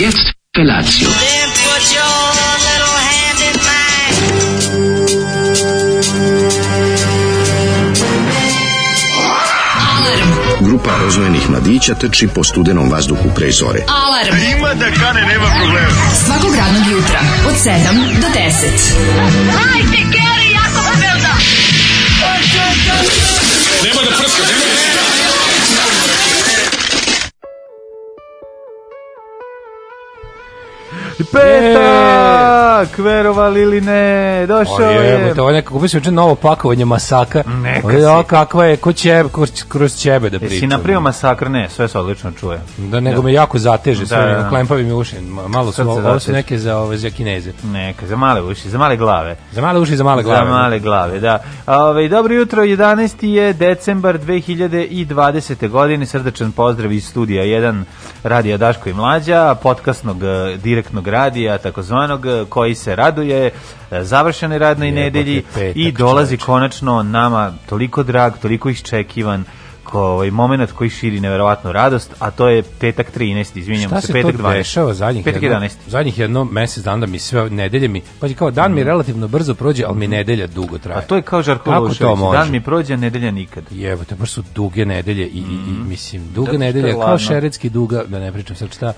jetzt Felatio. Grupa rozvojenih mladića trči po studenom vazduhu pre zore. Alarm! A ima da kane, nema problema. Svakog radnog jutra, od 7 do 10. Hajde, Keri, jako se da! Nema da prska, nema da prska! Liberta! Yeah. tak, verovali ili ne, došao je. je. To je nekako, se sam novo pakovanje masaka. Neka si. O, kakva je, ko će, kroz, kroz ćebe da priča. Jesi napravio masakr? Ne, sve se odlično čuje. Da, nego da. me jako zateže, da, sve da, da. klempavi mi uši. Malo su, ovo su neke za, ove, za kineze. Neka, za male uši, za male glave. Za male uši, za male glave. Za da. male glave, da. Ove, dobro jutro, 11. je decembar 2020. godine. Srdečan pozdrav iz studija 1 Radija Daško i Mlađa, podcastnog e, direktnog radija, takozvanog, e, koji koji se raduje završene radnoj nedelji i dolazi čoveče. konačno nama toliko drag, toliko iščekivan ovaj momenat koji širi neverovatnu radost, a to je petak 13, izvinjavam se, petak 12. Šta se to dešava zadnjih petak jedno, 11. zadnjih jedno mesec dana mi sve nedelje mi, pa je kao dan mi mhm. relativno brzo prođe, al mi mhm. nedelja dugo traje. A to je kao Žarko Lošević, dan mi prođe, a nedelja nikad. Jevo, to baš su duge nedelje i, mm. i, i mhm. mislim, duga da, nedelja, kao šeretski duga, da ne pričam sad šta,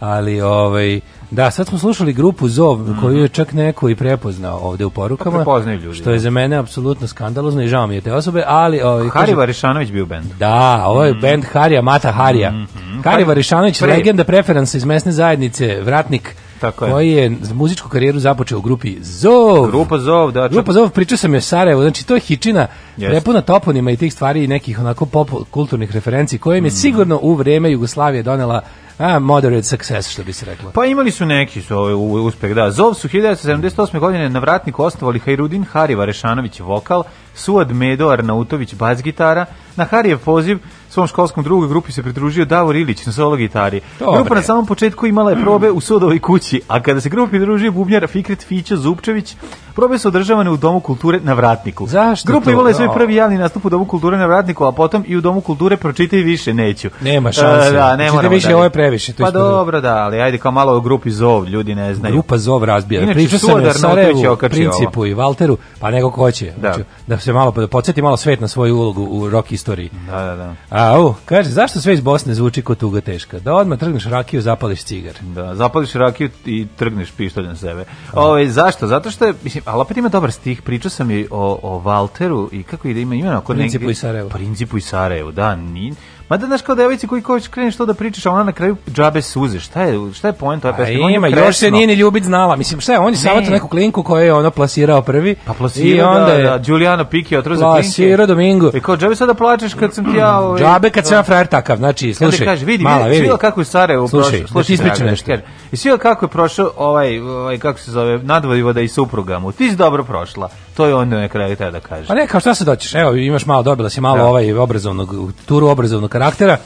ali ovaj Da, sad smo slušali grupu Zov, mm -hmm. koju je čak neko i prepoznao ovde u porukama. Pa ljudi, što je da. za mene apsolutno skandalozno i žao mi je te osobe, ali... Ovaj, Hari Varišanović bio bend. Da, ovo ovaj je mm -hmm. bend Harija, Mata Harija. Mm -hmm. Hari pa Varišanović, Pre... legenda preferansa iz mesne zajednice, vratnik tako je. Koji je muzičku karijeru započeo u grupi Zov. Grupa Zov, da. Čak... Grupa Zov, pričao sam je Sarajevo, znači to je hičina yes. prepuna toponima i tih stvari i nekih onako pop kulturnih referenci koje im je mm. sigurno u vreme Jugoslavije donela A, moderate success, što bi se reklo. Pa imali su neki su ovaj uspeh, da. Zov su 1978. godine na vratniku osnovali Hajrudin Hariva Rešanović vokal, Suad Medo Arnautović bas gitara, na Harijev poziv svom školskom drugoj grupi se pridružio Davor Ilić na solo gitari. Dobre. Grupa na samom početku imala je probe u sudovoj kući, a kada se grupi pridružio bubnjar Fikret Fića Zupčević, probe su održavane u Domu kulture na Vratniku. Zašto Grupa to? imala je svoj da. prvi javni nastup u Domu kulture na Vratniku, a potom i u Domu kulture pročitaj više neću. Nema e, šanse. Da, ne moramo. više, dalje. ovo je previše. To pa ispod... dobro, da, ali ajde kao malo o grupi Zov, ljudi ne znaju. Grupa Zov razbija. Pričao sam o Sarajevu, Principu ovo. i Valteru, pa nego ko će. Da. Znači, da se malo, da podsjeti malo svet na svoju ulogu u rock istoriji. Da, da, da. A, Au, kaže, zašto sve iz Bosne zvuči kao tuga teška? Da odmah trgneš rakiju, zapališ cigar. Da, zapališ rakiju i trgneš pištolj na sebe. Ove, ovaj, zašto? Zato što je, mislim, ali opet ima dobar stih, pričao sam i o, o Valteru i kako ide, ima, imena. onako Principu negdje... i Sarajevu. Principu i Sarajevu, da, ni, Ma da znaš kao devojci koji koji kreneš to da pričaš, ona na kraju džabe suze. Šta je šta je poenta ove pesme? Ima još se nije ni ljubit znala. Mislim šta je, on je savetovao neku klinku koju je ona plasirao prvi. Pa plasirao i da, onda je da, da, Giuliano Piki otrza klinke. Plasirao Domingo. I kao džabe sada plačeš kad sam ti ja ovaj Džabe kad sam ja da. frajer takav. Znači, slušaj. Kaže, vidi, mala, vidi, vidi kako je Sarajevo prošao. Slušaj, slušaj, da ispričam nešto. Kaže, I sve kako je prošao ovaj, ovaj kako se zove, da i supruga mu. Ti si dobro prošla. To je ono na kraju tada kaže. Pa ne, kao šta se doćiš? Evo, imaš malo dobila si malo da. ovaj obrazovnog turu obrazovnog karaktera.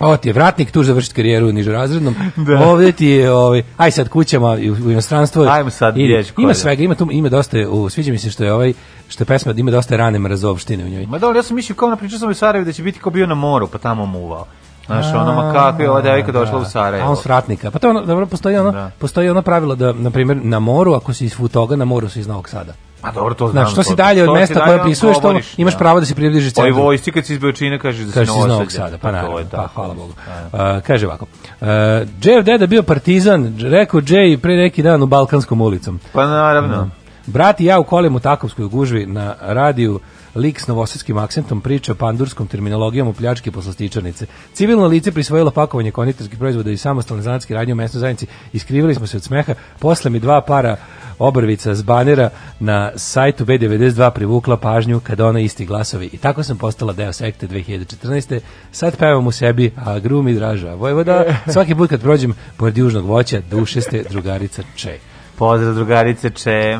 Ovo ti je vratnik, tu završiti karijeru u nižorazrednom. Da. Ovdje ti je, ovaj, aj sad kućama u, u inostranstvo. Ajmo sad I, Ima svega, ima tu ima dosta, u, sviđa mi se što je ovaj što je pesma ima dosta rane mrazovštine u njoj. Ma dobro, ja sam mislio kao na priču sam u Sarajevu da će biti kao bio na moru, pa tamo muvao. Znaš, ono, ma kako je ova devojka došla u da. Sarajevo. A on vratnika. Pa to ono, dobro, postoji ono, da. postoji ono pravilo da, na primjer, na moru, ako si iz Futoga, na moru si iz Novog Sada. Ma dobro, to znam. Znaš, što si dalje od mesta koje prisuješ, to imaš pravo da se približiš centru. Ovoj vojsci kad si iz Beočina kažeš da si iz Novog Sada. Pa naravno, pa hvala Bogu. Uh, kaže ovako, uh, e, Jev deda bio partizan, rekao Jay pre neki dan u Balkanskom ulicom. Pa naravno. Uh, brat i ja u kolem u Takovskoj gužvi na radiju lik s novosadskim akcentom priča pandurskom terminologijom u pljački poslastičarnice. Civilno lice prisvojilo pakovanje konditorskih proizvoda i samostalne zanatske radnje u mesnoj zajednici. Iskrivili smo se od smeha. Posle mi dva para obrvica s banera na sajtu B92 privukla pažnju kada ona isti glasovi. I tako sam postala deo sekte 2014. Sad pevam u sebi, a gru mi draža Vojvoda. Svaki put kad prođem pored južnog voća, duše ste drugarica Čej. Pozdrav drugarice Če.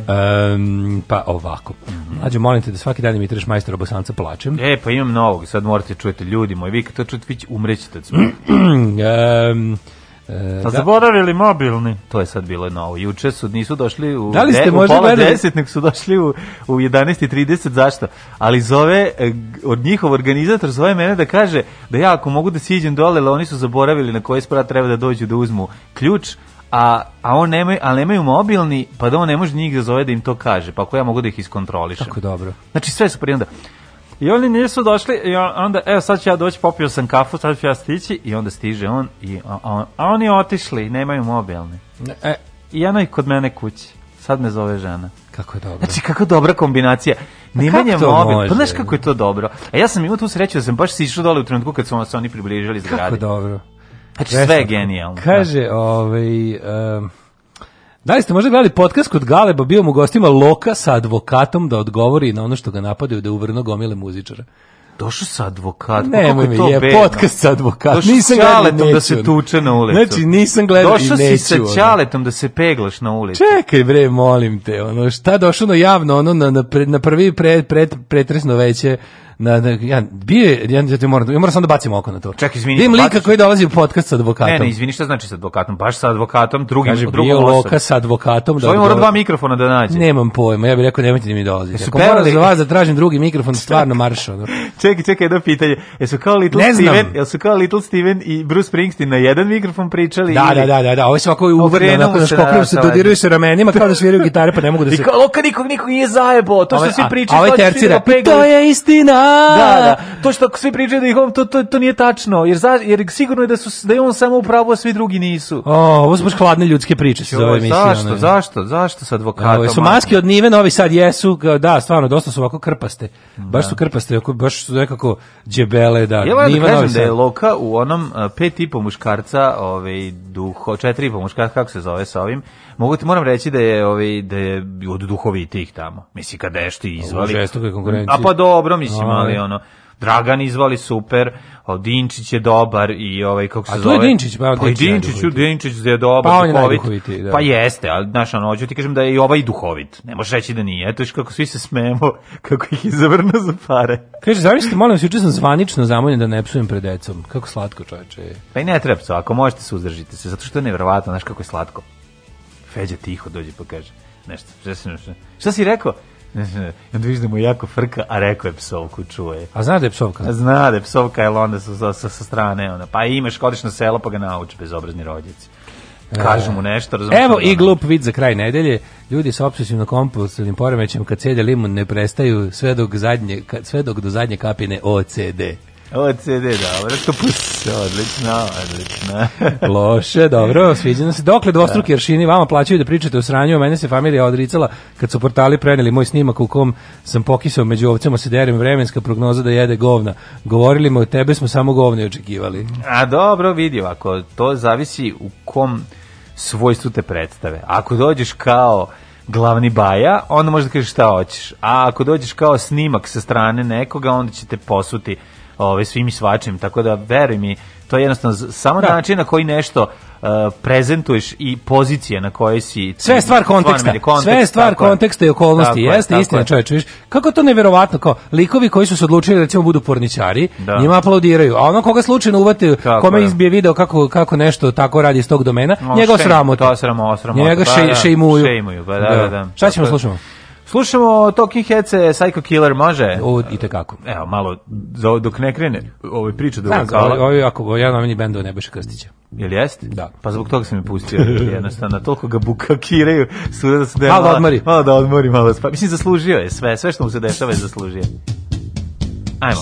Um, pa ovako. Mm Mlađe, molim te da svaki dan imitiraš majstora Bosanca plačem. E, pa imam novog, sad morate da čujete ljudi moji, vi kad to čujete, vi umrećete od um, E, pa da. zaboravili mobilni? To je sad bilo novo. Juče su nisu došli u, da li ste de, možda u pola gledali? deset, nek su došli u, u 11.30, zašto? Ali zove, e, od njihov organizator zove mene da kaže da ja ako mogu da siđem dole, ali oni su zaboravili na koji sprat treba da dođu da uzmu ključ, a, a on nema, a nemaju mobilni, pa da on ne može njih da zove da im to kaže, pa ako ja mogu da ih iskontrolišem. Tako dobro. Znači sve su prijedno I oni nisu došli i onda, evo sad ću ja doći, popio sam kafu, sad ću ja stići i onda stiže on, i, a, a, a oni otišli, nemaju mobilni. E, I jedno i kod mene kući. Sad me zove žena. Kako je dobro. Znači, kako dobra kombinacija. Pa Nimanje to mobil. Pa znaš kako je to dobro. A ja sam imao tu sreću da sam baš sišao dole u trenutku kad su se oni približili zgradi. Kako dobro. Znači, sve je genijalno. Kaže, da. ovaj... Um, Da li ste možda gledali podcast kod Galeba, bio mu gostima Loka sa advokatom da odgovori na ono što ga napadaju da je uvrno gomile muzičara. Došao sa advokatom, ne, kako mi, je bedno. podcast sa advokatom. Došao nisam čaletom da se tuče na ulicu. Znači, nisam gledao došao i neću. Došao si sa ono. čaletom da se peglaš na ulicu. Čekaj bre, molim te, ono, šta došao na javno, ono, na, na, na prvi pred, pred, pretresno veće na, na ja bio je, ja, ja, moram, ja moram samo da bacim oko na to. Čekaj, izvini. Vidim pa lika koji dolazi u podkast sa advokatom. Ne, ne, izvini, šta znači sa advokatom? Baš sa advokatom, drugim, Kaže, drugom bio loka sa advokatom. Što da mora dva mikrofona da nađe? Nemam pojma, ja bih rekao nemojte da mi dolazite. Ako moram za vas da tražim drugi mikrofon, stvarno marš. Ono. čekaj, čekaj, jedno pitanje. Jesu kao Little Steven, jesu kao Little Steven i Bruce Springsteen na jedan mikrofon pričali? Da, ili... da, da, da, da. Ovo se ovako uvrne, onako da škokruju se, da, dodiraju da. se ramenima, kao da sviraju gitare, pa ne mogu da se... I kao, nikog, nikog nije zajebo, to što svi pričaju, da to je istina. Da, da. To što svi pričaju da ih on, to, to, to nije tačno, jer, za, jer sigurno je da, su, da je on samo u pravu, a svi drugi nisu. O, ovo su baš hladne ljudske priče se zove emisija. Zašto, zašto, zašto sa advokatom? Ovo, su maske od Nive, novi sad jesu, da, stvarno, dosta su ovako krpaste. Baš da. su krpaste, baš su nekako đebele, da. Ja da kažem da je Loka u onom e, pet i po muškarca, ovaj, duho, četiri i po muškarca, kako se zove sa ovim, mogu ti moram reći da je ovaj da je od duhovitih tamo. Mislim kad ješ ti izvali. A pa dobro mislim, ali ono Dragan izvali super, Dinčić je dobar i ovaj kako se zove. A to je Dinčić, pa, pa Dinčić, je Dinčić je dobar, pa on je duhovit. Da. Pa jeste, al znaš, ono, hoću ti kažem da je i ovaj duhovit. Ne možeš reći da nije. Eto kako svi se smemo, kako ih izavrnu za pare. Kaže, zamislite, molim se, juče sam zvanično zamoljen da ne psujem pred decom. Kako slatko, čoveče. Pa i ne treba psu, ako možete se uzdržite se, zato što je neverovatno, znaš kako je slatko. Feđa tiho dođe pa kaže nešto. Šta si rekao? I onda vidiš da mu jako frka, a rekao je psovku, čuje. A zna da je psovka? A zna da je psovka, jer onda su sa, sa, sa strane, ona, pa imaš, kodiš na selo, pa ga nauči, bezobrazni rodjeci. E, Kažu mu nešto, razumiješ. Evo i glup vid za kraj nedelje. Ljudi sa obsesivno kompulsivnim poremećem kad cede limun ne prestaju sve dok zadnje kad sve dok do zadnje kapine OCD. OCD, dobro, to pus, odlično, odlično. Loše, dobro, sviđa se. Dokle dvostruki da. aršini vama plaćaju da pričate o sranju, a mene se familija odricala kad su portali preneli moj snimak u kom sam pokisao među ovcama se derim vremenska prognoza da jede govna. Govorili mi o tebe smo samo govne očekivali. A dobro, vidi ovako, to zavisi u kom svojstvu te predstave. Ako dođeš kao glavni baja, onda možeš da kažeš šta hoćeš. A ako dođeš kao snimak sa strane nekoga, onda će te posuti ovaj, svim i svačim, tako da veruj mi, to je jednostavno samo da. način na koji nešto uh, prezentuješ i pozicije na koje si sve je stvar konteksta kontekst, sve je stvar konteksta i okolnosti jeste je, istina čoveče viš kako to neverovatno kao likovi koji su se odlučili recimo budu porničari da. njima aplaudiraju a ono koga slučajno uvate kome izbije video kako kako nešto tako radi iz tog domena no, njega sramote pa to osramo, sramote njega da, še, šeimuju šeimuju pa da da, da. da. šta ćemo slušamo Slušamo Talking Heads Psycho Killer, može? u, i kako Evo, malo, dok ne krene ove priče do vokala. Ovo je jako, jedan omeni bend od Nebojša Krstića. Jel jeste? Da. Pa zbog toga sam je pustio, jednostavno, toliko ga bukakiraju, suda da se da, da... Malo odmori. Malo da odmori, malo spa. Mislim, zaslužio je sve, sve što mu se dešava je zaslužio. Ajmo.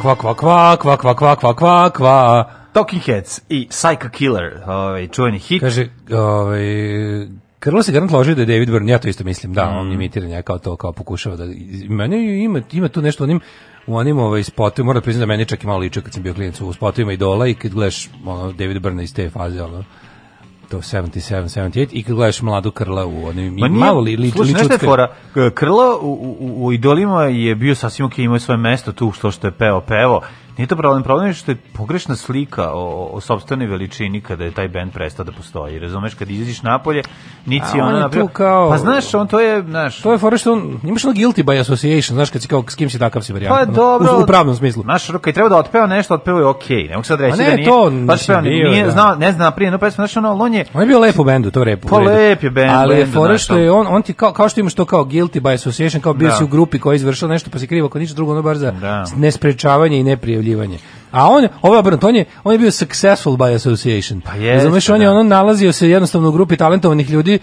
kva, kva, kva, kva, kva, kva, kva, kva, kva. Talking Heads i Psycho Killer, ovaj, čuveni hit. Kaže, ovaj, Krlo se garant loži da je David Byrne, ja to isto mislim, da, mm. on imitira njega kao to, kao pokušava da... Mene ima, ima tu nešto onim, u onim ovaj, spotu, moram da priznati da meni čak i malo liče kad sam bio klijent u spotovima idola i kad gledaš ono, David Byrne iz te faze, ono, to 77, 78 i kad gledaš mladu Krla u onim Ma nije, malo li, li, slušaj, li, li fora, Krla u, u, u idolima je bio sasvim ok, imao svoje mesto tu što što je peo, pevo Nije to problem, problem je što je pogrešna slika o, o sobstvenoj veličini kada je taj bend prestao da postoji. Razumeš, kad izađeš napolje, niti je ona napravio... Kao... Pa znaš, on to je, znaš... To je fora što on, imaš ono guilty by association, znaš, kad si kao, s kim si takav si varijant. Pa dobro. U, u pravnom smislu. Znaš, kad treba da otpeva nešto, otpeo je okej. Ne mogu sad reći da ne, da nije... To, pa peo, nije, bio, nije, da. Zna, ne zna, prije, no pesma, znaš, ono, on je... On je bio lep u bendu, to repu. Pa lep je bend. Ali je fora što je on, on ti kao, kao što imaš to kao guilty by association, kao bio si da. u grupi koja je izvršila nešto, pa si krivo, ako ništa drugo, ono bar za da. nesprečavanje i neprije prijavljivanje. A on, ovo je obrnuto, on je, on je bio successful by association. Pa je. Razumeš, on je da. ono nalazio se jednostavno u grupi talentovanih ljudi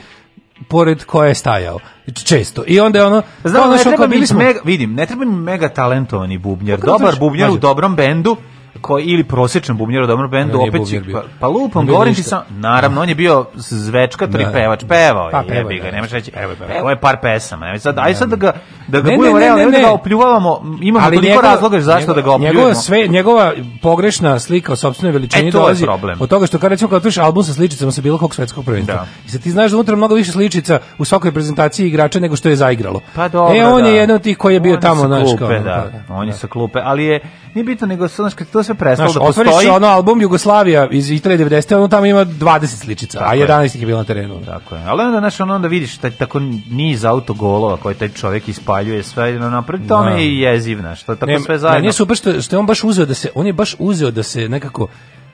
pored koje je stajao često i onda je ono Znam, ono ne treba bili mega, vidim ne treba mi mega talentovani bubnjar dobar bubnjar u dobrom bendu koji ili prosečan bubnjar od Omar Bendu, opet će, pa, pa lupom, govorim ti sam, naravno, on je bio zvečka, tri da. pevač, pevao je, pa, pevao, jebi ga, da. nemaš reći, evo je par pesama, aj sad, aj sad da ga, da ga ne, budemo realni, ne, ne, ne, da ga opljuvavamo, imamo Ali toliko razloga zašto njegova, da ga opljuvamo. Njegova, sve, njegova pogrešna slika o sopstvenoj veličini e, to dolazi problem. od toga što, kad recimo, kad otvoriš album sa sličicama sa bilo kog svetskog prvenstva, da. i sad ti znaš da unutra mnogo više sličica u svakoj prezentaciji igrača nego što je zaigralo. Pa dobro, e, on je da. jedan od tih koji je bio tamo, znaš, kao. Da, on je sa klupe, ali je, nije bitno, nego znaš, kad to sve prestalo znaš, da postoji... Otvoriš ono album Jugoslavija iz Italije 90. ono tamo ima 20 sličica, tako a 11 ih je bilo na terenu. Tako je, ali onda, znaš, ono, onda vidiš taj, tako niz autogolova koje taj čovjek ispaljuje sve, no, napred tome da. je i jeziv, znaš, to tako ne, sve zajedno. Ne, nije super što, što je on baš uzeo da se, on je baš uzeo da se nekako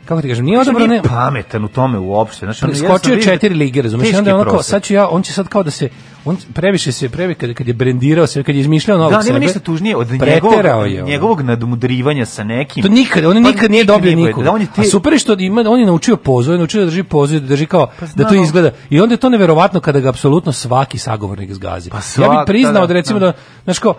kako ti kažem, nije odabrao znači, ne pametan u tome uopšte. Znači, on skočio četiri lige, razumiješ, onda onako, sad ću ja, on će sad kao da se on previše se previše kad, kad je brendirao se, kad je izmišljao novo da, sebe. Da, nema ništa tužnije od njegovog, je njegovog nadmudrivanja sa nekim. To nikad, on pa nikad nije dobio nikog. Da, on je te... A super je što ima, on je naučio pozu, naučio da drži pozu, da drži kao pa, da to izgleda. I onda je to neverovatno kada ga apsolutno svaki sagovornik zgazi. Pa, svak, ja bih priznao da, da, da recimo da, znaš kao,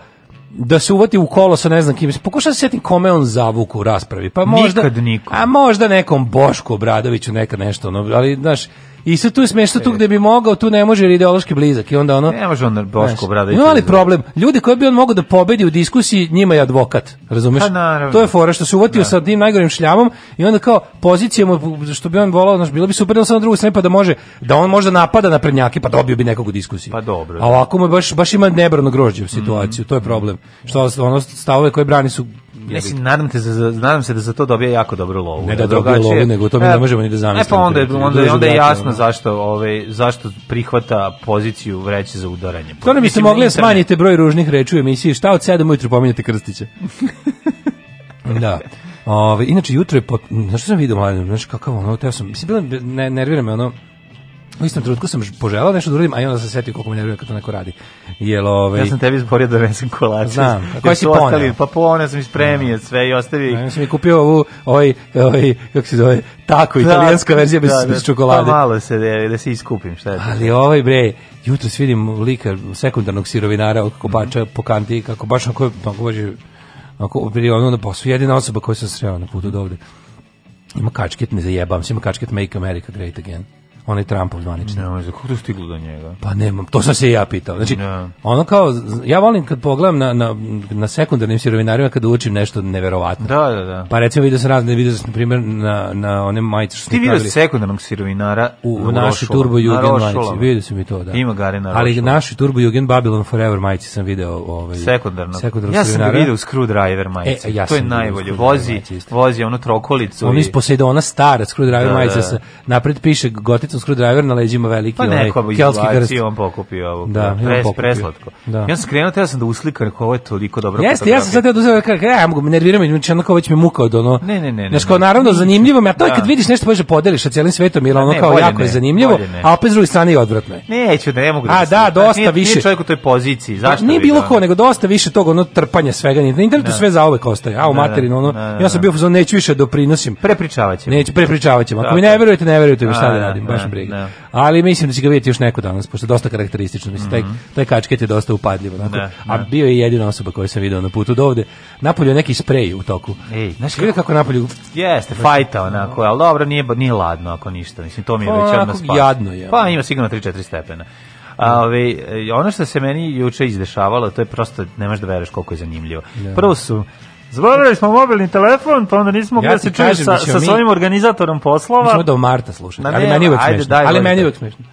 da se uvati u kolo sa ne znam kim. Pokušam da se setim kome on zavuku u raspravi. Pa možda, Nikad niko. A možda nekom Bošku Obradoviću neka nešto, ono, ali znaš, I sad tu je smešno tu e. gde bi mogao, tu ne može jer ideološki blizak i onda ono. Ne može on Boško Obradović. No, ali problem, ljudi koji bi on mogao da pobedi u diskusiji, njima je advokat, razumeš? Ha, pa na, to je fora što se uvatio da. sa tim najgorim šljamom i onda kao pozicijom, mu što bi on volao, znači bilo bi super da sa na drugu stranu pa da može da on možda napada na prednjake pa dobio bi nekog u diskusiji. Pa dobro. A da. ovako mu baš baš ima nebrano grožđe u mhm. situaciju, mm -hmm. to je problem. Što ono stavove koje brani su Mislim, nadam, te za, nadam se da za to dobije jako dobru lovu. Ne da, da lovu, nego to mi ne e, možemo ni da zamislimo. E pa onda, onda, onda, onda je jasno zašto, ovaj, zašto prihvata poziciju vreće za udaranje. To ne biste mogli da smanjite broj ružnih reči u emisiji. Šta od 7 ujutru pominjate Krstića? da. Ove, ovaj, inače, jutro je... Pot... Znaš što sam vidio, mladim? Znaš kakav ono, teo sam... Mislim, bilo, ne, nervira me ono U istom trenutku sam poželao nešto da uradim, a i onda sam setio koliko me nervira kad to neko radi. Jel, ovaj... Ja sam tebi izborio da vesim kolače. Znam. A koji si poneo? Pa poneo sam ispremio sve i ostavi. Ja sam mi kupio ovu, ovaj, ovaj, kako se zove, tako, da, italijanska verzija bez, da, bez da. Pa čokolade. Pa malo se da, da se iskupim, šta je to? Ali ovaj, bre, jutro vidim lika sekundarnog sirovinara kako kopača mm -hmm. po kanti, kako baš onako, onako vođe, onako, ono na da poslu, jedina osoba koju sam sreo na putu do ovde. Ima kačket, ne zajebam se, ima kačket Make America Great Again onaj Trumpov zvanični. Ne, za kako to stiglo do njega? Pa nemam, to sam se i ja pitao. Znači, ne. Da. ono kao, ja volim kad pogledam na, na, na sekundarnim sirovinarima kada učim nešto neverovatno. Da, da, da. Pa recimo vidio sam razne, vidio sam na primjer na, na one majice što Ti vidio sekundarnog sirovinara u, u naši Turbo Jugend majici. Vidio sam i to, da. Ima gare na Ali naši Turbo Jugend Babylon Forever majici sam video. Ovaj, sekundarnog. sekundarnog ja sam ga vidio u Screwdriver majici. E, ja to je najbolje. Vozi, vozi onu trokolicu. On iz ona stara Screwdriver da, majica. Da, sa Napred piše gotica Martin Screwdriver na leđima veliki. Pa neko ovaj, bi on pokupio ovo. Da, pres, pokupio. preslatko. Da. Ja sam skrenuo, teo sam da uslikam, ovo je toliko dobro. Jeste, ja sam sad teo da uzeo, kako, ja mogu, me nerviramo, znači onako već me muka od ono. Ne, ne, ne. Znaš, kao naravno zanimljivo, a to je da. kad vidiš nešto možeš da podeliš sa celim svetom, ili ono kao jako je zanimljivo, a opet s druge strane je odvratno. Neću, ne mogu da. A da, dosta više. čovjek u toj poziciji, zašto? Pa, nije bilo ko, nego dosta više tog ono trpanja svega, na internetu da. sve za uvek ostaje. A u materinu ono, ja sam bio neću više doprinosim. Prepričavaćemo. Neću prepričavaćemo. Ako mi ne verujete, ne verujete mi šta da radim, baš baš da, briga. Ne. Da. Ali mislim da će ga vidjeti još neko danas, pošto je dosta karakteristično. Mislim, taj, mhm. taj kačket je dosta upadljivo. Onako. Ne, da, A bio je jedina osoba koju sam video na putu do ovde. Napolju je neki sprej u toku. Ej, znaš kako, kako napolju... Jeste, fajta onako, ali dobro, nije, nije ladno ako ništa. Mislim, to mi je pa, već odmah spasno. Jadno je. Pa ima sigurno 3-4 stepena. A, ove, ono što se meni juče izdešavalo, to je prosto, nemaš da veruješ koliko je zanimljivo. Prvo su Zborili smo mobilni telefon, pa onda nismo ja da se čuješ sa, sa svojim organizatorom poslova. Mi da do marta slušati, ali meni je uvek smešno. Ali meni je uvek smešno.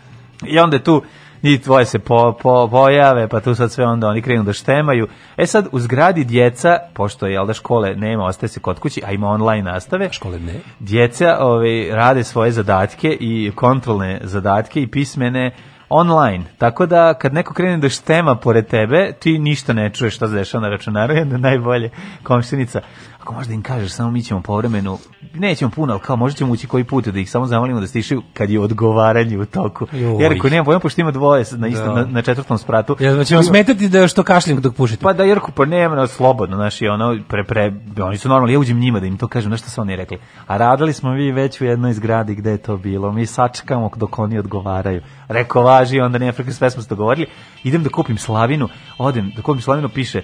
I onda tu i tvoje se po, po, pojave, pa tu sad sve onda oni krenu da štemaju. E sad, u zgradi djeca, pošto je, jel da škole nema, ostaje se kod kući, a ima online nastave. Škole ne. Djeca ove, ovaj, rade svoje zadatke i kontrolne zadatke i pismene, online. Tako da kad neko krene da štema pored tebe, ti ništa ne čuješ šta se dešava na računaru, jedna najbolje komšinica ako možda im kažeš, samo mi ćemo povremeno, nećemo puno, ali kao možda ćemo ući koji put da ih samo zamolimo da stišaju kad je odgovaranje u toku. Joj. Jer ako nema pojma, pošto ima dvoje na, isto, da. na, na četvrtom spratu. Ja, znači, vam smetati da što kašljim dok pušite. Pa da, Jerko, pa nema, no, slobodno, znaš, i ono, pre, pre, oni su normalni, ja uđem njima da im to kažem, nešto su oni rekli. A radili smo mi već u jednoj zgradi gde je to bilo, mi sačekamo dok oni odgovaraju. Reko, važi, onda nema frka, sve smo se dogovorili. Idem da kupim slavinu, odem, da kupim slavinu, piše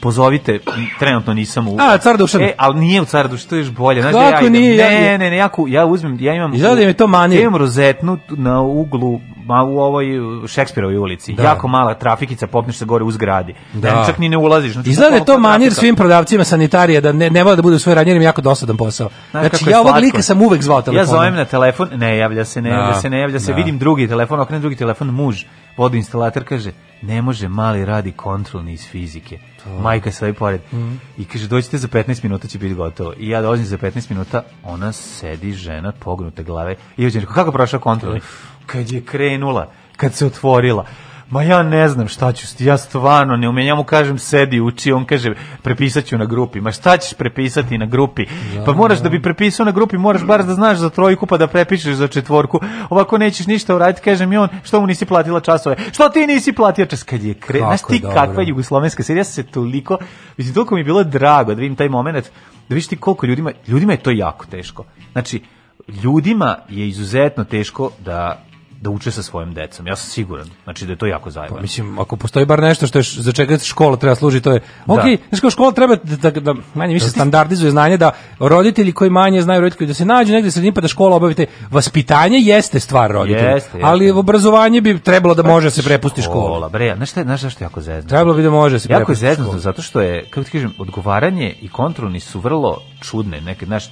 pozovite, trenutno nisam u... A, car Dušan. E, ali nije u car Dušan, to je bolje. Znaš, Kako ja nije? Ne, ne, ne, ja, ku, ja uzmem, ja imam... Izgleda mi to manije. Ja imam rozetnu na uglu ma, u ovoj Šekspirovoj ulici. Da. Jako mala trafikica, popneš se gore u zgradi. Da. Ne, čak ni ne ulaziš. Znači, Izgleda da je to manjer trafika. svim prodavcima sanitarije, da ne, ne vole da bude u svojoj radnji, jako dosadan posao. Znaš, znači, ja ovog lika sam uvek zvao telefonom. Ja zovem na telefon, ne javlja se, ne da. se, ne javlja se, da. vidim drugi telefon, okrenem drugi telefon, muž, vodoinstalater, kaže, ne može mali radi kontrolni iz fizike majka stoji pored. Mm. I kaže, dođite za 15 minuta će biti gotovo. I ja dolazim za 15 minuta, ona sedi, žena, pognute glave. I ja kako prošao kontrol? Kad je krenula, kad se otvorila ma ja ne znam šta ću, ja stvarno ne umijem, ja mu kažem sedi, uči, on kaže prepisaću na grupi, ma šta ćeš prepisati na grupi, pa moraš da bi prepisao na grupi, moraš bar da znaš za trojku pa da prepišeš za četvorku, ovako nećeš ništa uraditi, kažem i on, što mu nisi platila časove, što ti nisi platio čas, kad je kre... znaš ti dobro. kakva je jugoslovenska serija, se toliko, mislim, toliko mi je bilo drago da vidim taj moment, da vidiš ti koliko ljudima, ljudima je to jako teško, znači, ljudima je izuzetno teško da da uče sa svojim decom. Ja sam siguran. Znači da je to jako pa zajebano. Pa, mislim, ako postoji bar nešto što je za čega škola treba služi, to je da. okej, znači kao škola treba da, da, da manje više da standardizuje znanje da roditelji koji manje znaju roditelji da se nađu negde sredini pa da škola obavite vaspitanje jeste stvar roditelja. Jeste, jeste. Ali obrazovanje bi trebalo da pa može da se prepusti škola. škola. Bre, znaš šta, znaš je jako zezno? Trebalo bi da može se jako prepusti. Jako zato što je kako ti kažem odgovaranje i kontrolni su vrlo čudne. Neke, znaš,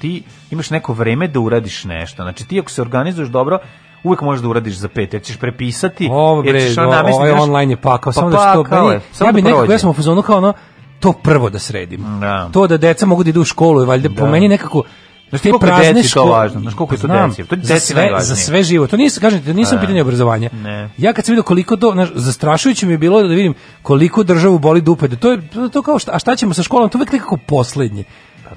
ti imaš neko vreme da uradiš nešto. Znači ti ako se organizuješ dobro, uvek možeš da uradiš za pet, jer ćeš prepisati, Ovo, bre, jer ćeš ono namestiti. Ovaj online je pakao, pa samo da što, pa, meni, samo ja bih da nekako, ja sam u fazonu kao ono, to prvo da sredim. Da. To da deca mogu da idu u školu, da. je valjda da. po meni nekako Znaš ti koliko prazne deci škole, to važno? Znaš koliko je to deci? To je deci za sve, najvažnije. Za sve živo. To nisam, kažem to nisam A, da. pitanje obrazovanja. Ne. Ja kad sam vidio koliko to, znaš, zastrašujuće mi je bilo da vidim koliko državu boli dupe. Da to je to kao šta, a šta ćemo sa školom? To je uvek nekako poslednje.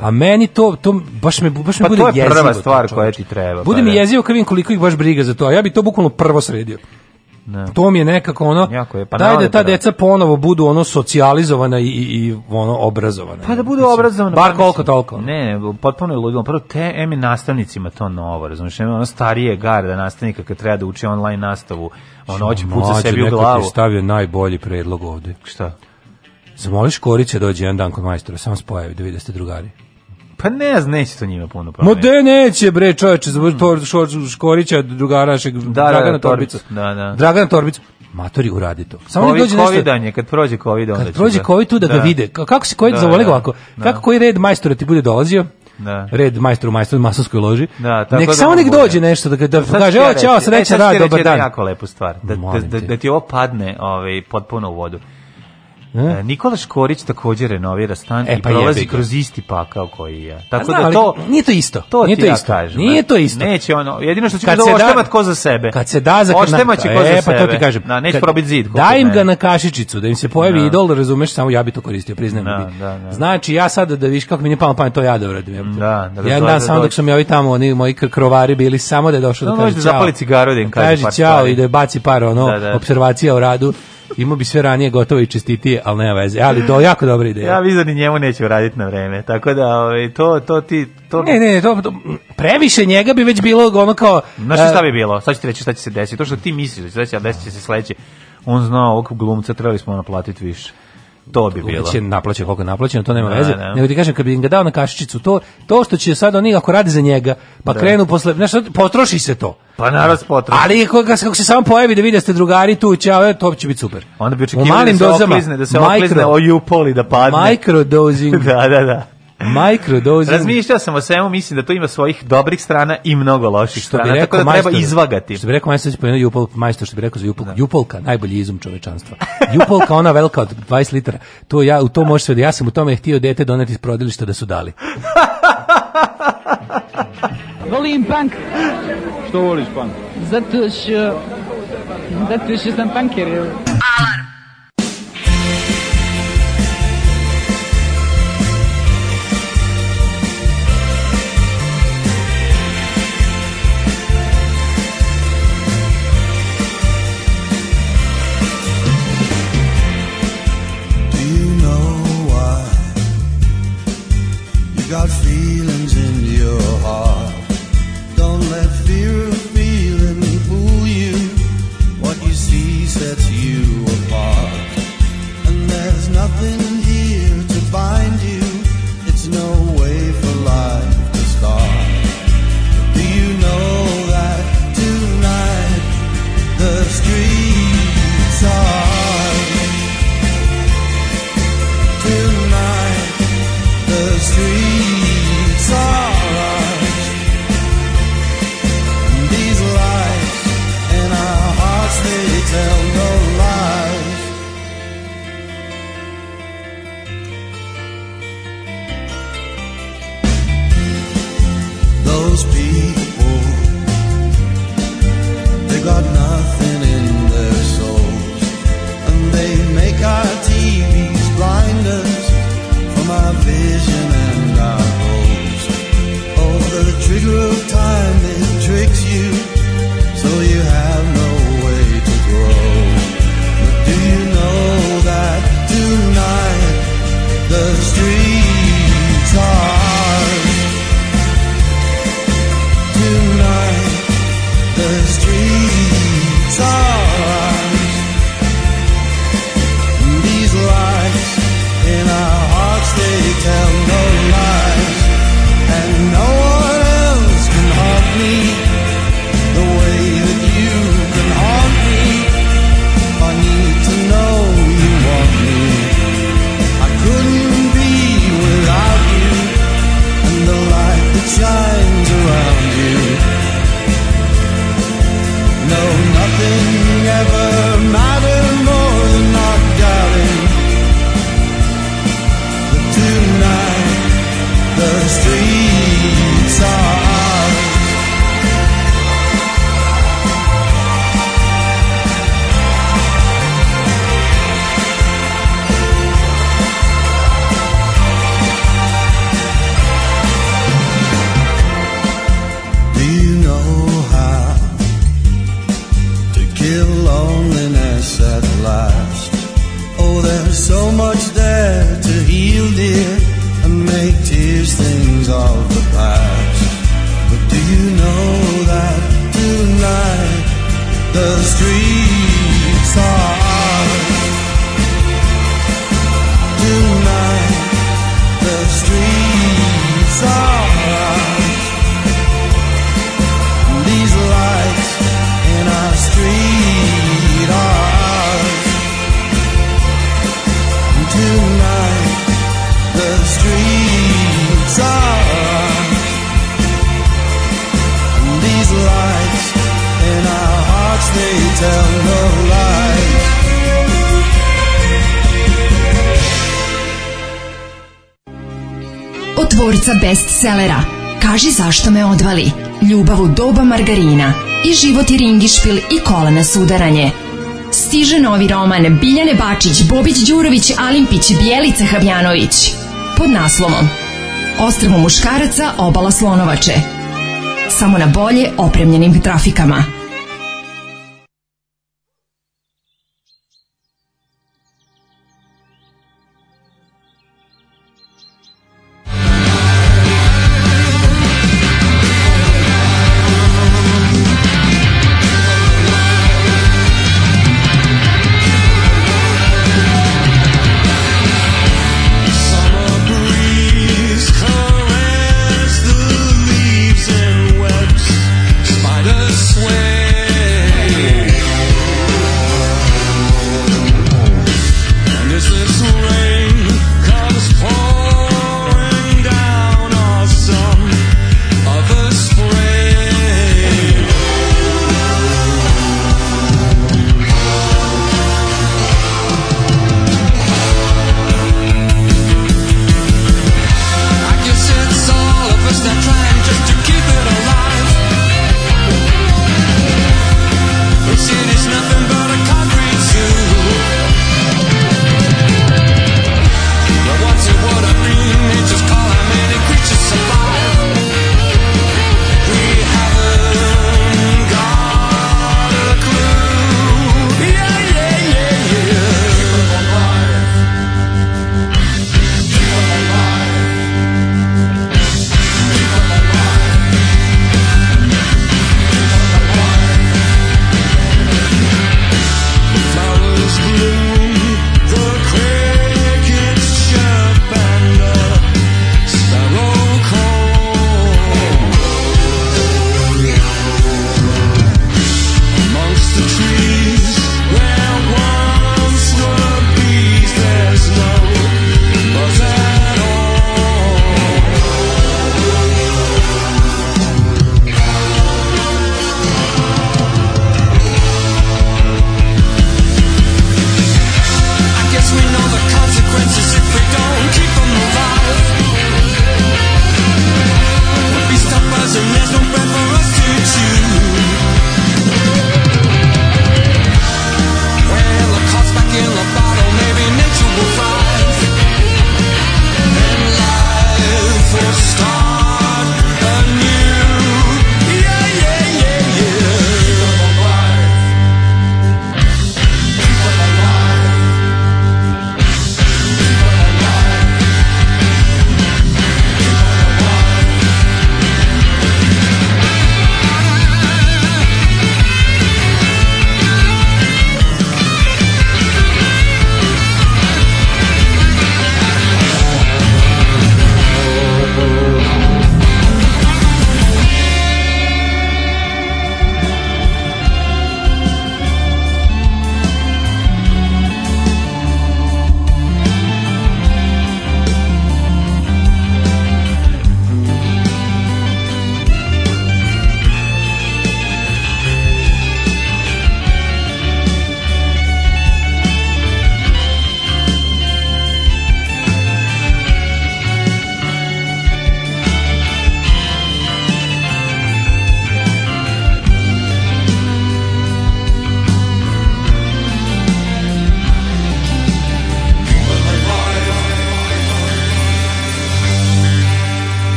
A meni to, to baš me, baš me pa bude jezivo. Pa to je prva stvar koja ti treba. Pa bude pa mi da. jezivo krivim koliko ih baš briga za to, a ja bih to bukvalno prvo sredio. Ne. Da. To mi je nekako ono, jako je, pa daj da, da ta deca ponovo budu ono socijalizovana i, i i ono obrazovana. Pa da budu mislim, obrazovana. Bar pa koliko toliko. Ne, ne, potpuno je ludilo. Prvo, te emi nastavnicima to novo, razumiješ, emi ono starije garda nastavnika kad treba da uči online nastavu, ono hoće put za sebi u glavu. Stavio najbolji predlog ovde. Šta? Zamoliš Korića da dođe jedan dan kod majstora, samo spojavi da vide ste drugari. Pa ne znam, neće to njima puno pomoći. Ma de neće bre, čoveče, zbog mm. Škorića, drugarašeg, da, Dragana da, da Torbica. Da, da. Dragana Torbica. Matori uradi to. Samo COVID, dođe nešto. COVID kad prođe COVID onda. Kad prođe da- COVID tu da, da, ga vide. Kako se koji da, zavoli da, Kako koji red majstora ti bude dolazio? Da. Red majstor u majstor masonskoj loži. Da, tako nek da samo nek dođe nešto da da kaže o ćao sreća e, rad dobar dan. Jako lepu stvar. Da, da, da, ti ovo padne, ovaj potpuno u vodu. E? e? Nikola Škorić takođe renovira stan e, pa i prolazi kroz isti pakao koji ja. Tako zna, da to nije to isto. To nije to ja isto. Kažem, nije znači, to isto. Neće ono, jedino što će kad se da ko za sebe. Kad se da za oštema će e, ko za e, pa sebe. to ti kažem. Na, neće probiti zid. Daj im ga na kašičicu da im se pojavi no. Da. idol, razumeš, samo ja bih to koristio, priznajem. No, da, da, da, Znači ja sad da viš kako mi ne palo pamet to ja da uradim. Da, da, ja da, dan samo dok sam ja tamo oni moji krovari bili samo da je došao da kaže. Da zapali cigaru da im kaže. Kaže ćao i da baci par ono observacija o radu Imao bi sve ranije gotovo i čestitije, ali nema veze. Ali to je jako dobra ideja. Ja vidim da njemu neće uraditi na vreme. Tako da ovaj, to, to ti... To... Ne, ne, ne, to, to, previše njega bi već bilo ono kao... Znaš uh, šta e, bi bilo? Sad ću ti reći šta će se desiti. To što ti misliš da će se desiti, će se sledeće. On znao ovog glumca, trebali smo naplatiti više to bi bilo. Će naplaćeno koliko je naplaćeno, to nema ne, da, veze. Ne. Da. Nego ti kažem kad bi im ga dao na kašičicu to, to što će sad oni ako radi za njega, pa da. krenu posle, nešto, potroši se to. Pa narod da potroši. Ali kako, kako se samo pojavi da vide ste drugari tu, ćao, e, to će biti super. Onda bi očekivali da se oklizne, da se oklizne, ojupoli, da padne. Microdosing. da, da, da. Microdosing. Razmišljao sam o svemu, mislim da to ima svojih dobrih strana i mnogo loših što bi strana, rekao, tako da majstor, treba izvagati. Što bi rekao majstor, po jupol, majstor, što bi rekao za jupolku, da. jupolka, najbolji izum čovečanstva. Jupolka, ona velika od 20 litara, to ja, u to može sve da ja sam u tome htio dete doneti iz prodilišta da su dali. Volim punk. Što voliš punk? Zato što, zato što sam punker. Alarm. got feelings in your heart. što me odvali, ljubav u doba margarina i život i ringišpil i kolena sudaranje. Stiže novi roman Biljane Bačić, Bobić Đurović, Alimpić, Bjelica Habjanović. Pod naslovom Ostrvo muškaraca, obala slonovače. Samo na bolje opremljenim trafikama.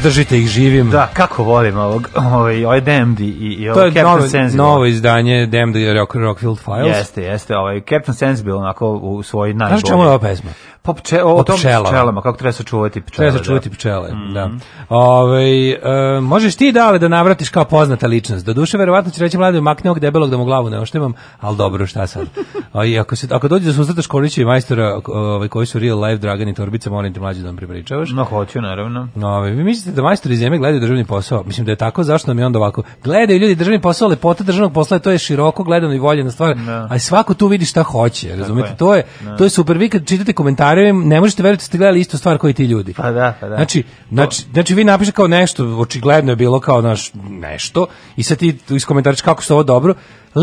podržite ih živim. Da, kako volim ovog, ovaj, ovaj DMD i, i ovaj Captain novo, Sensible. novo izdanje DMD Rock, Rockfield Files. Jeste, jeste, ovaj Captain Sensible onako u svoj najbolji. Znaš čemu je ova pesma? Pa pče, pa o, o pčelama. pčelama. kako treba sačuvati pčele. Treba da. sačuvati mhm. da. pčele, mm -hmm. da. Ove, e, možeš ti, da dale, da navratiš kao poznata ličnost. Do duše, verovatno će reći mlade, makne ovog debelog da mu glavu ne oštemam, ali dobro, šta sad. o, i ako, se, ako dođe da susretaš Kolića i majstora ove, koji su real life Dragan i Torbica, molim te mlađe da vam pripričavaš. No, hoću, naravno. Ove, vi mislite da majstori iz zemlje gledaju državni posao? Mislim da je tako, zašto nam je onda ovako? Gledaju ljudi državni posao, lepota državnog posla, to je široko gledano i voljena stvar, no. Da. ali svako tu vidi šta hoće, razumete? Je. To je, no. Da. to je super, vi kad čitate komentare verujem, ne možete veriti da ste gledali istu stvar koji ti ljudi. Pa da, pa da. Znači, znači, znači vi napišete kao nešto, očigledno je bilo kao naš nešto i sad ti iskomentariš kako se ovo dobro,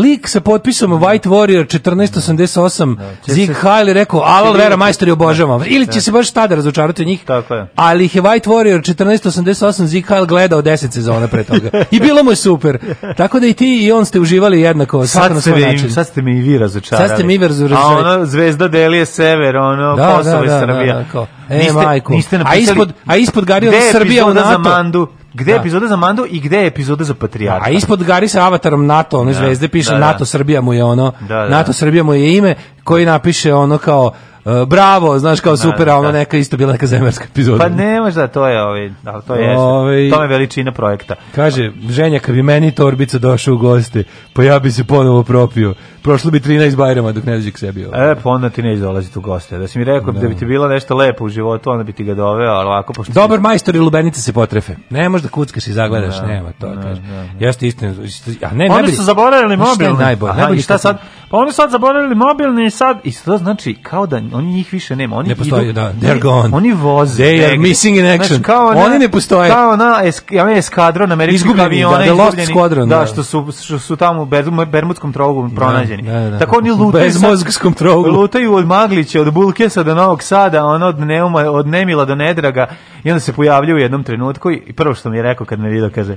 Lik sa potpisom da. White Warrior 1488 da, Zig Heil rekao Alal Vera majstori obožavam. Da. Ili će da. se baš tada razočarati u njih. Tako je. Ali ih je White Warrior 1488 Zig Heil gledao 10 sezona pre toga. I bilo mu je super. Tako da i ti i on ste uživali jednako sad na svoj način. Sad ste mi i vi razočarali. Sad ste mi i vi razočarali. A ono zvezda delije sever, ono da, Kosovo da, da, i Srbija. Da, da, kao. E, niste, majko. Niste napisali, a ispod, a ispod Gario Srbija u NATO. Za mandu. Gde je da. epizoda za Mandu i gde je epizoda za Patrijarha? A ispod Gari sa avatarom NATO, one da. zvezde piše da, NATO Srbija mu je ono. NATO Srbija mu je ime koji napiše ono kao E, bravo, znaš kao da, super, a da. neka isto bila neka zemarska epizoda. Pa ne možda, to je ovi, ali to je, ovi, ovaj, to je veličina projekta. Kaže, ženja, kad bi meni torbica došao u goste, pa ja bi se ponovo propio. Prošlo bi 13 bajrama dok ne dođe k sebi. Ovaj. E, pa onda ti neće dolaziti u goste. Da si mi rekao da. da. bi ti bilo nešto lepo u životu, onda bi ti ga doveo, ali ovako... Pošto Dobar majstor i lubenice se potrefe. Ne možda kuckaš i zagledaš, da. nema to. Da, kaže. Da, jeste istine. A ne, Oni najbolji, su zaboravili mobilni. Najbolje, Aha, najbolji, i šta sad? pa oni sad zaboravili mobilni sad, i sad znači kao da oni njih više nema. Oni ne postoje, idu, da, they're gone. Oni voze. They are missing in znači, action. Znači, kao na, oni ne postoje. Kao na esk, ja eskadron američkih da, aviona. Da, lost squadron. Da, da, što su, što su tamo u Bermudskom trogu da, pronađeni. Da, da, da. Tako oni lutaju. Bezmozgskom trogu. Lutaju od Maglića, od Bulkesa do Novog Sada, ono od, Neuma, od Nemila do Nedraga i onda se pojavljaju u jednom trenutku i prvo što mi je rekao kad me vidio, kaže,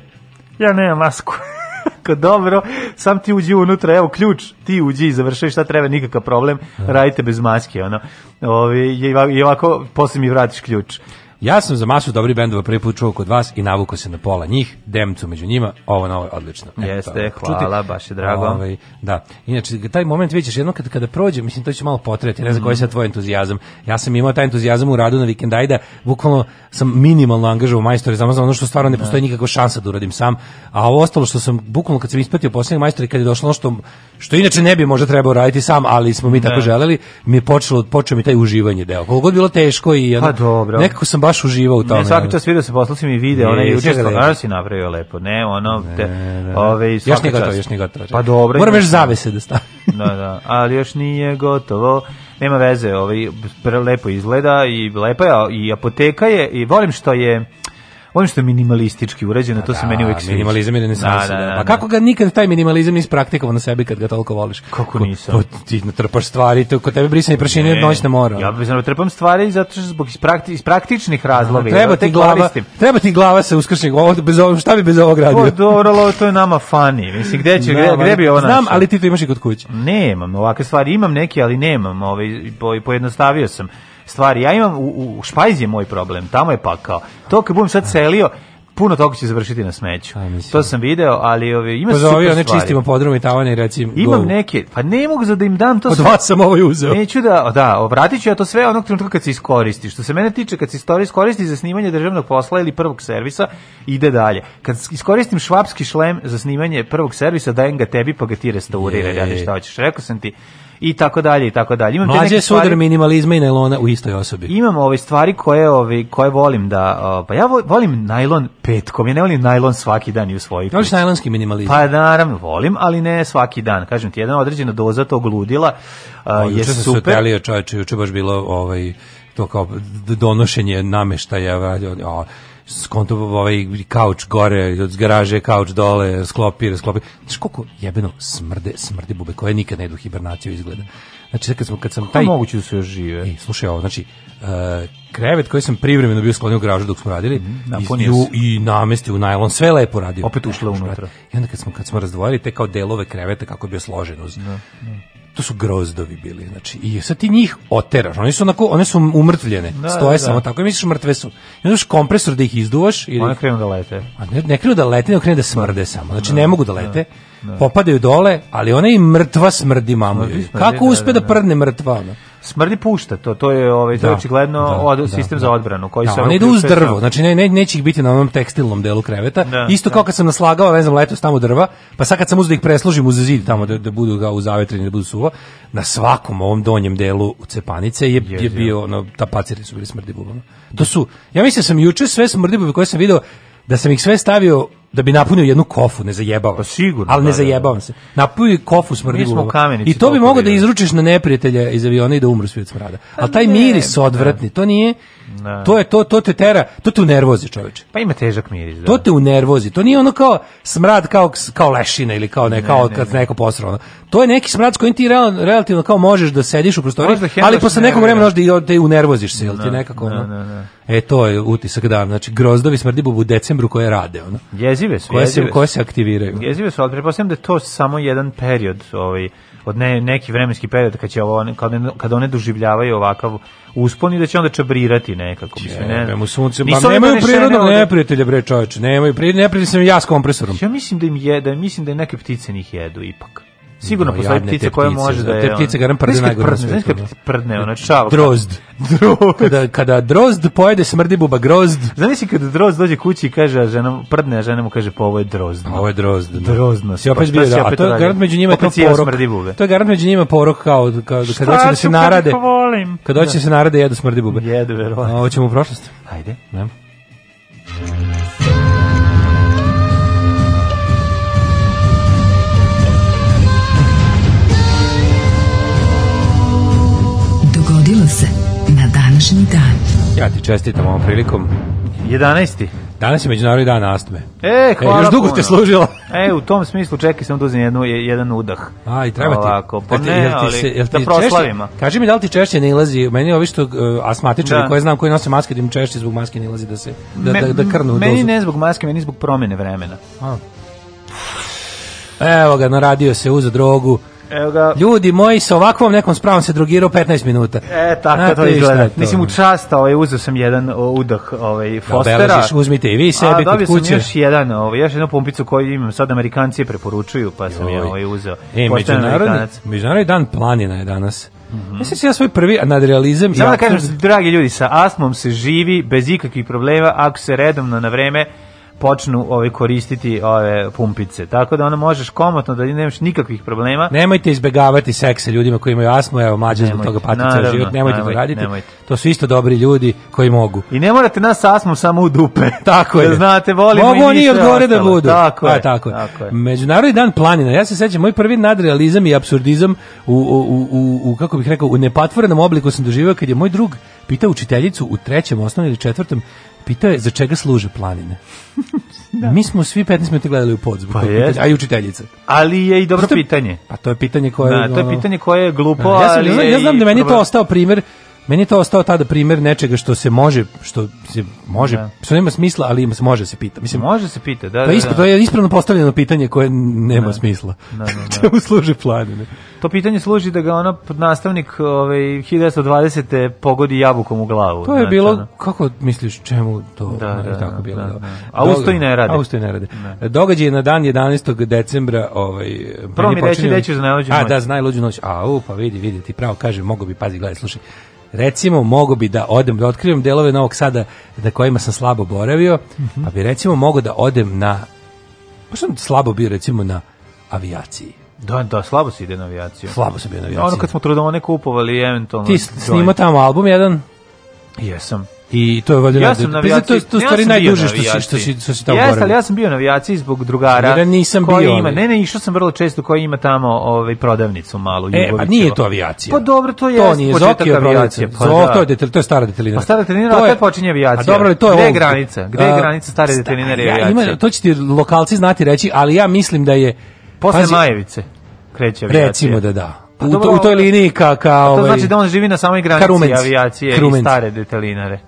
ja nemam masku jako dobro, sam ti uđi unutra, evo ključ, ti uđi i završaj šta treba, nikakav problem, da. radite bez maske, ono. Ovi, I ovako, posle mi vratiš ključ. Ja sam za masu dobrih bendova prvi put čuo kod vas i navukao se na pola njih, demcu među njima, ovo na ovo je odlično. Jeste, to, hvala, čuti. baš je drago. Ove, ovaj, da, inače, taj moment vidiš jedno kad, kada prođe, mislim, to će malo potrebati, ne znam mm. koji je sad tvoj entuzijazam. Ja sam imao taj entuzijazam u radu na Vikendajda, bukvalno sam minimalno angažovao majstore, samo za ono što stvarno ne da. postoji nikakva šansa da uradim sam, a ovo ostalo što sam bukvalno kad sam ispratio poslednjeg majstora i kad je došlo ono što, što inače ne bi možda trebao raditi sam, ali smo mi ne. tako da. želeli, mi je počelo, počeo mi taj uživanje deo. Kako god bilo teško i jedno, pa, dobro. nekako sam baš uživa u tome. Ne, svaki čas video se poslao i video, ona je juče stvarno si napravio lepo. Ne, ono te ove još nije gotovo, još nije gotovo. Pa dobro. Moram još zavese da stavim. da, da, ali još nije gotovo nema veze, ovaj lepo izgleda i lepa je i apoteka je i volim što je Ono što je minimalistički urađeno, to da, se meni uvek sviđa. Minimalizam je renesansa. Da, da, da, da, Pa kako ga nikad taj minimalizam nisi praktikovao na sebi kad ga toliko voliš? Kako nisam? Ko, pa ti natrpaš stvari, to kod tebe brisanje prašine ne, noćna mora. Ja bih znači trpam stvari zato što zbog iz, praktičnih razloga. treba ti glava, treba ti glava se uskršnjeg, ovo bez ovo, šta bi bez ovog radio? O, pa dobro, to je nama fani. Mislim gde će gde, gde bi ovo Znam, ali ti to imaš i kod kuće. Nemam, ovakve stvari imam neke, ali nemam, ovaj pojednostavio sam stvari. Ja imam, u, u Špajz je moj problem, tamo je pakao. To kad budem sad selio, puno toga će završiti na smeću. Aj, to sam video, ali ove, ima pa, super stvari. Pozovi, čistimo podrum i tavane i reci Imam go. neke, pa ne mogu za da im dam to sve. Od vas sam ovo ovaj uzeo. Neću da, da, vratit ću ja to sve onog trenutka kad se iskoristi. Što se mene tiče, kad se iskoristi za snimanje državnog posla ili prvog servisa, ide dalje. Kad iskoristim švapski šlem za snimanje prvog servisa, dajem ga tebi pa ga ti restauriraj, radi šta hoćeš. Rekao sam ti, i tako dalje i tako dalje. Imam Mlađe je stvari... sudar minimalizma i najlona u istoj osobi. Imam ove stvari koje ove koje volim da o, pa ja volim najlon petkom, ja ne volim najlon svaki dan i u svojoj. Voliš najlonski minimalizam? Pa naravno volim, ali ne svaki dan. Kažem ti, jedna određena doza tog ludila a, o, je super. Juče se telio, čoveče, juče baš bilo ovaj to kao donošenje nameštaja, a, skonto ovaj kauč gore od garaže, kauč dole, sklopi, sklopi. Znaš koliko jebeno smrde, smrdi bube koje nikad ne idu hibernaciju izgleda. Znači, kad, sam, kad pa sam taj... Kako moguće da se još žive? Ej, slušaj ovo, znači, uh, krevet koji sam privremeno bio sklonio u garažu dok smo radili, mm, i, i namestio u najlon, sve lepo radio. Opet ušlo unutra. I onda kad smo, kad smo razdvojili te kao delove kreveta kako je bio složen uz... Da, da to su grozdovi bili, znači, i sad ti njih oteraš, oni su, onako, one su umrtvljene, da, stoje da. da. samo tako, i misliš mrtve su, i onda kompresor da ih izduvaš, ili... One krenu da lete. A ne, ne krenu da lete, nego krenu da smrde samo, znači da, ne mogu da lete, da, da. popadaju dole, ali ona i mrtva smrdi mamo kako da, uspe da, da, prdne mrtva, ona? Smrdi pušta, to to je ovaj to da, je očigledno da, od, da, sistem da. za odbranu koji da, se on ide uz drvo. Znači ne, ne neće ih biti na onom tekstilnom delu kreveta. Da, Isto da. kao kad sam naslagao, ne znam, letos tamo drva, pa sad kad sam uzeo da ih presložim uz zid tamo da, da budu ga u zavetreni, da budu suvo na svakom ovom donjem delu u cepanice je, je, je bio ono ta su bili smrdi bubama. To su ja mislim sam juče sve smrdi bube koje sam video da sam ih sve stavio da bi napunio jednu kofu, ne zajebavam. Pa sigurno. Ali ne da, da zajebavam da. se. Napunio kofu smrdi I to bi mogao da izručiš na neprijatelja iz aviona i da umru svi od smrada. Pa ali taj miris da. odvratni, to nije... Ne. To je to to te tera, to te unervozi, čoveče. Pa ima težak miris, da. To te unervozi. To nije ono kao smrad kao kao lešina ili kao ne, kao ne, ne, kad neko posrano. To je neki smrad s kojim ti real, relativno kao možeš da sediš u prostoriji, ali posle nekog vremena možda i te unervoziš se, ili ti nekako ono. E to je utisak da, znači grozdovi smrdi bubu u decembru koje rade, ono. Yes, jezive su, koje jezive se, koje se aktiviraju. Jezive su, ali pretpostavljam da je to samo jedan period, ovaj, od ne, neki vremenski period kad će ovo kad kad one doživljavaju ovakav uspon i da će onda čabrirati nekako mislim ne znam. sunce pa nemaju prirodnog neprijatelja bre čoveče, nemaju pri neprijatelja sam ja s kompresorom. Ja mislim da im je da mislim da neke ptice njih jedu ipak sigurno no, postoji ptice koja može da, da je... Te ptice garam prde najgore na svijetu. Znaš kad da. prdne, ona čavo. Drozd. Drozd. Kada, kada drozd pojede smrdi buba grozd. Znaš kada drozd dođe kući i kaže, a žena, prdne, a žena mu kaže, pa ovo je drozd. Ovo je drozdno. Da. Drozdno. Si opet pa bilo, da, a to je garant među njima to porok. To je garant među njima porok kao, kao kad dođe da se pa narade. Šta ću kada volim? Kad dođe da se narade, jedu smrdi bube. Jedu, verovatno. Ovo ćemo u prošlosti. Hajde. Nemo. dogodilo se na današnji dan. Ja ti čestitam ovom prilikom. 11. Danas je međunarodni dan astme. E, hvala e, još dugo puno. ste služila. e, u tom smislu čekaj sam da jednu, jedan udah. A, i treba ti. Ovako, pa ne, jel ti, se, jel da ti da proslavimo. Češće, kaži mi da li ti češće ne ilazi, meni je ovi što uh, asmatičari da. koje znam koji nose maske, da im češće zbog maske ne ilazi da, se, da, Me, da, da krnu. dozu. Meni ne zbog maske, meni zbog promene vremena. A. Evo ga, naradio se, uza drogu, Evo ga. Ljudi moji, sa ovakvom nekom spravom se drogirao 15 minuta. E, tako A, to izgleda. Mislim, u čast ovaj, uzeo sam jedan udah ovaj, da, Fostera. Da, uzmite i vi sebi A, kod kuće. sam još jedan, ovaj, još jednu pumpicu koju imam. Sad Amerikanci je preporučuju, pa sam je ovaj, uzeo. E, međunarodni, međunarodni dan planina je danas. Mm -hmm. Mislim, ja svoj prvi nadrealizam... Samo da kažem, dragi ljudi, sa astmom se živi bez ikakvih problema, ako se redovno na vreme počnu ovaj koristiti ove pumpice. Tako da ona možeš komotno da nemaš nikakvih problema. Nemojte izbegavati sekse ljudima koji imaju astmu, evo mađa zbog toga pati ceo život, nemojte naravno, to raditi. Nemojte. To su isto dobri ljudi koji mogu. I ne morate nas sa astmu samo u dupe. Tako je. Da znate, volimo Mogu oni od gore da budu. Tako je. tako, je. tako je. Međunarodni dan planina. Ja se sećam, moj prvi nadrealizam i absurdizam u, u, u, u kako bih rekao, u nepatvorenom obliku sam doživio kad je moj drug pitao učiteljicu u trećem osnovnom ili četvrtom Pitao je za čega služe planine. da. Mi smo svi 15 minuta gledali u podzbu. Pa je. A i učiteljica. Ali je i dobro Zato, pitanje. Pa to je pitanje koje... Da, to je pitanje koje je glupo, da, ja sam, ali ja, je ja znam da meni je to ostao primjer Meni je to ostao tada primer nečega što se može, što se može, da. što nema smisla, ali ima, može se pita. Mislim, može se pita, da, to je, da, ispra, da, da. To je ispravno postavljeno pitanje koje nema da. smisla. Da, da, da. Čemu služi planine? To pitanje služi da ga ona nastavnik ovaj, 1920. pogodi jabukom u glavu. To je znači, bilo, ono. kako misliš, čemu to da, ne, da, tako da, bilo? Da, da. A usto i ne rade. A usto i ne rade. Ne. Događaj je na dan 11. decembra. Ovaj, Prvo mi reći da ćeš za najluđu noć. A, da, za najluđu noć. A, u, pa vidi, vidi, ti pravo kaže, mogu bi, pazi, gledaj, slušaj recimo mogu bi da odem da otkrivam delove Novog Sada da kojima sam slabo boravio, mm -hmm. pa bi recimo mogo da odem na pa sam slabo bio recimo na avijaciji. Da, da, slabo se ide na avijaciju. Slabo se bio na avijaciju. Ono kad smo trudom one kupovali eventualno. Ti snimao tamo album jedan? Jesam. I to je valjda ja sam navijaci, to, to stvari ja najduže što se što se što se tamo Jeste, ali ja sam bio navijaci zbog drugara. Ja nisam koji bio. Ima, ne, ne, išao sam vrlo često koji ima tamo ovaj prodavnicu malu E, pa nije to avijacija. Pa dobro, to pa da. je to nije Zoki avijacija. Pa, Zok, to, je, to je stara detelinara. Pa stara detelina, to je, a to počinje avijacija. A dobro, to je gde granica? Gde je granica stare deteline avijacije? Ima, to će ti lokalci znati reći, ali ja mislim da je posle Majevice kreće avijacija. Recimo da da. Pa u, to, u toj liniji ka, ka, to ovaj- znači da on živi na samoj granici avijacije i stare detelinare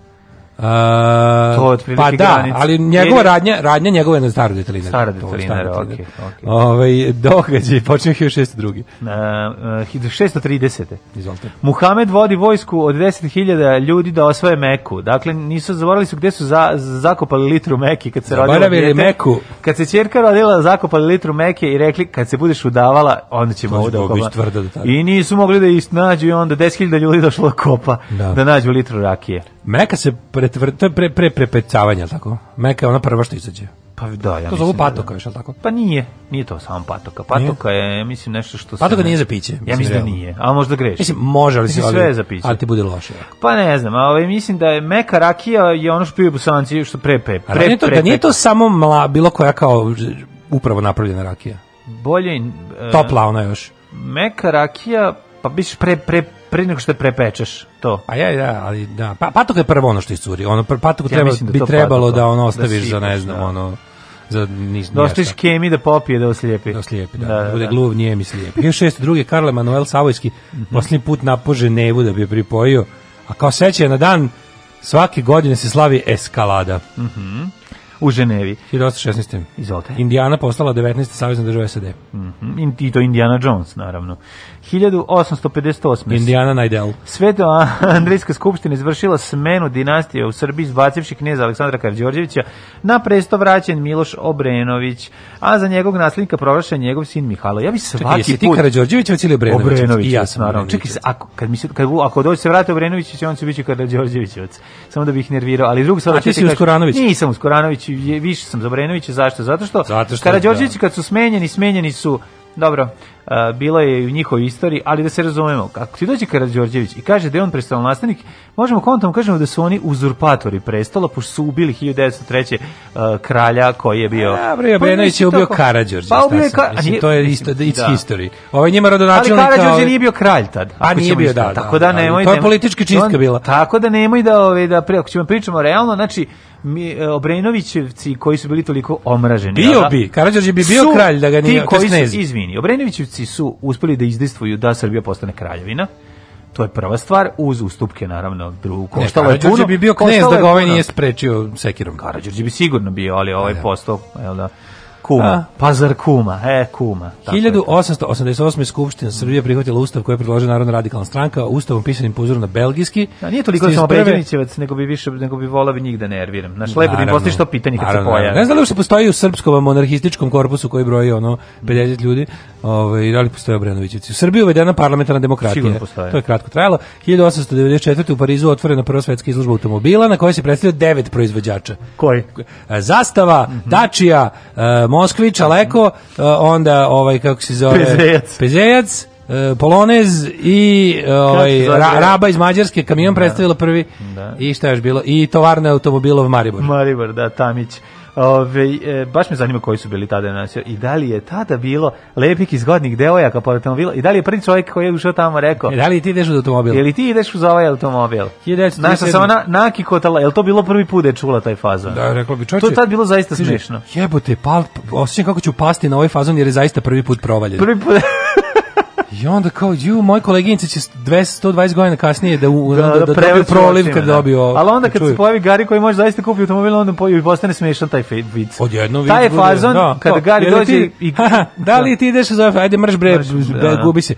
to pa da, granic. ali njegova radnja, radnja njegova je na staru detalinu. Stara detalina, da, okej. Okay, Ovaj događaj počinje 1602. Na uh, eh, 630. Izvolite. Muhamed vodi vojsku od 10.000 ljudi da osvoje Meku. Dakle, nisu zaboravili su gde su za, zakopali litru Meki kad se rodila dete. Meku. Kad se ćerka rodila, zakopali litru Meke i rekli kad se budeš udavala, onda ćemo ovde da, da I nisu mogli da isnađu i onda 10.000 ljudi došlo da kopa da, da nađu litru rakije. Meka se pre pretvr, to je pre, pre prepecavanje, tako? Meka je ona prva što izađe. Pa da, ja to zovu da- patoka, da. tako? Pa nije, nije to samo patoka. Patoka nije? je, mislim, nešto što se... Patoka ne... nije za piće. ja mislim da nije, a možda greš. Mislim, može, ali mislim, sve ali, za piće. Ali ti bude loše. Pa ne znam, ali ovaj, mislim da je meka rakija je ono što piju bosanci, što pre, pre, pre, pre, to, pre, Da nije to samo mla, bilo koja kao upravo napravljena rakija. Bolje... Uh, Topla ona još. Meka rakija, pa biš pre, pre, pre nego što prepečeš to. A ja, ja, ali da. Pa, patok je prvo ono što iscuri. Ono, patoku treba, ja da bi trebalo patok, da, da, da ono ostaviš da za, ne znam, da. ono, za ni. Dostiš da kemi da popije da oslijepi. Da oslijepi, da. da, da, da. bude gluv, nije mi slijepi. Još šest druge, Karle Manuel Savojski, mm -hmm. posljednji put napože Nevu da bi je pripojio, a kao seća na dan svake godine se slavi eskalada. Mm U Ženevi. 1816. Izvolite. Indiana postala 19. savjezna država SAD. Mm -hmm. I to Indiana Jones, naravno. 1858. Indiana Najdel. Sveto Andrejska skupština izvršila smenu dinastije u Srbiji zbacivši knjeza Aleksandra Karđorđevića na presto vraćen Miloš Obrenović, a za njegovog naslednika proglašen njegov sin Mihajlo. Ja bi svaki Čekaj, jesi ti put... Karđorđević ili Obrenović? Obrenović, ja sam naravno. Čekaj, ako kad mi se kad ako dođe se vrati Obrenović, će on se biće Karđorđevićevac. Samo da bih nervirao, ali drugo sada ti si Uskoranović. Nisam Uskoranović, više sam za Obrenovića, zašto? Zato što, Zato što Karđorđević da. kad su smenjeni, smenjeni su Dobro. Uh, bilo je i u njihovoj istoriji, ali da se razumemo, ako ti dođe Karadžorđević i kaže da je on prestolonaslenik, možemo kontom da kažemo da su oni uzurpatori prestola, pošto su ubili 1903. Uh, e, kralja koji je bio... Ja, bre, pa Obrenović je ubio Karadžorđe. Pa ubio je Karadžorđe. To je isto, it's da. history. Ovo je njima rodonačelnik... Ali Karadžorđe nije bio kralj tad. A nije bio, da, da, da. Tako da, nemoj... To je politička čistka bila. Tako da nemoj da, ove, ovaj, da, pre, ako ćemo pričamo realno, znači, mi, e, Obrenovićevci koji su bili toliko omraženi. Bio da, bi, Karadžorđe bi bio kralj da ga nije... Ti koji su, izvini, Obrenovićevci Turci su uspeli da izdejstvuju da Srbija postane kraljevina. To je prva stvar, uz ustupke naravno drugu. Koštalo je puno. bi bio knez da ga ovaj nije sprečio sekirom. Karadžorđe bi sigurno bio, ali ovaj da. postao, jel da kuma. Pa zar kuma, e, kuma. 1888. Skupština Srbije prihvatila ustav koji je predložila Narodna radikalna stranka, ustavom pisanim po uzoru na belgijski. A da, nije toliko da sam obrezenićevac, nego bi više, nego bi volao da njih da nerviram. Naš lepo da im postoji što pitanje kad se pojavi. Ne znam da li postoji u srpskom monarhističkom korpusu koji broji ono 50 ljudi, ovaj, da li postoje Obrenovićevci. U Srbiji uvedena parlamentarna demokratija. To je kratko trajalo. 1894. u Parizu otvorena prva svetska izložba automobila na kojoj se predstavio devet proizvođača. Koji? E, zastava, mm -hmm. Dačija, uh, Moskvić, Aleko, e, onda ovaj kako se zove Pezejac, Pezejac e, Polonez i e, ovaj, ra, Raba iz Mađarske, kamion da. predstavila prvi da. i šta još bilo, i tovarne automobilov Maribor. Maribor, da, Tamić. Ove, e, baš me zanima koji su bili tada naši. I da li je tada bilo lepih izgodnih devojaka pored automobila? I da li je prvi čovjek koji je ušao tamo rekao? E, da li ti ideš u automobil? Je ti ideš uz ovaj automobil? Znaš što sam ona nakikotala, je li to bilo prvi put da je čula taj fazon? Da, rekla bi čovječe. To je tad bilo zaista smiješno. Jebote, pal, osjećam kako ću pasti na ovaj fazon jer je zaista prvi put provaljen. Prvi put... I onda kao, ju, moj koleginice će 120 godina kasnije da, u, da, da, da, da dobiju proliv kad da. dobiju ovo. Ali onda kad čuju. se pojavi Gari koji može zaista kupiti automobil, onda po, i postane smešan taj vic. Odjedno Taj je da. fazon, da, kada Gari dođe... Ti, i, da li ti ideš za ajde mrš bre, mrš, da, gubi da. se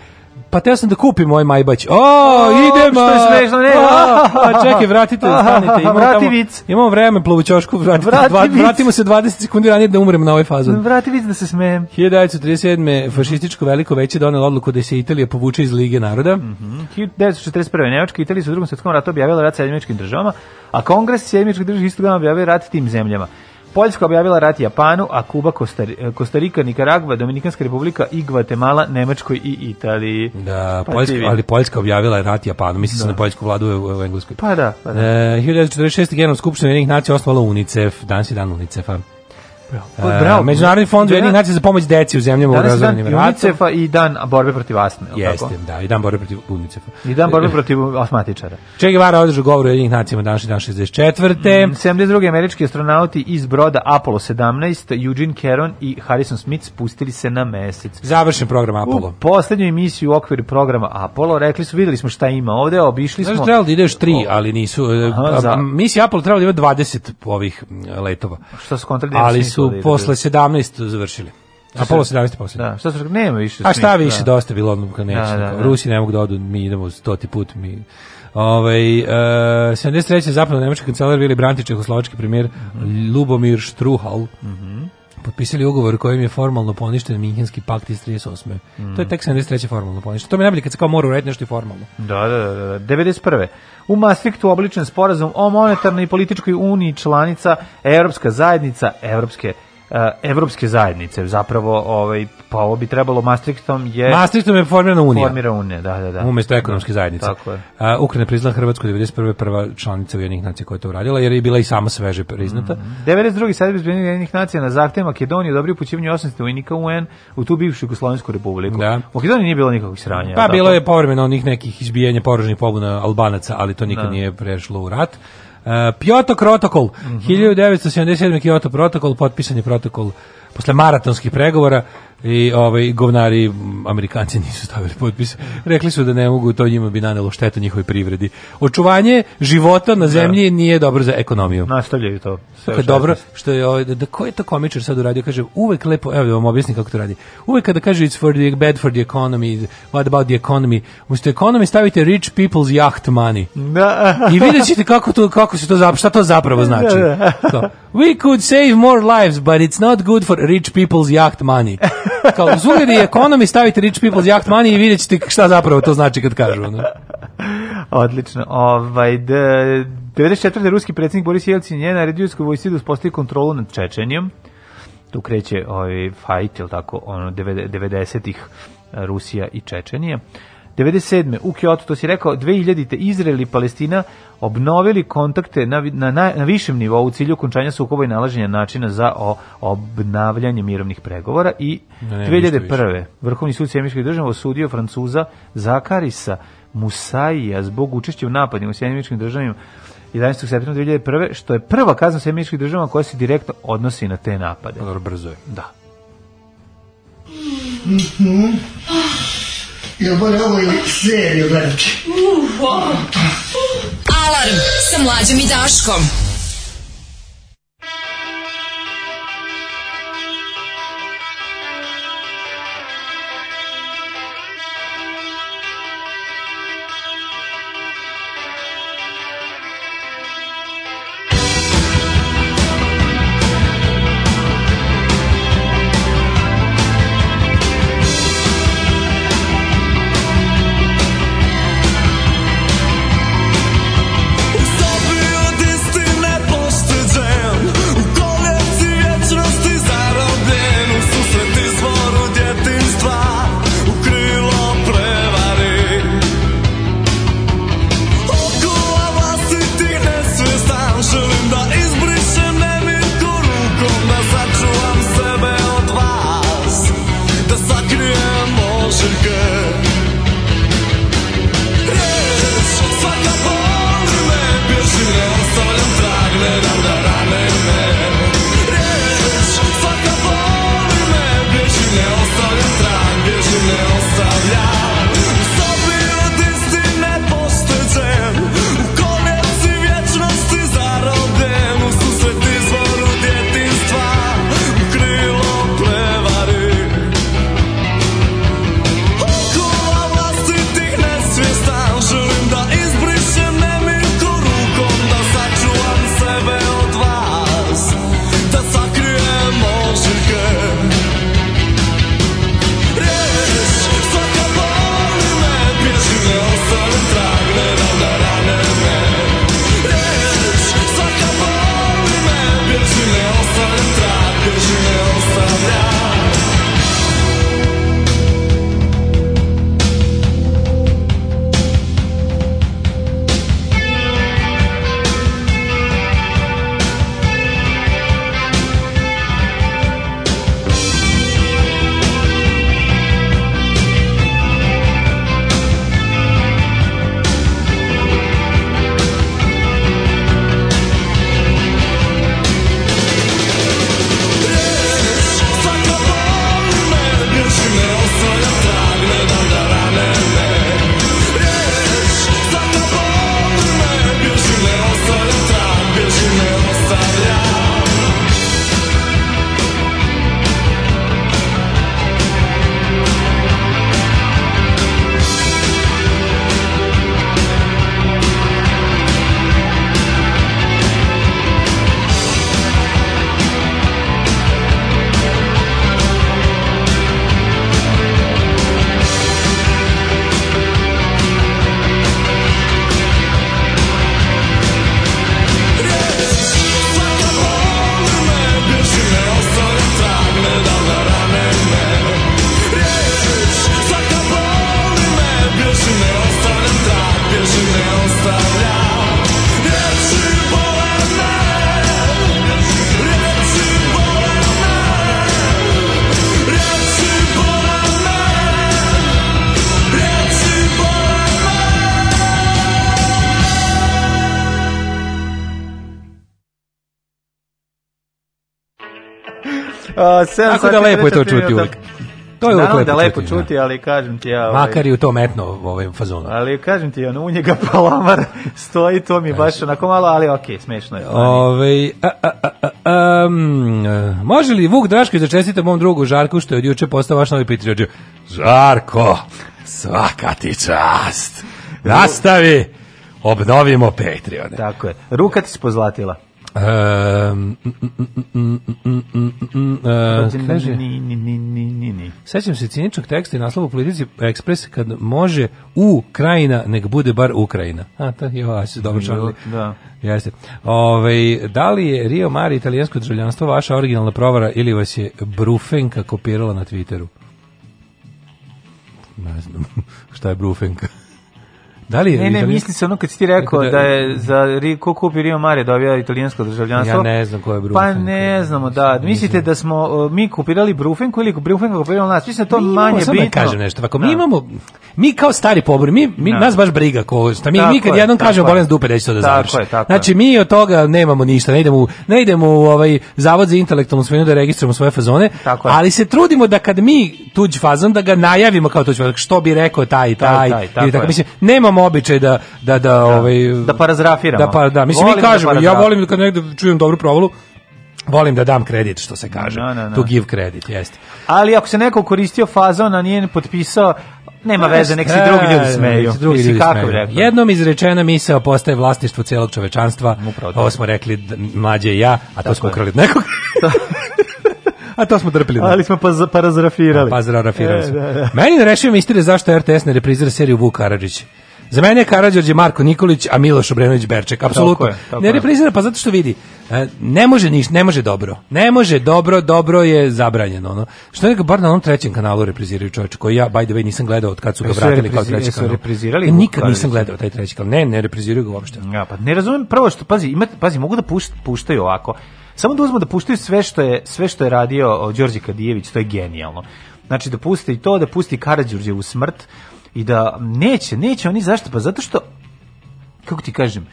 pa teo sam da kupim moj majbać. O, o Što je smešno, ne? A, pa čekaj, vratite, stanite. Imamo, Vrati vic. Imamo vreme, plavućošku, vratite, Vrati vratimo se 20 sekundi ranije da umrem na ovoj fazu. Vrati vic da se smejem. 1937. fašističko veliko veće donelo odluku da se Italija povuče iz Lige naroda. Mm -hmm. 1941. Nemačka i Italija su u drugom svetskom ratu objavila rat sa jediničkim državama, a Kongres Sjedinjenih država isto objavio rat tim zemljama. Poljska objavila rat Japanu, a Kuba, Kostarika, Nikaragva, Dominikanska republika i Gvatemala, Nemačkoj i Italiji. Da, pa Poljska, ali Poljska objavila rat Japanu, misli se da. na poljsku vladu u, u Engleskoj. Pa da, pa da. E, 1946. generalna skupština jednih nacija osnovala UNICEF, danas je dan UNICEF-a. Bravo. E, Međunarodni fond da- Ujedinjenih nacija za pomoć deci u zemljama u razvojenim ratom. UNICEF-a i dan borbe protiv astme, tako? Jeste, da, i dan borbe protiv UNICEF-a. I dan borbe e, protiv astmatičara. Che Guevara održao govor Ujedinjenih nacija na današnji dan 64. Mm, 72. američki astronauti iz broda Apollo 17, Eugene Caron i Harrison Smith spustili se na mesec. Završen program Apollo. U poslednjoj emisiji u okviru programa Apollo rekli su, videli smo šta ima ovde, obišli smo. Znaš, trebalo da ideš tri, ali nisu. E, Aha, za... Misija Apollo trebalo da ima 20 ovih letova. Što su kontrali? Ali su su da posle 17 završili. A polo 17 posle. Da, šta su nema više. A šta više da. dosta bilo odmah kad neće. Da, da, da. Rusi ne mogu da odu, mi idemo stoti put, mi Ovaj e, 73. zapadno nemački kancelar Vili Brantić, čehoslovački premijer mm -hmm. Lubomir Štruhal. Mhm. Mm potpisali ugovor kojim je formalno poništen Minhenski pakt iz 38. Mm. To je tek 73. Mm. formalno poništen. To mi najbolje kad se kao mora uraditi nešto i formalno. Da, da, da. da. 91. Da. U Maastrichtu obličen sporazum o monetarnoj i političkoj uniji članica Europska zajednica Evropske Eh, evropske zajednice. Zapravo ovaj pa ovo bi trebalo Maastrichtom je Maastrichtom je formirana unija. Formira unija, da, da, da. Umesto ekonomske da, zajednice. Tako je. A, eh, Ukrajina priznala Hrvatsku 91. prva članica Ujedinjenih nacija koja je to uradila jer je bila i sama sveže priznata. Mm. 92. sad Ujedinjenih nacija na zahtev Makedonije dobri upućivanje 800 vojnika UN u tu bivšu Jugoslovensku republiku. Da. Makedoniji nije bilo nikakvog sranja. Pa tako. bilo je povremeno onih nekih izbijanja poružnih pobuna Albanaca, ali to nikad da. nije prešlo u rat. Eh, Kyoto protokol, mm -hmm. 1977. Kyoto protokol, potpisan je protokol posle maratonskih pregovora I ovaj govnari Amerikanci nisu stavili potpis. Rekli su da ne mogu, to njima bi nanelo štetu njihovoj privredi. Očuvanje života na da. zemlji da. nije dobro za ekonomiju. Nastavljaju to. Sve je dakle, dobro što je ovaj da, da ko je to komičar sad uradio kaže uvek lepo, evo da vam objasnim kako to radi. Uvek kada kaže it's for the bad for the economy, what about the economy? U Umesto economy stavite rich people's yacht money. Da. I videćete kako to kako se to zapravo šta to zapravo znači. Da, da. we could save more lives, but it's not good for rich people's yacht money. Kao uz ugled i stavite rich people's yacht money i videćete šta zapravo to znači kad kažu. ono. Odlično. Ovaj, de, 94. ruski predsednik Boris Jelcin je naredio vojsci da uspostavi kontrolu nad Čečenijom. Tu kreće ovaj, fight, ili tako, ono, 90-ih Rusija i Čečenija. 97. u Kyoto, to si rekao, 2000. te Izrael i Palestina obnovili kontakte na, na, na višem nivou u cilju okončanja sukoba i nalaženja načina za o, obnavljanje mirovnih pregovora i ne, 2001. Vrhovni sud Sjemičkih država osudio Francuza Zakarisa Musaija zbog učešća u napadima u Sjemičkim državima 11. septembra 2001. što je prva kazna Sjemičkih država koja se direktno odnosi na te napade. Dobro, brzo je. Da. Mm -hmm jer bolje ovo i seriju gledati. Alarm sa mlađom i Daškom. Tako da lepo je to čuti uvek. Da. To je Naravno da lepo čuti, da. ali kažem ti ja... Ovaj, Makar i u tom etno ovaj fazonu. Ali kažem ti, on, u njega palamar stoji, to mi baš onako malo, ali okej, okay, smešno je. Ove, a, a, a, um, može li Vuk Draško da čestite mom drugu Žarku, što je od juče postao vaš novi Patreon? Žarko, svaka ti čast! Nastavi! Obnovimo Patreon. Tako je. Ruka ti se pozlatila. Kaže, sećam se ciničnog teksta i naslova u politici Ekspres kad može u krajina, nek bude bar Ukrajina. A, to je ovo, se dobro čarali. Da. Jeste. Ove, da li je Rio Mari italijansko državljanstvo vaša originalna provara ili vas je Brufenka kopirala na Twitteru? Ne znam šta je Brufenka. Da li je ne, ne, mislim se ono kad si ti rekao dakle, da, da je za ko kupi Rio Mare da dobio italijansko državljanstvo. Ja ne znam ko je Brufenko. Pa ne znamo, da. Mislite da smo uh, mi kupirali Brufenko ili Brufenko kupirao nas? Mislim da to mi manje da bitno. Da kažem nešto. Ako mi da. imamo, mi kao stari pobori, mi, mi da. nas baš briga ko šta mi, tako mi kad je, jednom kažemo bolen dupe da će da završi. Je, tako znači mi od toga nemamo ništa, ne idemo ne idemo u ovaj zavod za intelektualnu svojinu da registrujemo svoje fazone, tako ali se trudimo da kad mi tuđ fazon da ga najavimo kao tuđ fazon, što bi rekao taj taj, taj, taj tako. Mislim, nemamo imamo običaj da, da da da ovaj da parazrafiramo. Da pa da, mislim volim mi da kažemo, da ja volim kad negde čujem dobru provalu, Volim da dam kredit, što se kaže. No, no, no. To give kredit, jeste. Ali ako se neko koristio fazon, a nije potpisao, nema veze, nek se drugi ljudi e, smeju. se Drugi ljudi kako smeju. Jednom izrečena misao postaje vlastištvo celog čovečanstva. Ovo smo rekli mlađe i ja, a to Tako smo ukrali od nekog. a to smo trpili. Da. Ali smo pa parazrafirali. Pa parazrafirali e, Da, da. Meni ne da rešio misterije zašto RTS ne reprizira seriju Vuk Karadžić. Za mene je Karađorđe Marko Nikolić, a Miloš Obrenović Berček. Apsolutno. Tako je, ne reprizira, pa zato što vidi. E, ne može niš, ne može dobro. Ne može dobro, dobro je zabranjeno. Ono. Što je bar na onom trećem kanalu repriziraju čovječe, koji ja, by the way, nisam gledao od kad su ga vratili kao treći kanal. reprizirali? E, nikad nisam gledao taj treći kanal. Ne, ne repriziraju ga uopšte. Ja, pa ne razumem prvo što, pazi, ima, pazi mogu da pušt, puštaju ovako. Samo da uzmu da puštaju sve što je, sve što je radio Đorđe Kadijević, to je genijalno. Znači da pusti i to, da pusti Karadžorđe u smrt, i da neće, neće oni zašto? Pa zato što, kako ti kažem,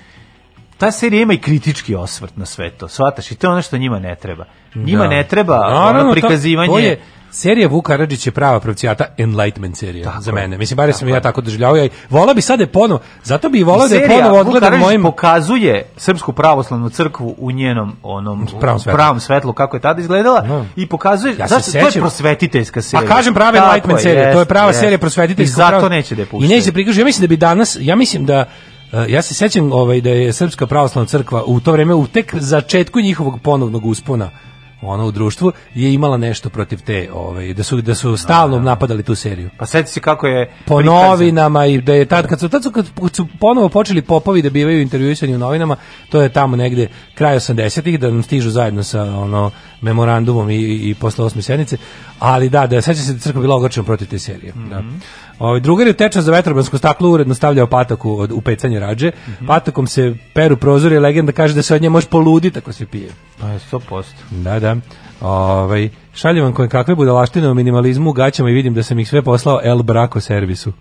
ta serija ima i kritički osvrt na sve to, shvataš, i to je ono što njima ne treba. Njima da. ne treba Naravno, ono prikazivanje... Ta, Serija Vuk Karadžić je prava pravcijata Enlightenment serija tako za mene. Mislim, bare sam ja tako doživljavao. Ja vola bi sada da ponovo, zato bi volao da je ponovo odgledam mojim... pokazuje Srpsku pravoslavnu crkvu u njenom onom pravom svetlu, pravom svetlu kako je tada izgledala no. Da. i pokazuje... Ja zato, to je prosvetiteljska serija. A kažem prava Enlightenment serija, to je prava serija prosvetiteljska. I zato prava... neće da je puštaju. I neće da Ja mislim da bi danas, ja mislim da eh, ja se sećam ovaj da je Srpska pravoslavna crkva u to vreme, u tek začetku njihovog ponovnog uspona ona u društvu je imala nešto protiv te, ovaj, da su da su stalno no, da, da, da. napadali tu seriju. Pa seti se kako je po prikazan. novinama i da je tad kad su tad su, kad su ponovo počeli popovi da bivaju intervjuisani u novinama, to je tamo negde kraj 80-ih da nam stižu zajedno sa ono memorandumom i, i posle osme sednice, ali da, da seća se da crkva bila ogorčena protiv te serije. Mm -hmm. da. Mhm. Ovaj drugar je tečan za vetrobransko staklo uredno stavljao pataku od upecanja rađe. Mm -hmm. Patakom se peru prozori, legenda kaže da se od nje može poluditi ako se pije. Pa 100%. Da, da. Ovaj šaljem vam koje kakve budalaštine o minimalizmu u gaćama i vidim da sam ih sve poslao El Braco servisu.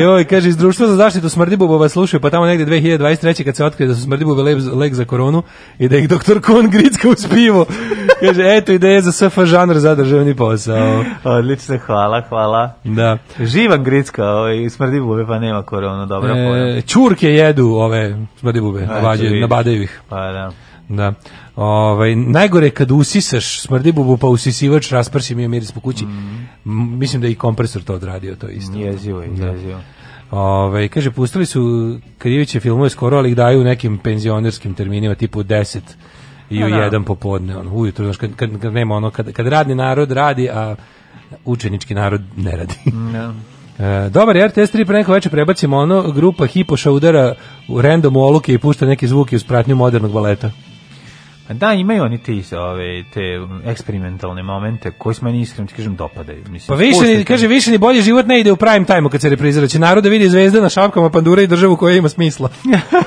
Joj, kaže, iz društva za zaštitu smrdibubova slušaju, pa tamo negde 2023. kad se otkrije da su smrdibube lek za koronu i da ih doktor Kon gricka uz pivo. Kaže, eto ideje za SF žanr za državni posao. Odlično, hvala, hvala. Da. Živan gricka, ovaj, smrdibube, pa nema koronu, dobro. E, čurke jedu ove smrdibube, nabadaju ih. Pa da. Da. Ovaj najgore kad usisaš smrdi bubu pa usisivač rasprši mi je miris po kući. Mm. Mislim da i kompresor to odradio to isto. Jezivo je, da. jezivo. Ove, ovaj, kaže, pustili su Kriviće filmove skoro, ali ih daju u nekim penzionerskim terminima, tipu 10 i u da, da. jedan popodne, ono, ujutro, znaš, kad, kad, kad, nema ono, kad, kad radni narod radi, a učenički narod ne radi. Da. E, dobar, RTS 3 pre neko večer prebacimo ono, grupa Hipoša udara u random oluke i pušta neke zvuke uz pratnju modernog baleta. Da, imaju oni ti ove, te um, eksperimentalne momente koji se meni iskreno ti kažem dopadaju. Mislim, pa više ni, kaže, više ni bolji život ne ide u prime time kad se reprizira. Će narod da vidi zvezde na šapkama pandura i državu koja ima smisla.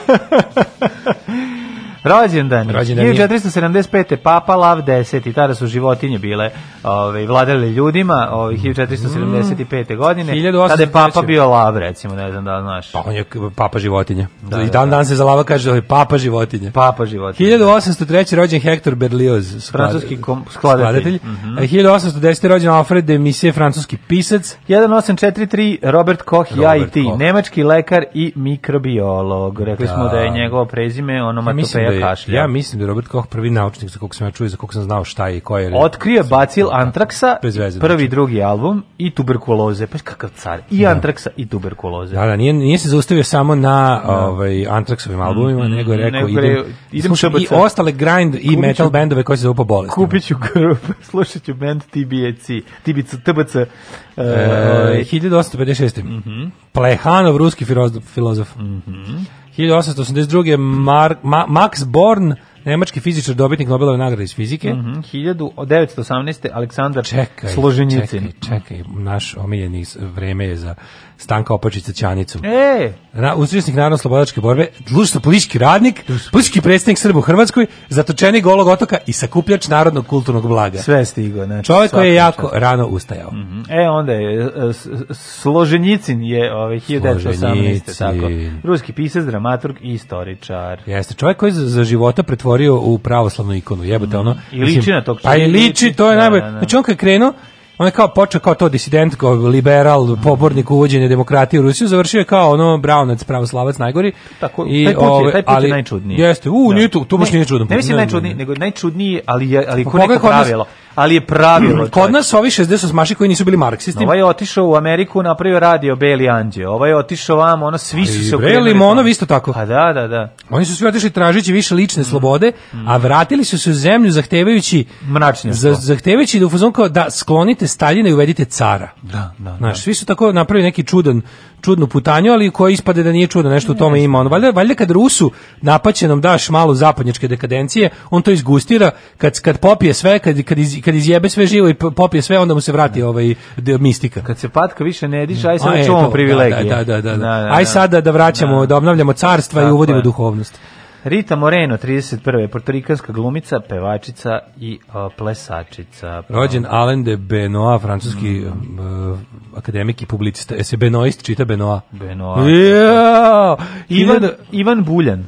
Rođendan. Rođendan 1475. Papa Lav 10. I tada su životinje bile ovaj, vladale ljudima ovaj, 1475. Mm. godine. 1803. Tada je Papa bio Lav, recimo, ne znam da znaš. Pa on je Papa životinje. Da, I da, dan, da. dan se za Lava kaže, da je Papa životinje. Papa životinje. Da. 1803. rođen Hector Berlioz. Sklad... Francuski kom... skladatelj. skladatelj. Mm -hmm. 1810. rođen Alfred de Mise, francuski pisac. 1843. Robert Koch, Robert ja i ti. Nemački lekar i mikrobiolog. Rekli da. smo da je njegovo prezime onomatopeja da kašlja. ja mislim da Robert Koch prvi naučnik za kog sam ja čuo za kog sam znao šta je i ko je. Otkrio bacil antraksa, prvi znači. drugi album i tuberkuloze, pa kakav car, i da. antraksa i tuberkuloze. Da, da, nije, nije se zaustavio samo na da. ovaj, antraksovim mm, albumima, mm, nego je rekao nego idem, idem slušam i ostale grind i Kupiću, metal bendove koje se zove po bolesti. Kupit ću grup, slušat ću band TBC, TBC, TBC. Uh, 1856. Mm -hmm. Plehanov, ruski filozof. Mm -hmm. 1882. Mar, Ma, Max Born, nemački fizičar, dobitnik Nobelove nagrade iz fizike. Mm -hmm. 1918. Aleksandar čekaj, Složenjicin. Čekaj, čekaj, naš omiljeni vreme je za Stanka Opačica Ćanicu. E! Na, usrećnik narodno-slobodačke borbe, društvo-politički radnik, politički predstavnik Srba u Hrvatskoj, zatočeni golog otoka i sakupljač narodnog kulturnog blaga. Sve stigo. Znači, Čovjek koji je jako čas. rano ustajao. Mm -hmm. E, onda je, e, Složenjicin je ovaj, 1918. Tako. Ruski pisac, dramaturg i istoričar. Jeste, čovjek koji je za života pretvorio u pravoslavnu ikonu, jebote mm. ono. I liči na tog čovjeka. Pa i liči, to je da, najbolje. Da, da. Znači on kad krenuo, on je kao počeo kao to disident, kao liberal, pobornik uvođenja demokratije u Rusiju, završio je kao ono Brownac, pravoslavac najgori. Tako, I, taj put ove, taj put je ali, najčudniji. Jeste, u, da. nije to, to baš nije čudan Ne, ne mislim najčudniji, nego najčudniji, ali, je, ali pa ko neko pravilo ali je pravilo. Mhm. Kod nas ovi 60 maši koji nisu bili marksisti. Ovaj je otišao u Ameriku, napravio radio Beli Anđe. Ovaj je otišao vam, ono svi su se okrenuli. Limonov isto tako. A pa da, da, da. Oni su svi otišli tražeći više lične slobode, mm. a vratili su se u zemlju zahtevajući mračnje. Za, zahtevajući da u fazon kao da sklonite Staljina i uvedite cara. Da, da. Znaš, da. svi su tako napravili neki čudan čudnu putanju, ali koja ispade da nije čudno, nešto u tome ima. On valjda valjda kad Rusu napaćenom daš malo zapadnjačke dekadencije, on to izgustira kad kad popije sve, kad kad, iz, kad izjebe sve živo i popije sve, onda mu se vrati da. ovaj mistika. Kad se patka više ne diže, aj sad čuvamo da, da, privilegije. Da, da, da, da. Aj sada da vraćamo, da obnavljamo carstva i uvodimo duhovnost. Rita Moreno, 31. portorikanska glumica, pevačica i uh, plesačica. Rođen Alain de Benoit, francuski mm. uh, akademik i publicista. E se Benoist čita Benoit? Benoit. Yeah! Ivan, Ivan, Buljan.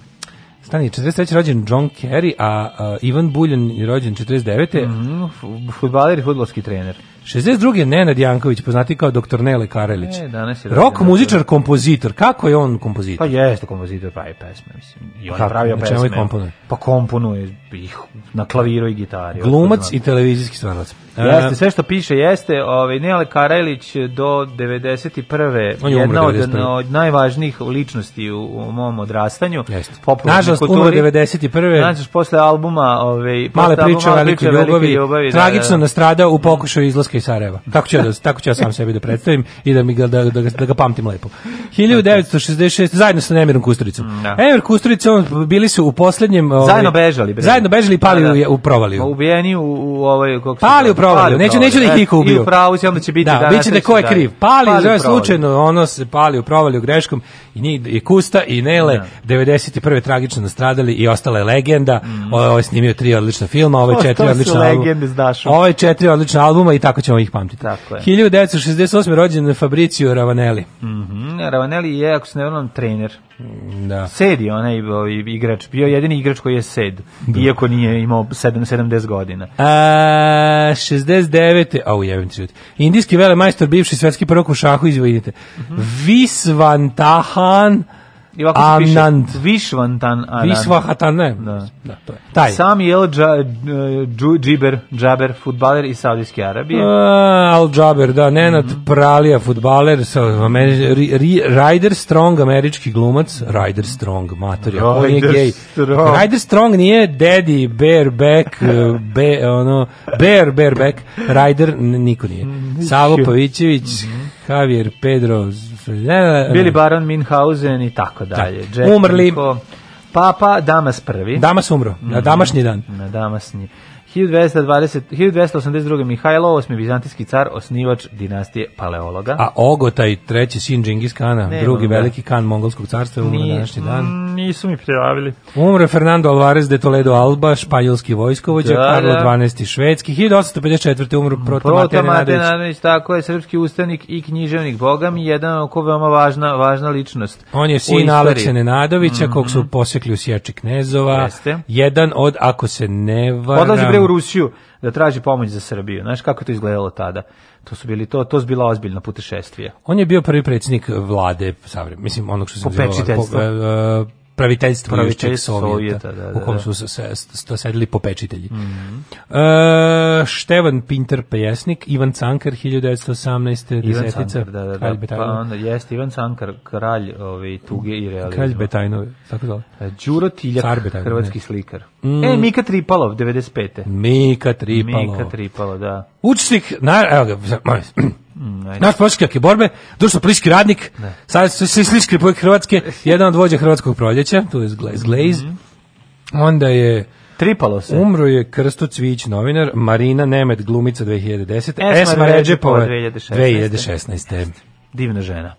Stani, 43. rođen John Kerry, a uh, Ivan Buljan je rođen 49. Mm, futbaler i futbolski trener. 62. Nenad Janković, poznati kao doktor Nele Karelić. E, danas je Rock muzičar, kompozitor. Kako je on kompozitor? Pa jeste kompozitor, pravi pesme, mislim. I on Kako, pesme. Čemu komponuje? Pa komponuje ih na klaviru i gitari. Glumac i televizijski stranac. E, jeste, sve što piše jeste, ovaj, Nele Karelić do 91. On je jedna od, od najvažnijih ličnosti u, u mom odrastanju. Jeste. Nažalost, umro 91. Nažalost, posle albuma... Ovaj, male priče, velike ljubavi, ljubavi, tragično da, da, da. nastradao u pokušaju izlaska Hrvatska i Sarajeva. Kako ću ja, da, tako ću ja sam sebi da predstavim i da, mi ga, da, da, da ga pamtim lepo. 1966, zajedno sa Nemirom Kusturicom. Da. Nemir Kusturica, on, bili su u posljednjem... Ovaj, zajedno ovaj, bežali. Zajedno bežali i pali da, da. u, u provaliju. Pa ubijeni u, u ovaj... Kako pali u provaliju. Neću, neću da ih niko e, ubio. I u pravu si, onda će biti... Da, da biće da ko je kriv. Pali, pali slučajno, ono se pali u provaliju greškom i, ni i Kusta i Nele, da. 91. tragično nastradali i ostala je legenda. Mm. Ovo snimio tri odlična filma, ove četiri odlična albuma. četiri odlična albuma i tako ćemo ih pamtiti. Tako je. 1968. rođen Fabricio Ravanelli. Mm -hmm. Ravanelli je, ako se ne vrlo, trener. Mm, da. Sed je onaj ovaj, igrač. Bio jedini igrač koji je sed. Da. Iako nije imao 7, 70 godina. A, 69. Au, jebim ti Indijski velemajstor, bivši svetski prvok u šahu, izvedite. Mm -hmm. Visvantahan I ovako se piše Vishvantan Anand. Vishvahatan, ne. Da. da, to je. Taj. Sam Jel eh, Džiber, Džaber, futbaler iz Saudijske Arabije. Uh, Al Džaber, da, Nenad mm -hmm. Pralija, futbaler, sa, Ameri, ri, ri, Ryder Strong, američki glumac, Ryder Strong, mater, on je gej. Strong. Ryder Strong nije daddy, bareback, eh, be, ono, bear, bareback, Ryder, niko nije. Mhm. Savo Pavićević, mm -hmm. Javier Pedro, E, e, e. Bili Baron Minhausen i tako da. dalje. Da. Umrli. Papa Damas prvi. Damas umro, na mhm. damašnji dan. Na damašnji. 1220, 1282. Mihajlo, VIII. bizantijski car, osnivač dinastije paleologa. A Ogotaj, treći sin Džingis Kana, ne, drugi ne. Da. veliki kan mongolskog carstva, umre na današnji dan. Nisu mi prijavili. Umre Fernando Alvarez de Toledo Alba, španjolski vojskovođa, da, Karlo da. švedski, 1854. umru Proto, Proto tako je, srpski ustanik i književnik Bogam, jedan oko veoma važna, važna ličnost. On je sin Alekse Nenadovića, mm -hmm. kog su mhm. posekli u Sječi Knezova, Jeste. jedan od, ako se ne varam, u Rusiju da traži pomoć za Srbiju. Znaš kako to izgledalo tada? To su bili to, to su bila ozbiljna putešestvije. On je bio prvi predsjednik vlade, savrem, mislim, onog što se zove praviteljstvo praviteljstvo Sovjeta, da, da, u da, kom da. su se, se, sedeli popečitelji. Mm -hmm. uh, Števan Pinter Pjesnik, Ivan Cankar 1918. Ivan Cankar, da, da, da. Pa onda jeste Ivan Cankar, kralj ove, ovaj, tuge i realizma. Kralj Betajnove, tako zove. E, Đuro Tiljak, Betajnov, hrvatski ne. slikar. Mm. E, Mika Tripalov, 95. Mika Tripalov. Mika Tripalov, da. Učnik, na, evo ga, Mm, ajde. Naš počeljake borbe, društvo pliski radnik, sad su svi slički pojeg Hrvatske, jedan od vođa Hrvatskog proljeća, tu je Glaze, mm -hmm. onda je... Tripalo se. Umro je Krsto Cvić, novinar, Marina Nemet, glumica 2010. Esma, Esma Ređepova, 2016. 2016. Divna žena.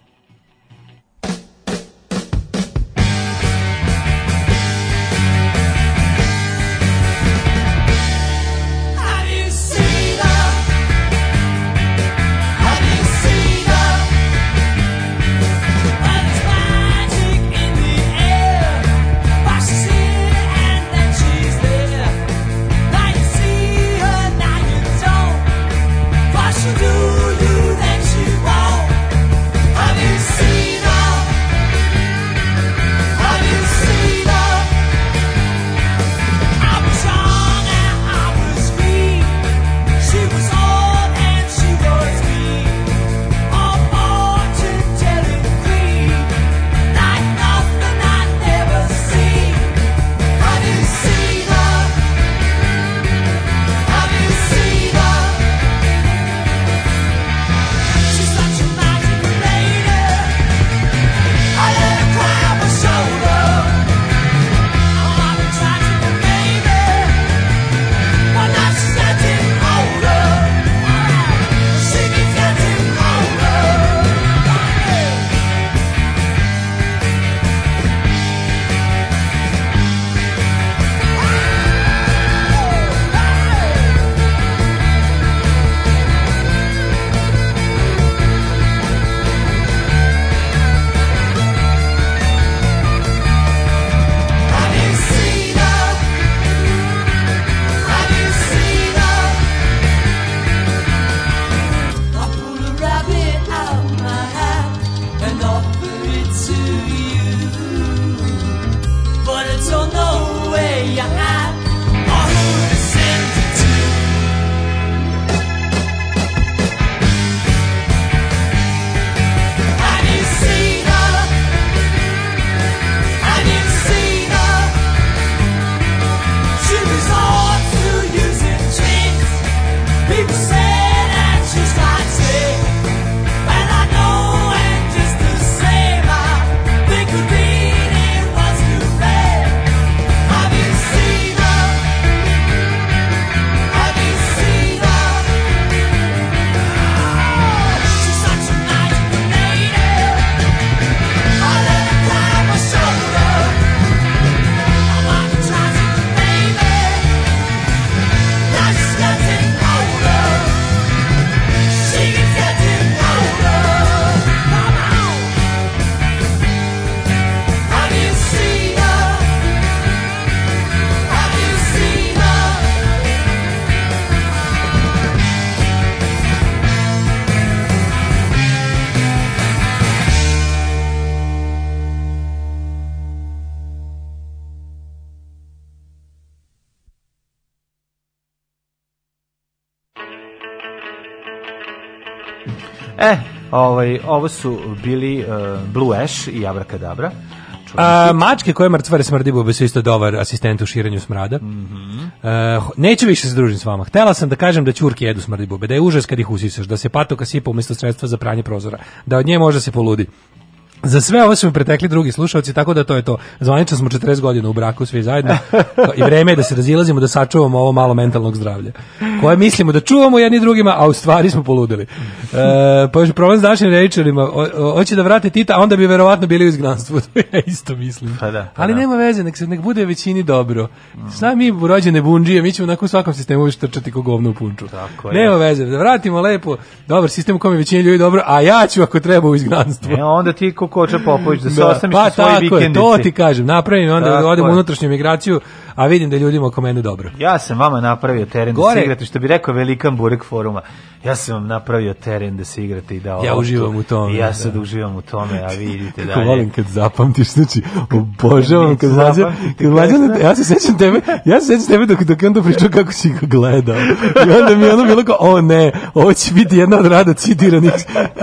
E, ovaj, ovo su bili uh, Blue Ash i Abracadabra. A, mačke koje mrtvare smrdi bube su isto dobar asistent u širenju smrada. Mm -hmm. uh, neću više se družim s vama. Htela sam da kažem da ćurke jedu smrdi bube, da je užas kad ih usisaš, da se patoka sipa umjesto sredstva za pranje prozora, da od nje može se poludi. Za sve ovo su mi pretekli drugi slušalci, tako da to je to. Zvanično smo 40 godina u braku svi zajedno i vreme je da se razilazimo, da sačuvamo ovo malo mentalnog zdravlja. Koje mislimo da čuvamo jedni drugima, a u stvari smo poludili. E, pa još problem s našim rečerima, hoće da vrate Tita, onda bi verovatno bili u izgnanstvu. To ja isto mislim. Pa da, pa Ali da. nema veze, nek, se, nek bude većini dobro. Mm. Sami mi rođene bunđije, mi ćemo onako u svakom sistemu više trčati ko govno u punču. Tako je. Nema veze, da vratimo lepo, dobar sistem u kome većini ljudi dobro, a ja ću ako treba u izgnanstvu. E, onda ti Koča Popović da se da, osamiš pa, svoj vikend. Pa tako je, to ti kažem, napravim onda tako odem u unutrašnju migraciju a vidim da ljudima oko mene dobro. Ja sam vama napravio teren Gore. da se igrate, što bi rekao velikan burek foruma. Ja sam vam napravio teren da se igrate i da Ja uživam u tome. Ja da. sad da. uživam u tome, a vi vidite da. Volim kad zapamtiš, znači obožavam kad mlađa, kad mlađa, ja se sećam tebe, ja se sećam tebe dok dok je onda pričao kako si ga gledao. I onda mi je ono bilo kao, o ne, ovo će biti jedna od rada citiranih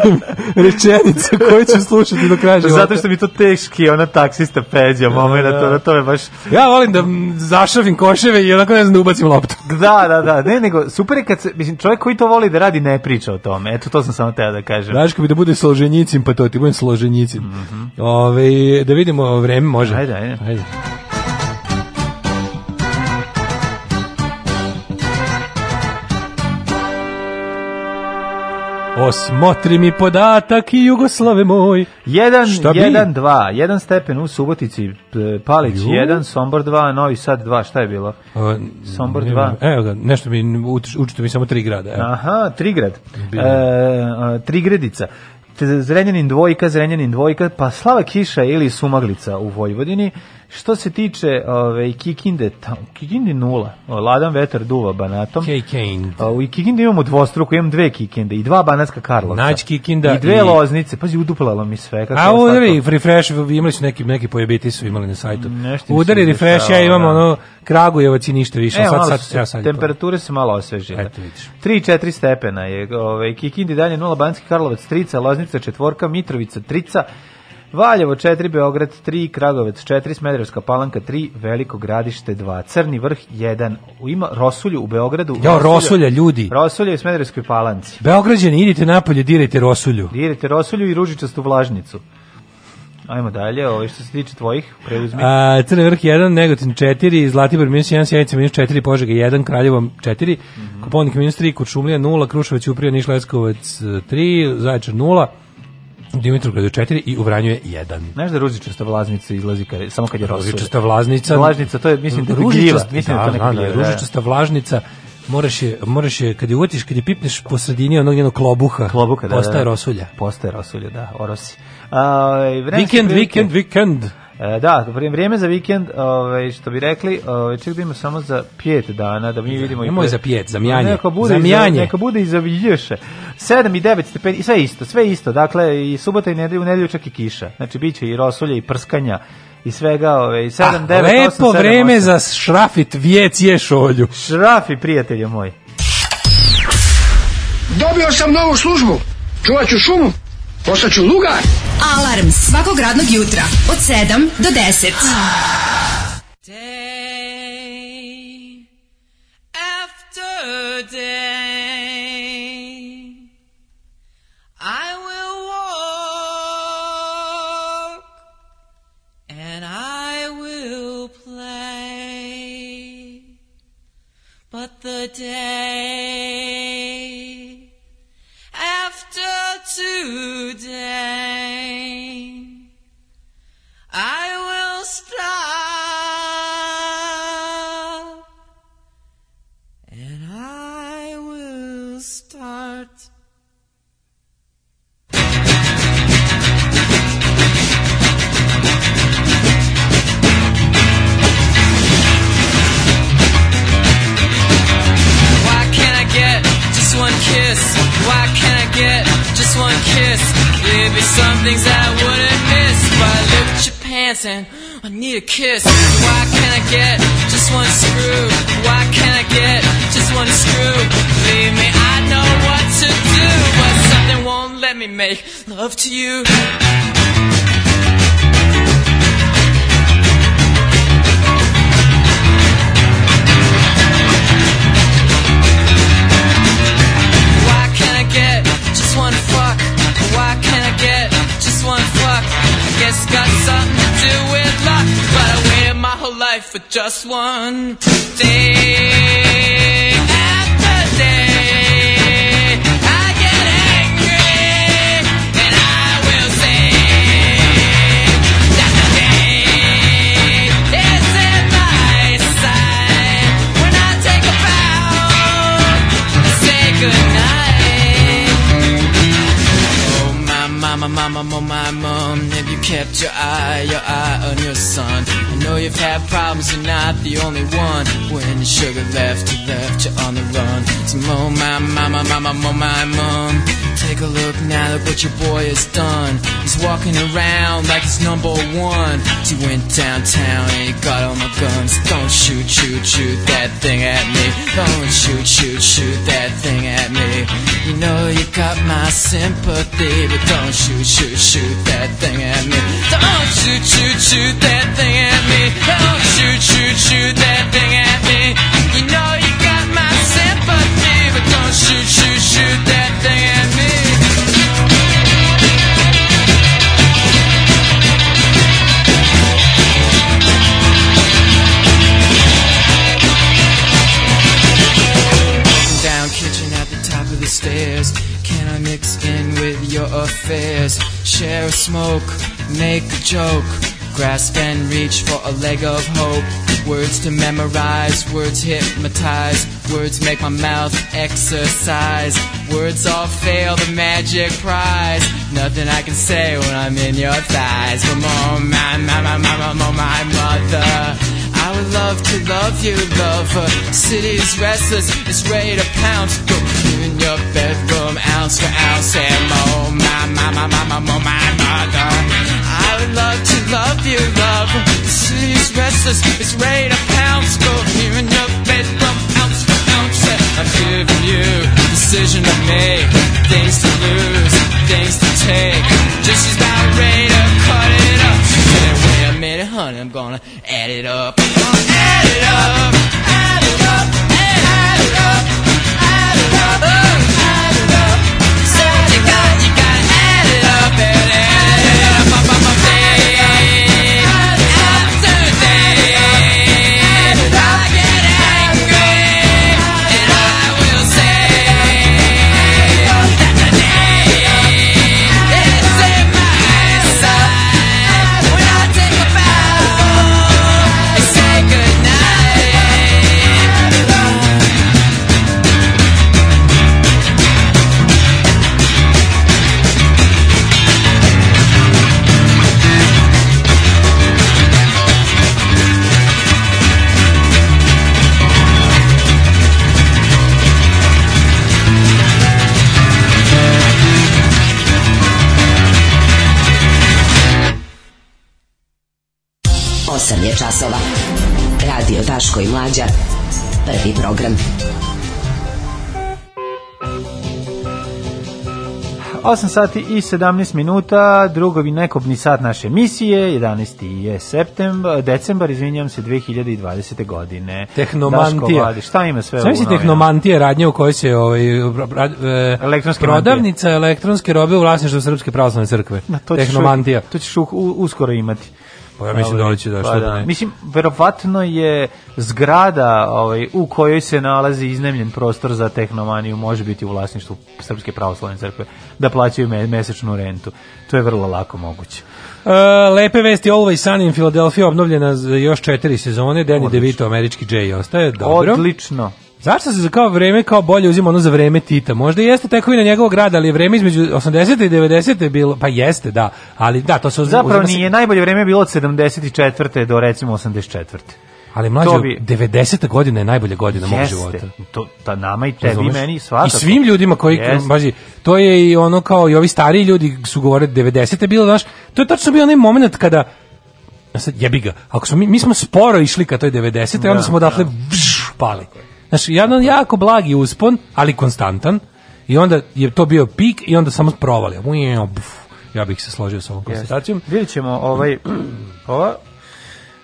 rečenica koje ću slušati do kraja života. Zato što mi to teški, ona taksista peđa, mama, da, da. na to, to je baš... Ja volim da zašavim koševe i onako ne znam da ubacim loptu. da, da, da. Ne, nego super je kad se, mislim, čovjek koji to voli da radi ne priča o tome. Eto, to sam samo teo da kažem. Daš bi da bude složenjicim, pa to ti budem složenjicim. Mm -hmm. Ove, ovaj, da vidimo vreme, može. Ajde, ajde. ajde. Osmotri mi podatak i Jugoslave moj. 1 1 2, 1 stepen u Subotici, Palić 1, Sombor 2, Novi Sad 2, šta je bilo? A, Sombor 2. Evo ga, nešto mi učito mi samo tri grada, evo. Aha, tri grad. E, Trigredica. Zrenjanin dvojka, Zrenjanin dvojka, pa Slava Kiša ili Sumaglica u Vojvodini. Što se tiče ove, Kikinde, tam, Kikinde nula, ladan vetar duva banatom. Kikind. U Kikinde imamo dvostruku, imam dve Kikinde i dva banatska Karlovca. Nać Kikinda i... dve i... loznice, pazi, uduplalo mi sve. Kako A udari, refresh, imali su neki, neki pojebiti su imali na sajtu. Nešto udari, refresh, ja imam da. ono Kragujevac i ništa više. E, sad, sad, sad, sad temperature su malo osvežile. Eto vidiš. 3-4 stepena je. Ove, Kikindi dalje nula, Banatski Karlovac trica, Loznica četvorka, Mitrovica trica, Valjevo 4, Beograd 3, Kragovec 4, Smederevska palanka 3, Veliko gradište 2, Crni vrh 1. Ima Rosulju u Beogradu. Jo, Rosulja, ljudi. Rosulja u Smederevskoj palanci. Beograđani, idite napolje, dirajte Rosulju. Dirajte Rosulju i ružičastu vlažnicu. Ajmo dalje, ovo što se tiče tvojih, preuzmi. A, Crni vrh 1, Negotin 4, Zlatibor minus 1, Sjenica minus 4, Požega 1, Kraljevo 4, mm -hmm. Koponik minus 3, Kuršumlija 0, Kruševac, Uprija, Niš Leskovac 3, e, Zaječar 0, Dimitrovgradu 4 i u Vranju je 1. Znaš da ružičasta vlaznica izlazi kad, samo kad je rosuje? Ružičasta vlaznica... Vlažnica, to je, mislim, da gljiva. Mislim da, da, to neka da, gljiva. Da. Ružičasta vlažnica, moraš je, moraš je, kad je uvatiš, kad je pipneš po sredini onog njenog klobuha, klobuka, da, da, postaje da, da. rosulja. Postaje rosulja, da, orosi. A, ovaj, vikend, weekend, weekend, weekend. E, da, vrijeme za vikend, ovaj što bi rekli, ovaj ček da samo za 5 dana da mi da, vidimo. Nemoj za 5, za mjanje. Neka bude za mjanje. neka bude i za vilješe. 7 i 9 stepeni, i sve isto, sve isto. Dakle, i subota i nedelju, u nedelju čak i kiša. Znači biće i rosulje i prskanja i svega ove i 7 9 lepo 8, vreme 8. za šrafit vjec je šolju šrafi prijatelju moj dobio sam novu službu čuvaću šumu Pošaću luga. Alarm svakog radnog jutra od 7 do 10. Day I will walk and I will play but the day Why can't I get just one kiss? there me some things I wouldn't miss. But I look at your pants and I need a kiss. Why can't I get just one screw? Why can't I get just one screw? Believe me, I know what to do, but something won't let me make love to you. Just one fuck, why can't I get just one fuck? I guess it's got something to do with luck, but I waited my whole life for just one day. Mama, mom, my mom, have you kept your eye, your eye on your son? I know you've had problems, you're not the only one. When your sugar left, you left you on the run. So, oh my mama, mama, oh my mom a look now, look what your boy has done. He's walking around like he's number one. He went downtown and he got all my guns. Don't shoot, shoot, shoot that thing at me. Don't shoot, shoot, shoot that thing at me. You know you got my sympathy, but don't shoot, shoot, shoot that thing at me. Don't shoot, shoot, shoot that thing at me. Don't shoot, shoot, shoot that thing at me. You know you got my sympathy, but don't shoot, shoot, shoot that thing at me. stairs. Can I mix in with your affairs? Share a smoke, make a joke. Grasp and reach for a leg of hope. Words to memorize, words hypnotize. Words make my mouth exercise. Words all fail the magic prize. Nothing I can say when I'm in your thighs. Come on, my, my, my, my, my, my mother. I would love to love you, lover. City's restless, it's ready to pounce. Go in your bedroom, ounce for ounce and more. My, my, my, my, my, my, my mother. I would love to love you, love. The city's restless, it's ready to pounce. Go here in your bedroom, ounce for ounce. I'm giving you a decision to make, things to lose, things to take. Just as about ready to cut it up. Wait, wait a minute, honey, I'm gonna add it up. Add it up, add it up. Radio Daško i Mlađa. Prvi program. 8 sati i 17 minuta, drugovi nekobni sat naše emisije, 11. je septembar, decembar, izvinjam se, 2020. godine. Tehnomantija. Vladi, šta ima sve Sam u tehnomantija radnje u kojoj se ovaj, e, elektronske prodavnica mantije. elektronske robe u vlasništvu Srpske pravoslavne crkve. Na, to Tehnomantija. to ćeš uskoro imati. Pa ja mislim da oni će da što pa, da. Mislim, verovatno je zgrada ovaj, u kojoj se nalazi iznemljen prostor za tehnomaniju može biti u vlasništvu Srpske pravoslavne crkve, da plaćaju me, mesečnu rentu. To je vrlo lako moguće. Uh, lepe vesti Always Sunny in Philadelphia obnovljena za još četiri sezone, Danny DeVito, američki Jay ostaje, dobro. Odlično. Zašto se za kao vreme kao bolje uzima ono za vreme Tita? Možda jeste na njegovog grada, ali je vreme između 80. i 90. bilo, pa jeste, da, ali da, to se uzima. Zapravo nije, se... najbolje vreme bilo od 74. do recimo 84. Ali mlađe, bi... 90. godina je najbolja godina mog života. To, ta pa nama i tebi i meni svakako. I svim ljudima koji, baži, to je i ono kao i ovi stariji ljudi su govore 90. bilo, znaš, to je tačno bio onaj moment kada, sad jebi ga, ako smo, mi, mi smo sporo išli ka toj 90. Da, onda smo odatle da. pali. Znači, jedan jako blagi uspon, ali konstantan. I onda je to bio pik i onda samo provalio. Ja bih se složio sa ovom konstatacijom. Vidjet ćemo ovaj, ova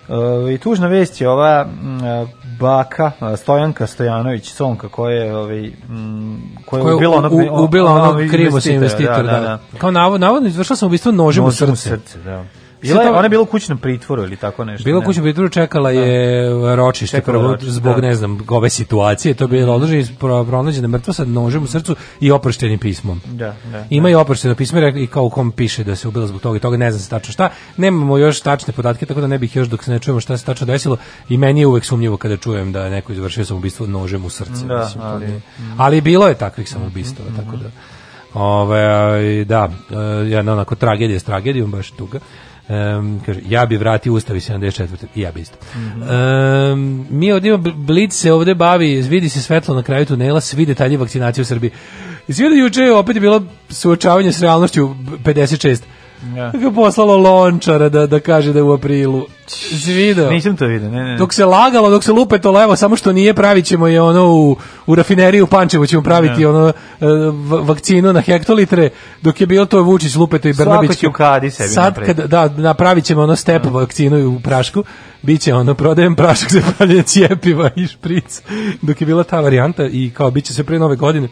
i ovaj, tužna vest je ova mm, baka Stojanka Stojanović Sonka koja je ovaj mm, koja je ubila onog ubila onog krivog da, investitora. Da, da, da. Kao navodno navodno izvršila sam ubistvo nožem u srce. U srce da. Bila je, ona je bila u kućnom pritvoru ili tako nešto. Bila u kućnom pritvoru, čekala je da. ročište čekala prvo ročište, zbog da. ne znam, ove situacije, to je bilo mhm. odloženo pronađena mrtva sa nožem u srcu i oproštenim pismom. Da, da. Ima da. i oprošteno pismo i kao u kom piše da se ubila zbog toga i toga, ne znam se tačno šta. Nemamo još tačne podatke, tako da ne bih još dok se ne čujemo šta se tačno desilo i meni je uvek sumnjivo kada čujem da je neko izvršio samoubistvo nožem u srce. Da, mislim, ali, mm. ali bilo je takvih samoubistava, mm -hmm. tako mhm. da Ove, ovaj, da, e, jedna onako tragedija s tragedijom, baš tuga. Um, kaže, ja bi vratio ustavi 74. I ja bi isto. Mm -hmm. um, mi ovdje imamo, Blitz se ovdje bavi, vidi se svetlo na kraju tunela, svi detalji vakcinacije u Srbiji. I svi da juče opet je bilo suočavanje s realnošću 56. Ja. Da. Ga poslalo lončara da, da kaže da je u aprilu. Si video? Nisam to vidio, ne, ne. Dok se lagalo, dok se lupe to levo, samo što nije, pravit ćemo je ono u, u rafineriju Pančevo, ćemo praviti ja. Da. ono e, vakcinu na hektolitre, dok je bio to Vučić, Lupeto i Brnabić. Svako kadi sebi Sad, kad, da, napravit ćemo ono step ja. Da. vakcinu u prašku, bit će ono, prodajem prašak za pravljanje cijepiva i špric, dok je bila ta varijanta i kao, bit će se pre nove godine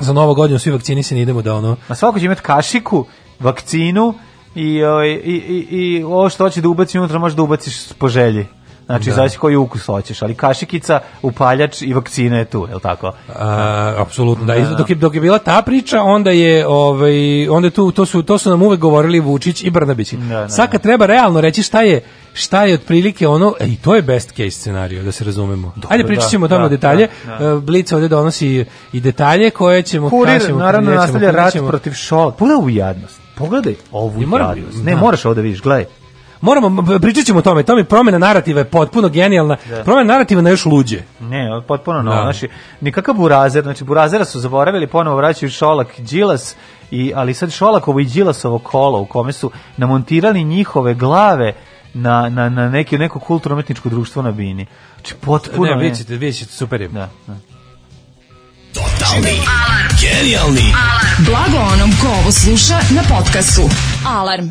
za novo godinu svi vakcinisani idemo da ono... A svako će imati kašiku vakcinu i, ovaj, i, i, i ovo što hoće da ubaci unutra može da ubaciš po želji. Znači, da. zavisi koji ukus hoćeš, ali kašikica, upaljač i vakcina je tu, je li tako? A, apsolutno, da. da. Dok, je, dok je bila ta priča, onda je, ovaj, onda tu, to su, to su nam uvek govorili Vučić i Brnabić. Da, da Sad kad da. treba realno reći šta je, šta je otprilike ono, e, i to je best case scenario, da se razumemo. Dobro, Ajde, da, pričat ćemo o tome detalje. Da, da. Blic ovdje donosi i detalje koje ćemo... Kurir, naravno, nastavlja rat protiv šola. Pule u jadnost pogledaj ovu moram, Ne, da. moraš ovo da vidiš, gledaj. Moramo, pričat ćemo o tome, to mi promjena narativa je potpuno genijalna, da. promjena narativa na još luđe. Ne, potpuno no, da. znači, nikakav burazer, znači burazera su zaboravili, ponovo vraćaju Šolak, Đilas, i, ali sad Šolakovo i Đilasovo kolo u kome su namontirali njihove glave na, na, na neki, neko kulturno-umetničko društvo na Bini. Znači, potpuno... Ne, vidjet ćete, super je. Da, da. Totalni. Alarm. Genijalni. Alarm. Blago onom ko ovo sluša na podcastu. Alarm. Alarm.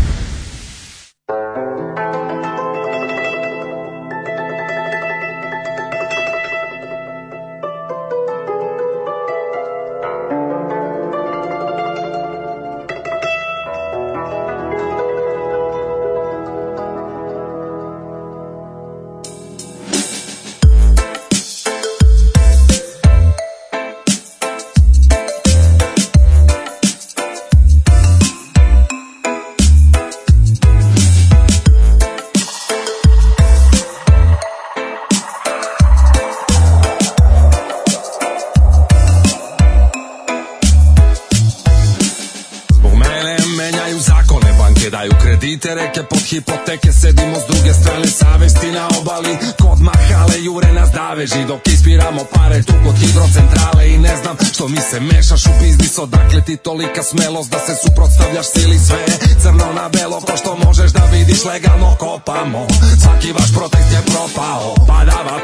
tolika smelost da se suprotstavljaš sili sve Crno na belo ko što možeš da vidiš legalno kopamo Svaki vaš protest je propao Padava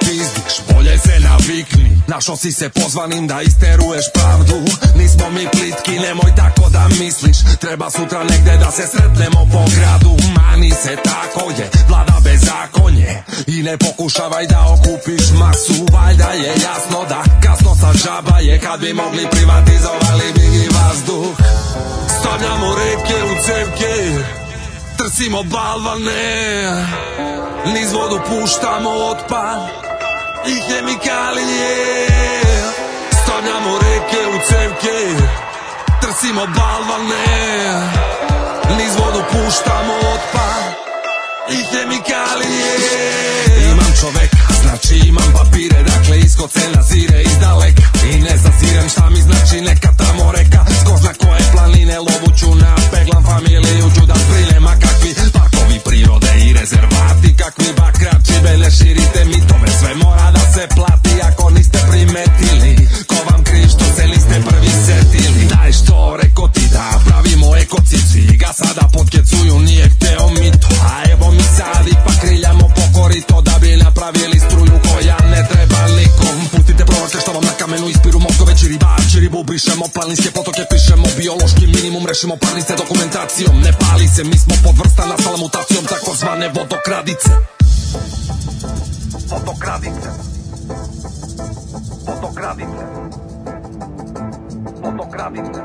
Vikni, našo si se pozvanim da isteruješ pravdu Nismo mi plitki, nemoj tako da misliš Treba sutra negde da se sretnemo po gradu Mani se tako je, vlada bez zakonje I ne pokušavaj da okupiš masu Valjda je jasno da kasno sa žaba je Kad bi mogli privatizovali bi i vazduh Stavljamo repke u cevke Trsimo balvane Niz vodu puštamo otpad i hemikalije Stavljamo reke u cevke Trsimo balvane Niz vodu puštamo otpad i hemikalije Imam čoveka, znači imam papire Dakle iskod se nazire iz daleka I ne zazirem šta mi znači neka tamo reka Skoz na koje planine lovuću Napeglam familiju ću da sprinem A kakvi parkovi prirode i rezervati Kakvi bakrači bele širite mitove Sve mora da se plati ako niste primetili Ko vam kriv što se niste prvi setili Daj što reko ti da pravimo ekocici Ga sada potkecuju nije hteo mito A evo mi sad ipak kriljamo pokorito Da bi napravili struju koja ne treba nikom Pustite proroke što vam na kamenu ispiru mozgove čiribari ribu brišemo planinske potoke pišemo biološki minimum rešimo parnice dokumentacijom ne pali se mi smo pod vrsta nastala mutacijom takozvane vodokradice vodokradice vodokradice vodokradice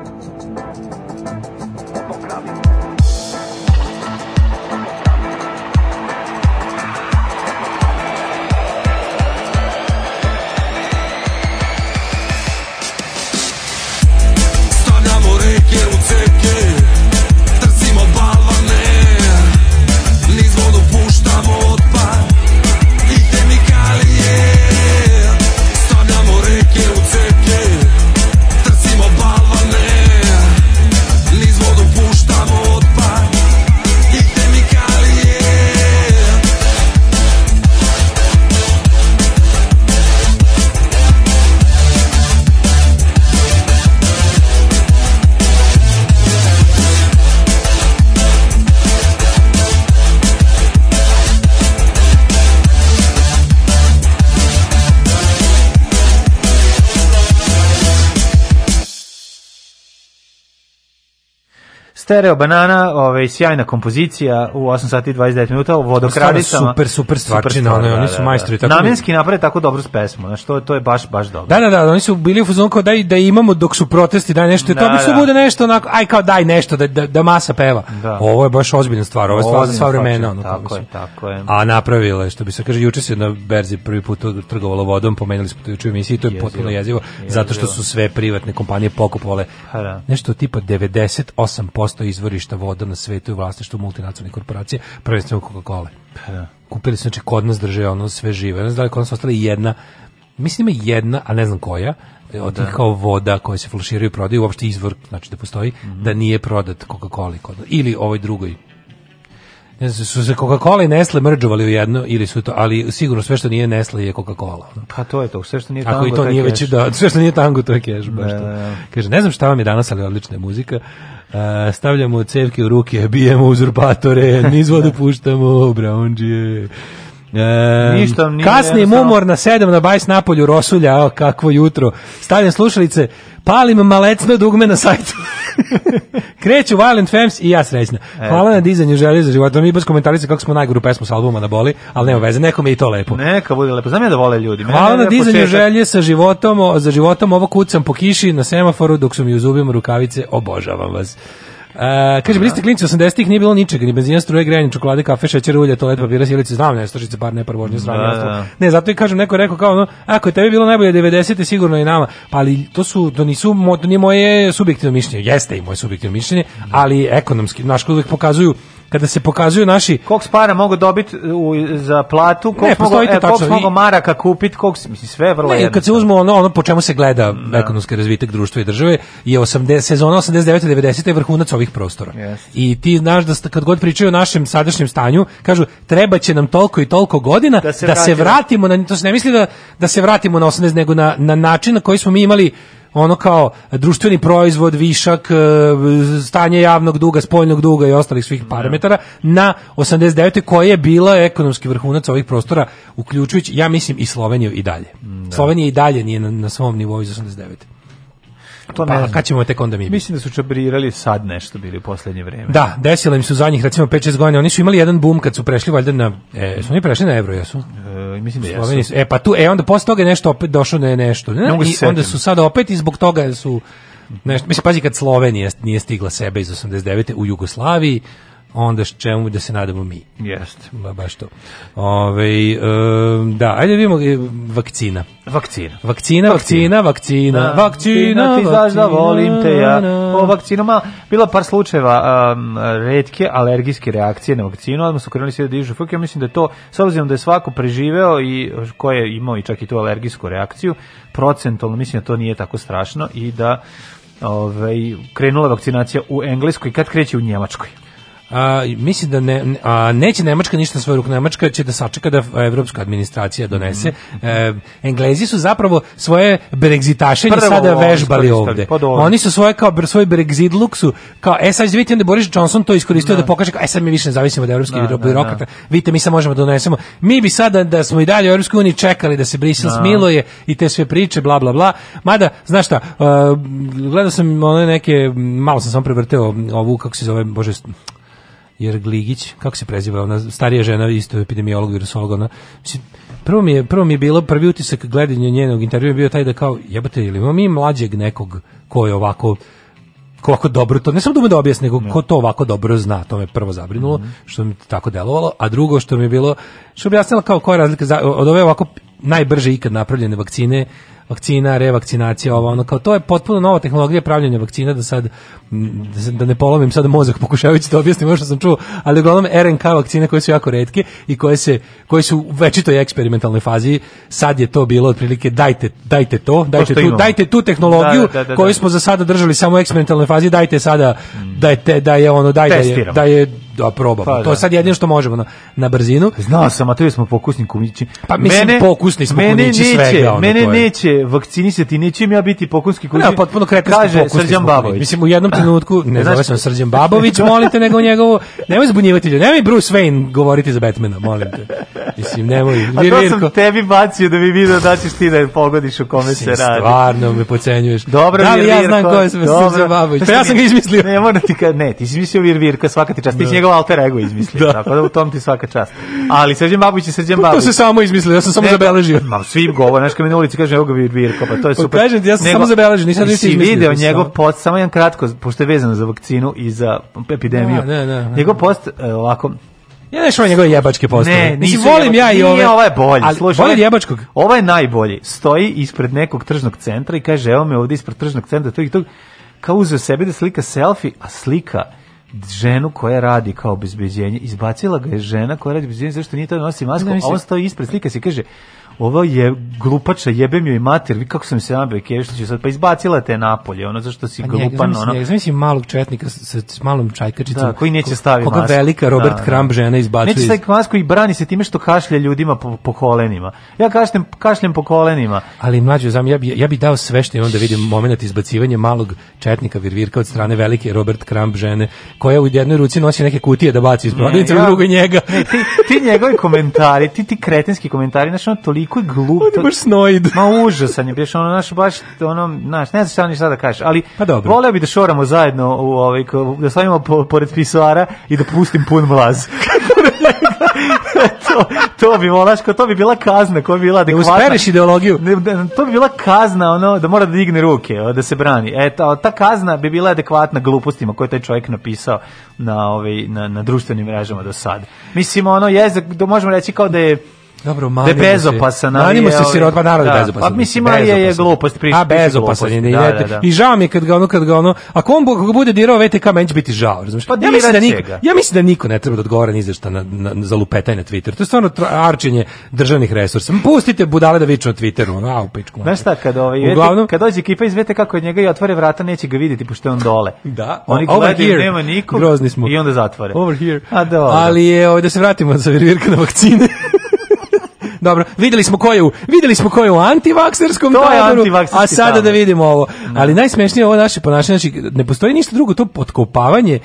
vodokradice Yeah. Stereo Banana, ovaj sjajna kompozicija u 8 sati 29 minuta u vodokradicama. Super, super stvarčina, oni, oni su da, da, da. majstori. Tako Namenski naprave tako dobru pesmu, znači to, to je baš, baš dobro. Da, da, da, oni su bili u fuzonu da da imamo dok su protesti, daj nešto, da, to bi da. bude nešto onako, aj kao daj nešto, da, da, da masa peva. Da. Ovo je baš ozbiljna stvar, ovo je stvar za sva vremena. Ono, tako je, tako je. A napravila je, što bi se kaže, juče se na Berzi prvi put trgovalo vodom, pomenuli smo to juče u emisiji, to je potpuno jezivo, jezivo, zato što su sve privatne kompanije pokupovale pa nešto tipa 98% postoje izvorišta voda na svetu i vlasništvu multinacionalnih korporacije, prvenstveno Coca-Cola. Pa da. Kupili su, znači, kod nas drže ono sve žive. Ne znam da li kod nas ostala jedna, mislim da ima jedna, a ne znam koja, od da. kao voda koje se flaširaju i prodaju, uopšte izvor, znači da postoji, mm -hmm. da nije prodat Coca-Cola kod nas. Ili ovoj drugoj Ne znam, su se Coca-Cola i Nestle mrđovali u jedno ili su to, ali sigurno sve što nije Nestle je Coca-Cola. Pa to je to, sve što nije tango, Ako i to, nije već, da, sve što nije tango, to je keš, baš da, to. Da, da. Kaže, ne znam šta vam je danas, ali odlična je muzika. Uh, stavljamo cevke u ruke, bijemo uzurpatore, niz vodu puštamo, braunđije. Ništa, nije kasni umor na sedam na bajs napolju Rosulja, o, kakvo jutro. Stavljam slušalice, palim malecno dugme na sajtu. Kreću Violent Femmes i ja srećna. E. Hvala e. na dizanju želje za život. Mi baš komentarice kako smo najgoru pesmu sa albuma na boli, ali nema veze, nekom je i to lepo. Neka bude lepo. Znam ja da vole ljudi. Hvala na dizanju četak... želje sa životom, o, za životom ovo kucam po kiši na semaforu dok su mi u zubima rukavice. Obožavam vas. Uh, kaže, bili ste klinici 80-ih, nije bilo ničega, ni benzina, struje, grejanje, čokolade, kafe, šećer, ulje, toalet, papira, sjelice, znam stožice, bar ne par vožnje da, strane. Da, da. Ne, zato i kažem, neko je rekao kao, ono, ako je tebi bilo najbolje 90-te, sigurno i nama. Pa ali to su, to nisu, to nije moje subjektivno mišljenje, jeste i moje subjektivno mišljenje, da. ali ekonomski, naš uvek pokazuju kada se pokazuju naši koliko para mogu dobiti e, za platu, koliko mogu e, koliko maraka kupiti, koliko mislim sve vrlo je kad se uzmu ono, ono po čemu se gleda da. ekonomski razvitak društva i države je 80 sezona 89 90 je vrhunac ovih prostora. Yes. I ti znaš da kad god pričaju o našem sadašnjem stanju, kažu treba će nam toliko i toliko godina da se, da vratimo. se vratimo na to se ne misli da da se vratimo na 80 nego na na način na koji smo mi imali ono kao društveni proizvod, višak, e, stanje javnog duga, spoljnog duga i ostalih svih da. parametara na 89. koja je bila ekonomski vrhunac ovih prostora, uključujući, ja mislim, i Sloveniju i dalje. Mm, da. Slovenija i dalje nije na, na svom nivou iz 89. Pa to ne pa, kad ćemo tek onda mi? Mislim da su čabrirali sad nešto bili u poslednje vreme. Da, desilo im se u zadnjih recimo 5-6 godina. Oni su imali jedan bum kad su prešli valjda na e, su oni prešli na evro, jesu? E, mislim da jesu. E pa tu e onda posle toga nešto opet došlo na nešto. Ne, ne I onda su sad opet i zbog toga su Nešto, mislim, pazi, kad Slovenija nije stigla sebe iz 89. u Jugoslaviji, onda s čemu da se nadamo mi. Jeste. Ba, baš to. Ove, um, da, ajde vidimo e, vakcina. Vakcina. Vakcina, vakcina, vakcina. Da, vakcina, vakcina, znaš da volim te ja. O vakcinama, bilo par slučajeva um, redke alergijske reakcije na vakcinu, odmah su krenuli sve da dižu fuk, ja mislim da to, s obzirom da je svako preživeo i ko je imao i čak i tu alergijsku reakciju, procentualno mislim da to nije tako strašno i da ovaj, krenula vakcinacija u Engleskoj kad kreće u Njemačkoj. A, mislim da ne, a, neće Nemačka ništa na svoju ruk. Nemačka će da sačeka da evropska administracija donese. Mm -hmm. e, Englezi su zapravo svoje brexitašenje sada vežbali ovde. Pa Oni su svoje kao svoj brexit luk kao e sad vidite da Boris Johnson to iskoristio da, da pokaže kao e sad mi više ne zavisimo od Evropske da, da, da, birokrata. vidite mi sad možemo da donesemo. Mi bi sada da smo i dalje u Evropskoj uniji čekali da se Brisel da. smiluje i te sve priče bla bla bla. Mada znaš šta, uh, gledao sam one neke malo sam samo prevrteo ovu kako se zove bože jer Gligić, kako se preziva, ona starija žena, isto epidemiolog, virusolog, ona, mislim, prvo mi je, prvo mi je bilo, prvi utisak gledanja njenog intervjua bio taj da kao, jebate, ili imamo mi mlađeg nekog ko je ovako, ko ovako dobro to, ne samo da ume da objasni, nego ko da. to ovako dobro zna, to me prvo zabrinulo, mm -hmm. što mi tako delovalo, a drugo što mi je bilo, što objasnila kao koja je razlika za, od ove ovako najbrže ikad napravljene vakcine, vakcina, revakcinacija, ovo, ono, kao to je potpuno nova tehnologija pravljenja vakcina, da sad, da ne polomim sad mozak pokušavajući da objasnim što sam čuo, ali uglavnom RNK vakcine koje su jako redke i koje, se, koje su u večitoj eksperimentalnoj fazi, sad je to bilo otprilike dajte, dajte to, dajte, tu, dajte tu tehnologiju da da, da, da, da, koju smo za sada držali samo u eksperimentalnoj fazi, dajte sada, mm. dajte, da je ono, daj, da je, da je da probamo. Pa, to je da. sad jedino što možemo na, na brzinu. Znao sam, a to smo pokusni kunići. Pa mislim mene, pokusni smo mene kunići neće, svega. Ono, mene neće vakcinisati, nećem ja biti pokusni kunići. Ja, potpuno krekasno Kaže Srđan Babović. Mislim, u jednom trenutku, ne zove sam Srđan Babović, molite, nego njegovu, nemoj zbunjivati ljudi, nemoj Bruce Wayne govoriti za Batmana, molim te. Mislim, nemoj. Vir, a to sam tebi bacio da bi vidio da ćeš ti da pogodiš u kome se radi. Stvarno me pocenjuješ. Dobro, da li ja znam ko je Srđan Babović? Pa ja sam ga izmislio. Ne, ti, ne, ti si izmislio Vir Virka, svaka ti čast. Ti njegov alter ego izmislio, da. tako da u tom ti svaka čast. Ali Srđan Babić i Srđan Babić. To, se samo izmislio, ja sam samo zabeležio. Ma svi govore, znaš kad mi na ulici kaže, evo ga Virko, pa to je pa super. Kažem ja sam nego, samo zabeležio, nisam ništa izmislio. video njegov post, samo jedan kratko, pošto je vezano za vakcinu i za epidemiju. Da, da, da, da. Njegov post, e, ovako, ja ne znam njegove jebačke postave. Ne, Mislim, volim jebačke, ja i ove. Nije, ovaj bolji. Ali, slušaj, volim ovaj jebačkog. Ovaj je najbolji. Stoji ispred nekog tržnog centra i kaže, evo me ovdje ispred tržnog centra, tog i tog. Kao u sebe da slika selfie, a slika ženu koja radi kao obezbeđenje, izbacila ga je žena koja radi obezbeđenje zašto nije to da nosi masku, a on stoji ispred slike se kaže ovo je glupača, jebem joj mater, vi kako sam se nabio Kevišliću sad, pa izbacila te napolje, ono zašto si pa glupan, ono. Njega, znam malog četnika sa, sa malom čajkačicom. Da, koji neće stavi koga velika Robert da, da, Kramp žena izbacuje. Neće stavi masku i brani se time što kašlje ljudima po, po kolenima. Ja kašljem, kašljem po kolenima. Ali mlađo, znam, ja bi, ja bi dao sve što imam da vidim moment izbacivanja malog četnika Virvirka od strane velike Robert Kramp žene, koja u jednoj ruci nosi neke kutije da baci iz prodavnice, ja, u drugoj njega. Ne, ti, ti njegovi komentari, ti ti kretenski komentari, znači ono toliko je glup. On je baš snoid. Ma užasan je, ono, naš, baš, ono, naš, ne znam šta ni šta da kažeš, ali pa dobro. voleo bi da šoramo zajedno, u, ovaj, da stavimo po, pored pisoara i da pustim pun mlaz. to, to bi volaško, to bi bila kazna koja bi bila da adekvatna. Da uspereš ideologiju. to bi bila kazna, ono, da mora da digne ruke, da se brani. E, ta, ta kazna bi bila adekvatna glupostima koje taj čovjek napisao na, ovaj, na, na društvenim mrežama do sad. Mislim, ono, jezik, da možemo reći kao da je Dobro, manimo da De bezopasan, manimo se sirot, pa narod da, je pa bezopasan. Pa mislim, ali je, glupost. Priš, a bezopasan je, da, da, da. I žao mi je kad ga ono, kad ga ono, ako on kako bude dirao VTK, meni će biti žao, razumiješ? Pa ja da niko, ja mislim da niko ne treba da odgovara ni za šta na, na, za lupetaj na Twitter. To je stvarno arčenje državnih resursa. Pustite budale da viču na Twitteru, ono, au, pičku. Znaš šta, kad, ovaj, Uglavnom, kad dođe ekipa iz VTK kod njega i otvore vrata, neće ga vidjeti, pošto je on dole. Da, Oni over gledaju, here. nema nikog, grozni smo. I onda zatvore. Over here. A, dobro. Ali je, ovaj, da se vratimo sa virvirka na vakcine. Dobro, videli smo ko je u, videli smo ko je u antivakserskom taboru, a sada da vidimo ovo. Da. Ali najsmešnije ovo naše ponašanje, znači ne postoji ništa drugo, to podkopavanje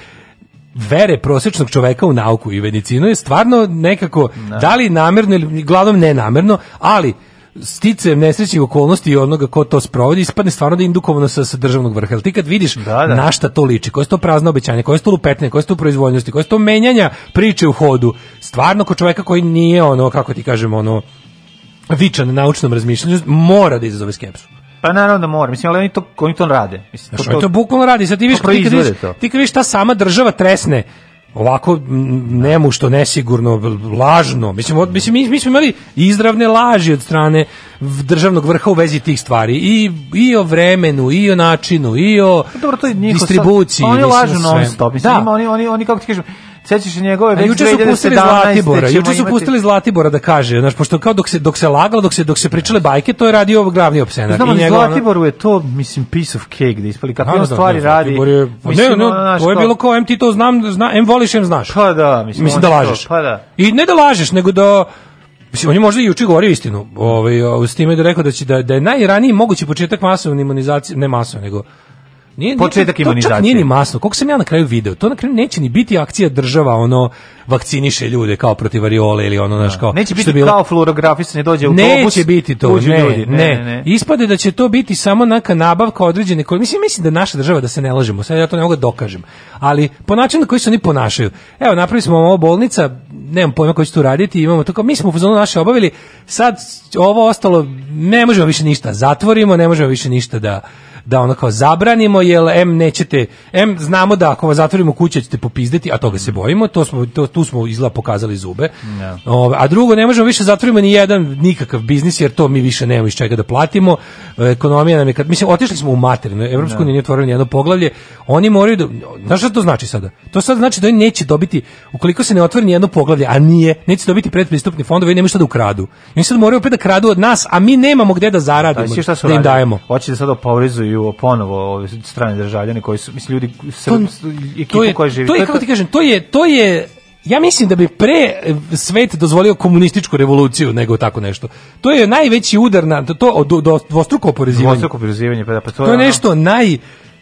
vere prosečnog čoveka u nauku i medicinu je stvarno nekako, da. da li namerno ili glavnom nenamerno, ali sticajem nesrećih okolnosti i onoga ko to sprovodi ispadne stvarno da je indukovano sa, sa državnog vrha. Jel ti kad vidiš da, da. na šta to liči, koje su to prazno obećanje, koje su to lupetne, koje su to proizvoljnosti, koje su to menjanja priče u hodu, stvarno ko čoveka koji nije ono, kako ti kažemo, ono, vičan na naučnom razmišljanju, mora da izazove skepsu. Pa naravno da mora, mislim, ali oni to, oni to rade. Mislim, to, to, to bukvalno radi, sad ti viš, ti, kad viš, ti kad viš ta sama država tresne ovako nemu što nesigurno, lažno. Mislim, od, mislim mi, mi, smo imali izravne laži od strane državnog vrha u vezi tih stvari. I, i o vremenu, i o načinu, i o pa Dobro, to je distribuciji. oni lažu non stop. Mislim, da. Ima, oni, oni, oni, kako ti kažem, Sećaš se njegove već juče su pustili Zlatibora, juče su pustili Zlatibora da kaže, znači pošto kao dok se dok se lagalo, dok se dok se pričale bajke, to je radio glavni opsenar. Znamo, I njegov, Zlatiboru je to mislim piece of cake da ispali kako da, da, da, stvari radi. Je, ne, ne, to je bilo kao em to znam, zna, em voliš, em znaš. Pa da, mislim, mislim da lažeš. pa da. I ne da lažeš, nego da Mislim, on je možda i juče govorio istinu, ovaj, s time da rekao da, će, da, da je najraniji mogući početak masovne imunizacije, ne masovne, nego Nije, početak imunizacije. To čak nije ni masno. Koliko sam ja na kraju video, to na kraju neće ni biti akcija država, ono, vakciniše ljude kao protiv variole ili ono, znaš, da. kao... Neće biti bila... kao fluorografisanje, dođe u Neće biti to, ne, ljudi. Ne, ne, ne, Ispade da će to biti samo neka nabavka određene koje... Mislim, mislim da naša država, da se ne ložimo, sad ja to ne mogu da dokažem, ali po načinu na koji se oni ponašaju. Evo, napravili smo ovo bolnica, nemam pojma koji će tu raditi, imamo to kao, mi smo u zonu naše obavili, sad ovo ostalo, ne možemo više ništa, zatvorimo, ne možemo više ništa da da ono kao zabranimo jel M nećete M znamo da ako vas zatvorimo kuće ćete popizdeti a toga se bojimo, to smo to, tu smo izla pokazali zube. Yeah. Da. a drugo ne možemo više zatvorimo ni jedan nikakav biznis jer to mi više nemamo iz čega da platimo. E, ekonomija nam je kad mislim otišli smo u materinu, Evropsku uniju yeah. Da. nije otvorila jedno poglavlje, oni moraju da znaš šta to znači sada? To sad znači da oni neće dobiti ukoliko se ne otvori ni jedno poglavlje, a nije, neće dobiti pretpristupni fondovi, nemaju šta da ukradu. Oni sad moraju opet da kradu od nas, a mi nemamo gde da zaradimo, da, šta da im dajemo. Hoće da sad oporizuju ubiru ponovo ove strane državljane koji su mislim ljudi ekipa koja živi. To je kako ti kažem, to je to je ja mislim da bi pre svet dozvolio komunističku revoluciju nego tako nešto. To je najveći udar na to, to do, do, dvostruko oporezivanje. Dvostruko oporezivanje, pa da pa to, to je ono... nešto naj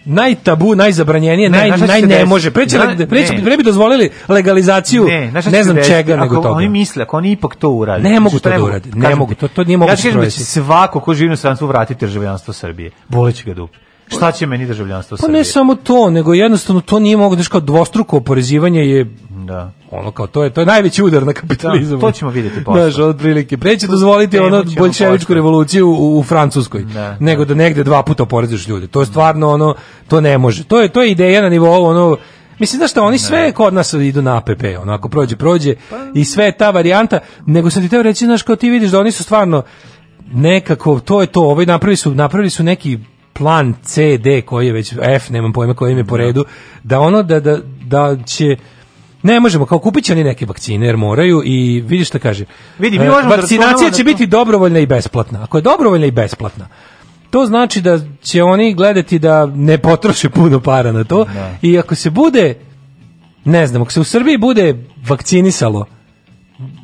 najtabu, najzabranjenije, ne, naj, naj ne može. Preće, na, preće, ne. pre bi dozvolili legalizaciju ne, ne znam desi, čega ako nego toga. Oni misle, ako oni ipak to urade. Ne mogu to da urade, ne mogu, to, to nije moguće. Ja kažem da će svako ko živi u stranstvu vratiti državljanstvo Srbije. Boleće ga dupe. Šta će meni državljanstvo Srbije? Pa ne samo to, nego jednostavno to nije moguće, znači kao dvostruko oporezivanje je Da. Ono kao to je to je najveći udar na kapitalizam. Da, to ćemo videti posle. Znaš, otprilike preće dozvoliti ono boljševičku revoluciju u, u Francuskoj, da, da, nego da negde dva puta oporezuješ ljude. To je stvarno ono to ne može. To je to je ideja na nivou ono Mislim da što oni sve kod nas idu na APP, onako prođe, prođe pa. i sve ta varijanta, nego sam ti teo reći, znaš, kao ti vidiš da oni su stvarno nekako, to je to, ovaj napravili su, napravili su neki plan C, D koji je već F, nemam pojma koji im je po da. redu, da ono da, da, da će Ne možemo, kao kupit će oni neke vakcine jer moraju i vidiš šta kaže. Vidi, mi možemo e, da vakcinacija će da biti dobrovoljna i besplatna. Ako je dobrovoljna i besplatna, to znači da će oni gledati da ne potroše puno para na to ne. Da. i ako se bude ne znam, ako se u Srbiji bude vakcinisalo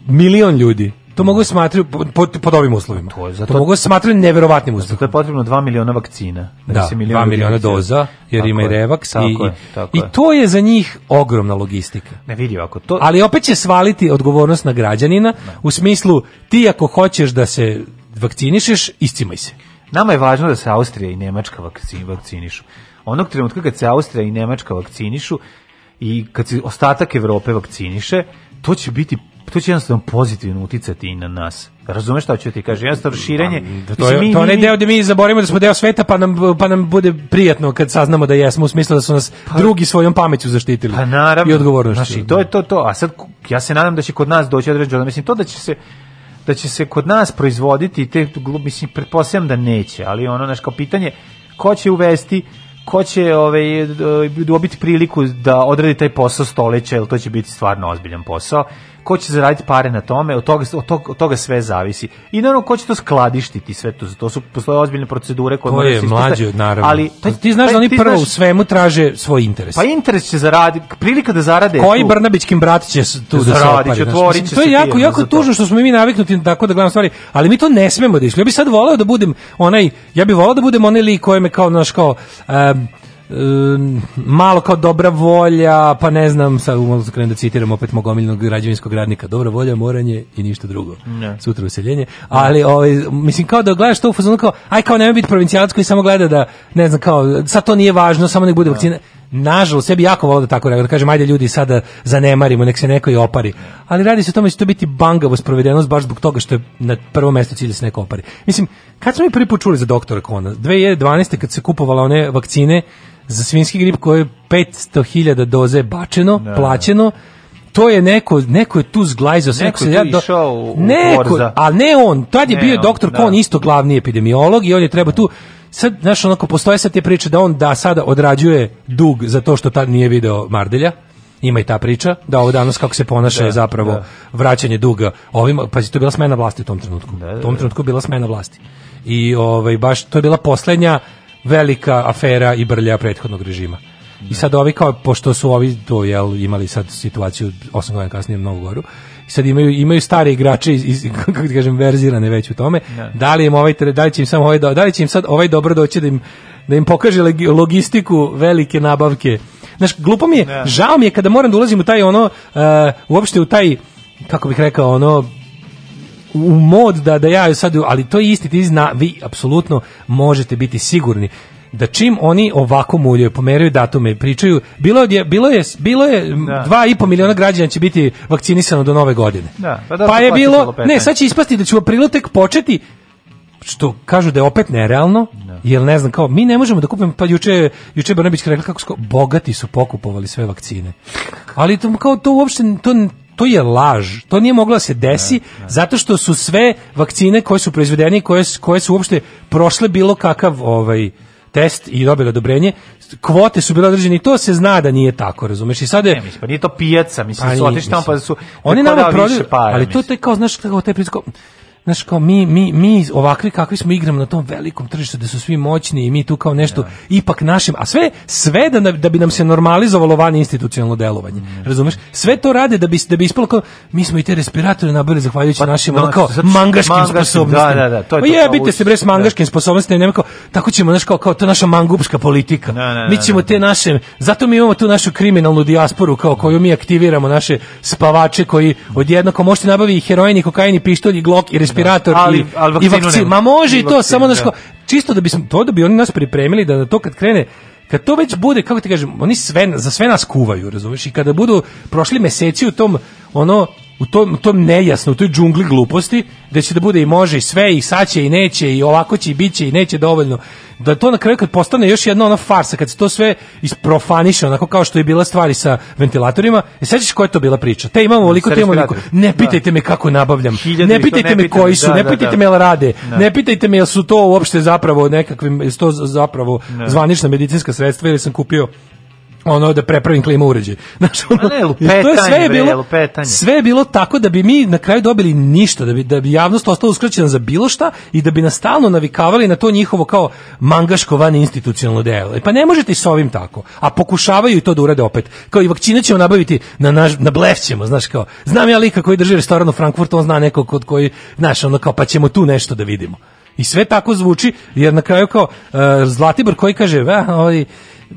milion ljudi, To mogu da smatrati pod, pod, ovim uslovima. To, je, zato, to mogu da smatrati neverovatnim uslovima. To je potrebno 2 miliona vakcina. Da, 2 da, miliona doza, jer tako ima je, i revaks. Tako i, je, tako I to je za njih ogromna logistika. Ne vidi ovako. To... Ali opet će svaliti odgovornost na građanina, ne. u smislu ti ako hoćeš da se vakcinišeš, iscimaj se. Nama je važno da se Austrija i Nemačka vakcin, vakcinišu. Onog trenutka kad se Austrija i Nemačka vakcinišu i kad se ostatak Evrope vakciniše, to će biti to će jednostavno pozitivno uticati i na nas. Razumeš šta ću ti kaže? Jednostavno da, širenje... Da, to je, mislim, mi, to onaj deo gde mi zaborimo da smo deo sveta, pa nam, pa nam bude prijatno kad saznamo da jesmo, u smislu da su nas pa, drugi svojom pametju zaštitili. Pa naravno. I odgovornošću. Znači, to je to, to. A sad, ja se nadam da će kod nas doći određeno. Da, mislim, to da će se da će se kod nas proizvoditi te mislim pretpostavljam da neće ali ono naš kao pitanje ko će uvesti ko će ovaj dobiti priliku da odradi taj posao stoleća, jer to će biti stvarno ozbiljan posao ko će zaraditi pare na tome, od toga, od toga, od toga sve zavisi. I naravno, ko će to skladištiti sve to, to su, postoje ozbiljne procedure koje to je mlađe, naravno. Ali, taj, pa ti znaš pa da oni prvo znaš, u svemu traže svoj interes. Pa interes će zaraditi, prilika da zarade. Koji tu, Brnabićkin brat će tu da zaradi, će otvoriti. To je jako, jako tužno što smo mi naviknuti tako da gledamo stvari, ali mi to ne smemo da išli. Ja bih sad voleo da budem onaj, ja bih voleo da budem onaj lik koji me kao, naš kao, um, malo kao dobra volja, pa ne znam, sad malo da krenem da citiram opet mog omilnog građevinskog radnika, dobra volja, moranje i ništa drugo. Ne. Sutra useljenje. Ali, ovaj, mislim, kao da gledaš to u fazonu, kao, aj kao nema biti provincijalsko i samo gleda da, ne znam, kao, sad to nije važno, samo nek bude da. vakcina. Nažalost, sebi jako volao da tako rekao, da kažem, ajde ljudi sada da zanemarimo, nek se neko i opari. Ali radi se o tome da će to biti bangavo sprovedenost baš zbog toga što je na prvo mesto cilj se neko opari. Mislim, kad smo mi prvi počuli za doktora Kona? 2012. kad se kupovala one vakcine, za svinski grip koji je 500.000 doze bačeno, da. plaćeno, to je neko, neko je tu zglajzao sve. Neko se ja do... išao u, neko, u A ne on, tad je ne bio on, doktor Kon da. isto glavni epidemiolog i on je treba tu sad, znaš, onako, postoje sad te priče da on da sada odrađuje dug za to što tad nije video Mardelja, ima i ta priča, da ovo danas kako se ponaša da, je zapravo da. vraćanje duga ovim, pazi, to je bila smena vlasti u tom trenutku. Da, da, u tom da. trenutku bila smena vlasti. I ovaj, baš, to je bila posljednja velika afera i brlja prethodnog režima. I sad ovi kao, pošto su ovi to, jel, imali sad situaciju 8 godina kasnije mnogo goru, sad imaju, imaju stare igrače iz, iz kako ti kažem, verzirane već u tome, ne. Da. da li, im ovaj, da li će im samo ovaj, da li će im sad ovaj dobro doći da im, da im pokaže logistiku velike nabavke. Znaš, glupo mi je, ne. Da. žao mi je kada moram da ulazim u taj ono, uh, uopšte u taj, kako bih rekao, ono, u mod da, da ja sad, ali to je isti, ti zna, vi apsolutno možete biti sigurni da čim oni ovako muljaju, pomeraju datume, pričaju, bilo je bilo je bilo je 2,5 da. miliona građana će biti vakcinisano do nove godine. Da, pa, da pa je bilo, ne, sad će ispasti da će u tek početi što kažu da je opet nerealno, no. Da. jer ne znam, kao, mi ne možemo da kupimo, pa juče, juče Brnabić rekla kako sko, bogati su pokupovali sve vakcine. Ali to, kao, to uopšte, to, to je laž. To nije moglo da se desi ne, ne. zato što su sve vakcine koje su proizvedene koje, koje su uopšte prošle bilo kakav ovaj test i dobili odobrenje, kvote su bile određene i to se zna da nije tako, razumeš? I sad je... Ne, mislim, pa nije to pijaca, mislim, pa su otišli tamo pa su... Oni nama prodaju, ali to je kao, znaš, kao taj prisko znaš kao mi, mi, mi ovakvi kakvi smo igramo na tom velikom tržištu da su svi moćni i mi tu kao nešto ja. Da. ipak našim, a sve sve da, da bi nam se normalizovalo van institucionalno delovanje. Mm. Razumeš? Sve to rade da bi da bi ispalo kao mi smo i te respiratore nabili zahvaljujući pa, našim no, da, kao mangaškim, mangaškim da, sposobnostima. Da, da, da, to je pa to. Jebite se bre s mangaškim da. sposobnostima, nema kao tako ćemo znaš kao kao to naša mangupska politika. Na, na, mi ćemo te naše zato mi imamo tu našu kriminalnu dijasporu kao koju mi aktiviramo naše spavače koji odjedno kao možete nabaviti heroin i kokain i pištolj glok i respirator ali, i, ali i vakcinu. Ma može i, to, vakcinu, samo znaš, da. da. čisto da bismo, to da bi oni nas pripremili da, da to kad krene, kad to već bude, kako ti kažem, oni sve, za sve nas kuvaju, razumiješ, i kada budu prošli meseci u tom, ono, u tom, tom nejasno, u toj džungli gluposti, da će da bude i može i sve, i saće i neće, i ovako će i bit će i neće dovoljno, da to na kraju kad postane još jedna ona farsa, kad se to sve isprofaniše, onako kao što je bila stvari sa ventilatorima, i e, sećaš koja je to bila priča? Te imamo da, ovoliko, te imamo ovoliko. Ne da. pitajte me kako nabavljam, ne pitajte me koji su, da, ne pitajte me jel rade, ne pitajte me jel su to uopšte zapravo nekakvim, jel to zapravo zvanična medicinska sredstva ili sam kupio ono da prepravim klima uređaj. Znaš, ono, pa ne, lupetanje, to je sve je bilo, lupetanje. Sve je bilo tako da bi mi na kraju dobili ništa, da bi, da bi javnost ostala uskraćena za bilo šta i da bi nas stalno navikavali na to njihovo kao mangaško van institucionalno delo. E, pa ne možete i s ovim tako. A pokušavaju i to da urade opet. Kao i vakcine ćemo nabaviti, na, naš, na blef ćemo, znaš kao. Znam ja lika koji drži restoran u Frankfurtu, on zna nekog kod koji, znaš, ono kao, pa ćemo tu nešto da vidimo. I sve tako zvuči, jer na kraju kao uh, Zlatibor koji kaže, ovaj,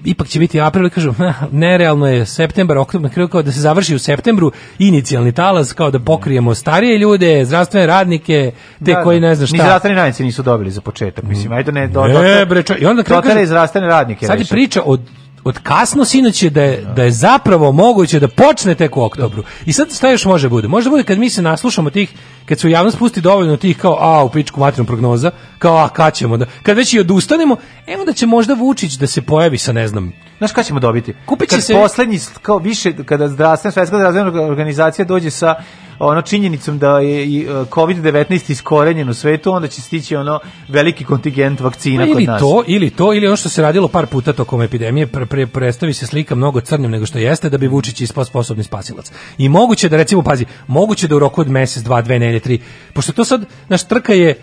ipak će biti april, kažu, nerealno je septembar, oktobar, kraju kao da se završi u septembru, inicijalni talas, kao da pokrijemo starije ljude, zdravstvene radnike, te da, koji da. ne znam šta. Ni zdravstveni radnici nisu dobili za početak, mislim, ajde ne, do, do, do, do, i onda do, do, do, do, do, do, do, do, od kasno sinoć je da je, da. da je zapravo moguće da počne tek u oktobru. I sad šta još može bude? Možda bude kad mi se naslušamo tih, kad se u javnost pusti dovoljno tih kao, a, u pičku materinu prognoza, kao, a, kad ćemo da, kad već i odustanemo, evo da će možda Vučić da se pojavi sa, ne znam, Znaš kada ćemo dobiti? Kupit će kad se... Poslednji, kao više, kada zdravstvena, svetska zdravstvena organizacija dođe sa ono činjenicom da je e, COVID-19 iskorenjen u svetu, onda će stići ono veliki kontingent vakcina pa kod nas. To, ili to, ili ono što se radilo par puta tokom epidemije, pre, pre, predstavi se slika mnogo crnjom nego što jeste, da bi Vučić ispao sposobni spasilac. I moguće da, recimo, pazi, moguće da u roku od mesec, dva, dve, nelje, tri, pošto to sad, naš trka je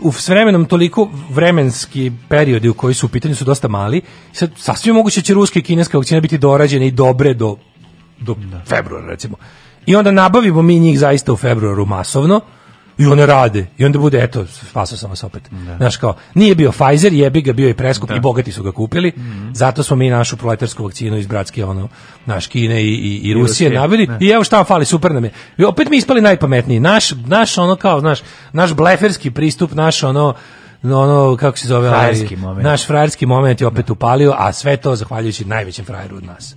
u vremenom toliko vremenski periodi u koji su u pitanju su dosta mali, sad sasvim moguće da će ruska i kineska vakcina biti dorađene i dobre do do da. februara recimo. I onda nabavimo mi njih zaista u februaru masovno i one rade. I onda bude, eto, spasao sam vas opet. Da. Znaš kao, nije bio Pfizer, jebi ga, bio je preskup da. i bogati su ga kupili. Mm -hmm. Zato smo mi našu proletarsku vakcinu iz bratske, ono, naš Kine i, i, i Rusije nabili. Da. I evo šta vam fali, super nam je. I opet mi ispali najpametniji. Naš, naš ono kao, znaš, naš bleferski pristup, naš ono, ono kako se zove ovaj, frajerski ali, naš frajerski moment je opet da. upalio a sve to zahvaljujući najvećem frajeru od nas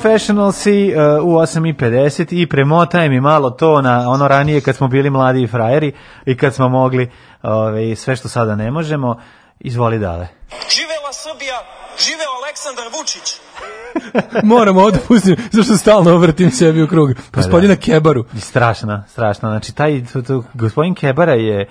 Professional uh, u 8.50 i premotaj mi malo to na ono ranije kad smo bili mladi i frajeri i kad smo mogli ove, sve što sada ne možemo. Izvoli dale. Živela Srbija, živeo Aleksandar Vučić. Moramo ovdje pustiti, zašto stalno ovrtim sebi u krug. Gospodina pa da. Kebaru. Strašna, strašna. Znači, taj, to, tu, gospodin Kebara je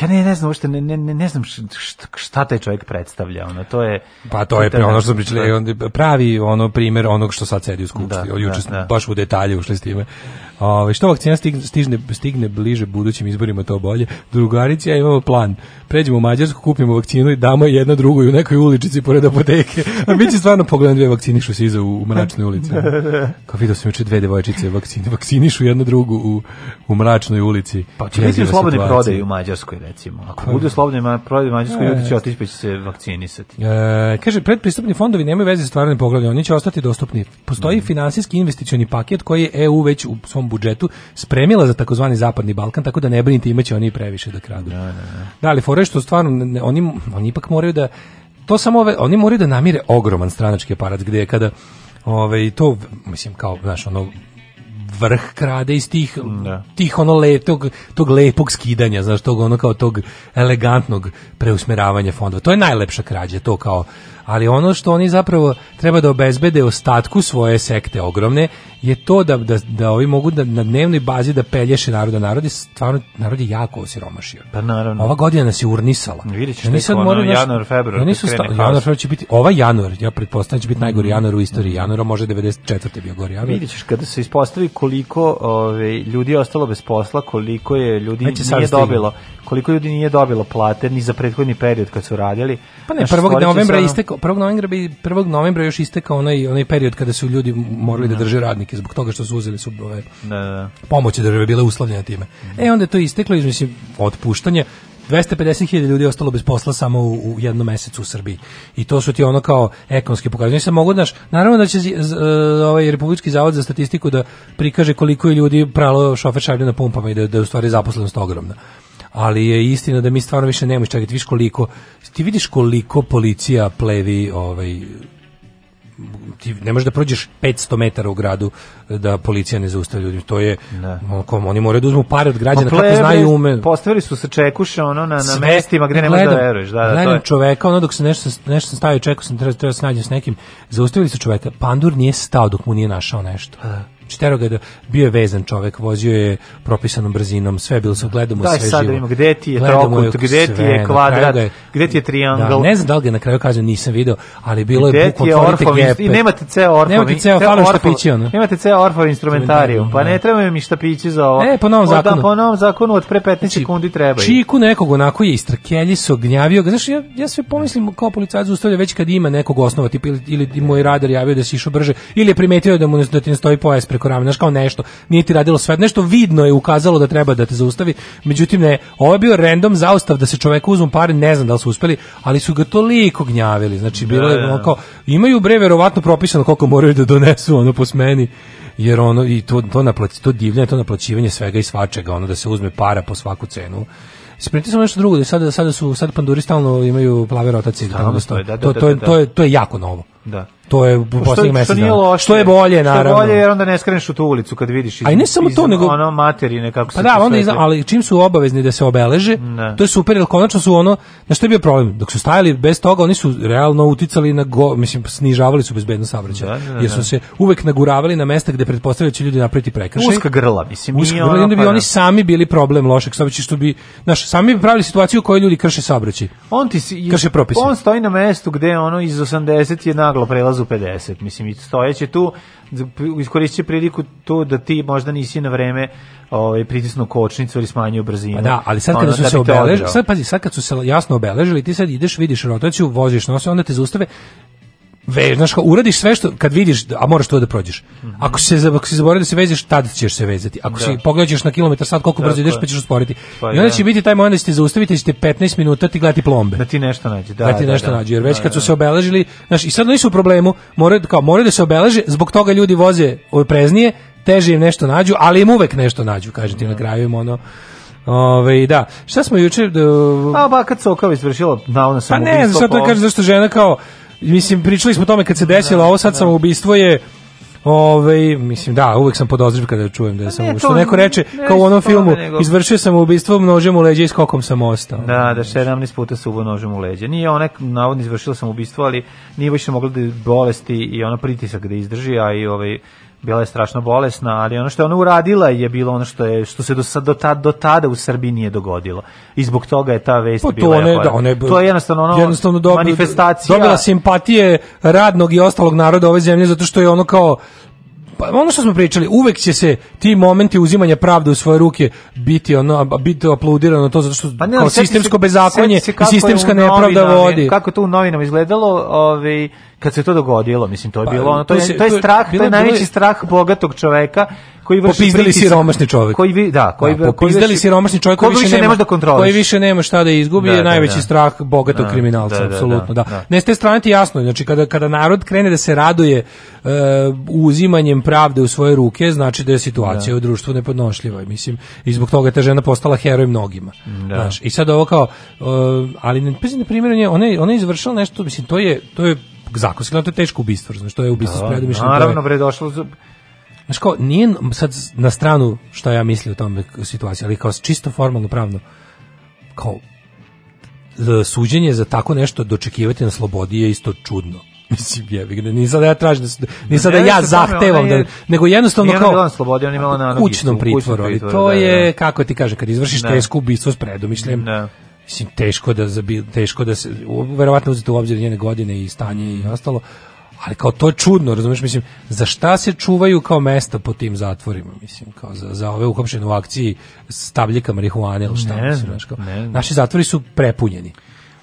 ja ne, ne znam uopšte ne, ne, ne znam šta, šta taj čovjek predstavlja ono to je pa to je pre, ono što smo pričali da. pravi ono primer onog što sad sedi u skupštini da, da, da, baš u detalje ušli s time Ove, što vakcina stigne, stigne, stigne bliže budućim izborima, to bolje. Drugarici, ja imamo plan. Pređemo u Mađarsku, kupimo vakcinu i damo jedna drugoj u nekoj uličici pored apoteke. A mi će stvarno pogledati dve vakcinišu se iza u, u mračnoj ulici. Kao vidio sam juče dve devojčice vakcine, vakcinišu jednu drugu u, u mračnoj ulici. Pa će biti slobodni prodaj u Mađarskoj, recimo. Ako pa- budu slobodni prodaj u Mađarskoj, pa ljudi će otići pa će se vakcinisati. E, kaže, predpristupni fondovi nemaju veze s stvarnim pogledom. oni će ostati dostupni. Postoji mm. finansijski investicioni paket koji je EU već u svom budžetu spremila za takozvani zapadni Balkan, tako da ne brinite, imaće oni previše da kradu. Da, da, da. da ali fore što stvarno ne, oni oni ipak moraju da to samo ove, oni moraju da namire ogroman stranački aparat gde je kada ove, ovaj, to mislim kao znaš ono vrh krade iz tih, da. tih ono le, tog, tog lepog skidanja, znaš, tog ono kao tog elegantnog preusmeravanja fondova. To je najlepša krađa, to kao ali ono što oni zapravo treba da obezbede ostatku svoje sekte ogromne je to da, da, da ovi mogu da, na dnevnoj bazi da pelješe naroda. Narod je stvarno, narod je jako osiromašio. Pa naravno. Ova godina nas je urnisala. Vidjet ćeš neko, ono, naš, januar, februar. Oni su sta, januar, februar će biti, ova januar, ja pretpostavljam da će biti mhm. najgori januar u istoriji januara, može 94. bio gori januar. Vidjet ćeš kada se ispostavi koliko ove, ljudi je ostalo bez posla, koliko je ljudi Neće nije dobilo, koliko ljudi nije dobilo plate ni za prethodni period kad su radili. Pa ne, 1. novembra istek istekao 1. novembra bi 1. novembra još istekao onaj onaj period kada su ljudi morali da, da drže radnike zbog toga što su uzeli su ove da, da. da. pomoći države bile uslovljene time. Mm E onda je to isteklo i mislim otpuštanje 250.000 ljudi je ostalo bez posla samo u, u, jednom mesecu u Srbiji. I to su ti ono kao ekonomski pokazatelji. Nisam mogu daš, naravno da će z, z, e, ovaj Republički zavod za statistiku da prikaže koliko je ljudi pralo šofer šalje na pumpama i da, da je u stvari zaposlenost ogromna ali je istina da mi stvarno više nemamo čekati, viš koliko, ti vidiš koliko policija plevi ovaj, ti ne možeš da prođeš 500 metara u gradu da policija ne zaustavi ljudi. To je ne. Kom, oni moraju da uzmu pare od građana plebe, kako znaju ume. Postavili su se čekuše ono na Sve, na mestima gde ne možeš da veruješ, da, da. to je. čoveka, ono dok se nešto nešto sam stavio, čekao sam treba treba se nađem s nekim. Zaustavili su čoveka. Pandur nije stao dok mu nije našao nešto. Da tero ga da bio je vezan čovek, vozio je propisanom brzinom, sve je bilo sa gledamo da, sve sad da živo. gde ti je trokut, gde ti je kvadrat, je, gde ti je triangl. Da, ne znam da li ga na kraju kaže, nisam video, ali bilo gde je bukvalno otvorite gepe. I nemate ceo orfov. Nemate ceo, falo štapići, ono. Nemate ceo orfov instrumentariju, pa da, da, ne trebaju mi štapići za ovo. E, po novom zakonu. Da, po novom zakonu od pre 15 znači, sekundi trebaju. Čiku nekog onako je istrakeljiso, gnjavio ga. Znaš, ja, ja sve pomislim kao policajac ustavlja već kad ima nekog osnova, tipa ili, ili moj radar javio da si išao brže, ili je primetio da mu da ti ne stoji pojas preko ramena, znaš kao nešto. Nije ti radilo sve, nešto vidno je ukazalo da treba da te zaustavi. Međutim ne, ovo je bio random zaustav da se čoveku uzmu pare, ne znam da li su uspeli, ali su ga toliko gnjavili. Znači da, bilo je da, da. ono kao imaju bre verovatno propisano koliko moraju da donesu ono po smeni jer ono i to to naplaći to divljanje to naplaćivanje svega i svačega ono da se uzme para po svaku cenu Spremite se nešto drugo, da sada sada su sad panduri stalno imaju plave rotacije, tako da, to, je, to je to je jako novo. Da. To je u pa poslednjih mesec dana. što je bolje, naravno. Što je bolje, jer onda ne skreneš u tu ulicu kad vidiš iz, A i ne samo iz, to, nego... ono materine kako pa se... Pa da, onda izna, ali čim su obavezni da se obeleže, ne. to je super, jer konačno su ono... Na što je bio problem? Dok su stajali bez toga, oni su realno uticali na... Go, mislim, snižavali su bezbednost saobraćaja. Da, da, da. jer su se uvek naguravali na mesta gde pretpostavljaju da će ljudi napraviti prekršaj. Uska grla, mislim. Uska grla, onda bi pa oni da. sami bili problem lošeg saobraćaja, što bi... Znaš, sami bi pravili situaciju u kojoj ljudi krše saobraćaj. On ti si, krše propise. On stoji na mestu gde ono iz 80 je naglo prelaz prelazu 50. Mislim, stojeće tu, iskoristit priliku to da ti možda nisi na vreme ovaj pritisnu kočnicu ili smanjio brzinu. Pa da, ali sad pa kada su da se obeležili, sad pazi, sad kad su se jasno obeležili, ti sad ideš, vidiš rotaciju, voziš nose, onda te zaustave Ve, znaš, uradiš sve što kad vidiš, a moraš to da prođeš. Ako se ako se zaboravio da se vezeš, tad ćeš se vezati. Ako da. si pogledaš na kilometar sat koliko brzo ideš, pa ćeš usporiti. Pa, I onda da. će da. biti taj moment da ćete zaustaviti, da ćete 15 minuta ti gledati plombe. Da ti nešto nađe, da. Da ti da, nešto da, nađe, jer već da, kad su se obeležili, znaš, i sad nisu u problemu, moraju kao moraju da se obeleže, zbog toga ljudi voze preznije, teže im nešto nađu, ali im uvek nešto nađu, kažete ti na kraju im ono. Ove, ovaj, da. Šta smo juče... Da... A, pa, ba, kad Sokava izvršila navodno sam Pa ne, sad to kaže zašto žena kao mislim, pričali smo o tome kad se desilo, da, ovo sad da. samoubistvo je Ove, ovaj, mislim da, uvek sam podozriv kada čujem da pa sam ne, što neko reče ne, kao u onom filmu, nego... izvršio sam ubistvo nožem u leđa i skokom sam ostao. Da, da 17 puta se ubo nožem u leđa. Nije ona navodno izvršila sam ubistvo, ali nije više mogla da bolesti i ona pritisak da izdrži, a i ovaj bila je strašno bolesna, ali ono što je ona uradila je bilo ono što je što se do sad do, tad, do tada u Srbiji nije dogodilo. I zbog toga je ta vest pa, bila one, da, one, To je jednostavno ono jednostavno dob, manifestacija. Dobila simpatije radnog i ostalog naroda ove zemlje zato što je ono kao pa ono što smo pričali, uvek će se ti momenti uzimanja pravde u svoje ruke biti ono biti aplaudirano to zato što pa ne, kao sistemsko se, bezakonje se i sistemska nepravda vodi. Kako to u novinama izgledalo, ovaj kad se to dogodilo, mislim to je pa, bilo ono, to, to, je, se, to je strah, to je, bilo, to je najveći bilo, strah bogatog čoveka koji vrši popizdali pritisak, siromašni čovjek. Koji vi, da, da koji da, popizdali koji siromašni čovjek koji, više nema da kontroliš. Koji više nema šta da izgubi da, je da, najveći da. strah bogatog da. kriminalca, da, apsolutno, da, Ne ste strane ti jasno, znači kada kada narod krene da se raduje uh, uzimanjem pravde u svoje ruke, znači da je situacija u društvu nepodnošljiva, mislim, i zbog toga je ta žena postala heroj mnogima. Znaš, i sad ovo kao uh, ali ne na primjer, ona ona je izvršila nešto, mislim, to je to je zakonski, to je teško ubistvo, znači to je ubistvo s predomišljem. Naravno, bre, došlo Znaš kao, nije sad na stranu što ja mislim u tom situaciji, ali kao čisto formalno pravno, kao suđenje za tako nešto dočekivati na slobodi je isto čudno. Mislim, jebi ga, nisam da ja tražim, nisam da, da ja zahtevam, da, nego jednostavno kao je slobodi, on imala na kućnom pritvoru, ali to da, da. je, kako ti kaže, kad izvršiš teško ubistvo s predomišljem, mislim, teško da, teško da se, verovatno uzeti u obzir njene godine i stanje i ostalo, ali kao to je čudno, razumiješ, mislim, za šta se čuvaju kao mesta po tim zatvorima, mislim, kao za, za ove uhopšene u akciji stavljika marihuane ili šta, ne, mislim, znaš, kao, ne, ne. naši zatvori su prepunjeni.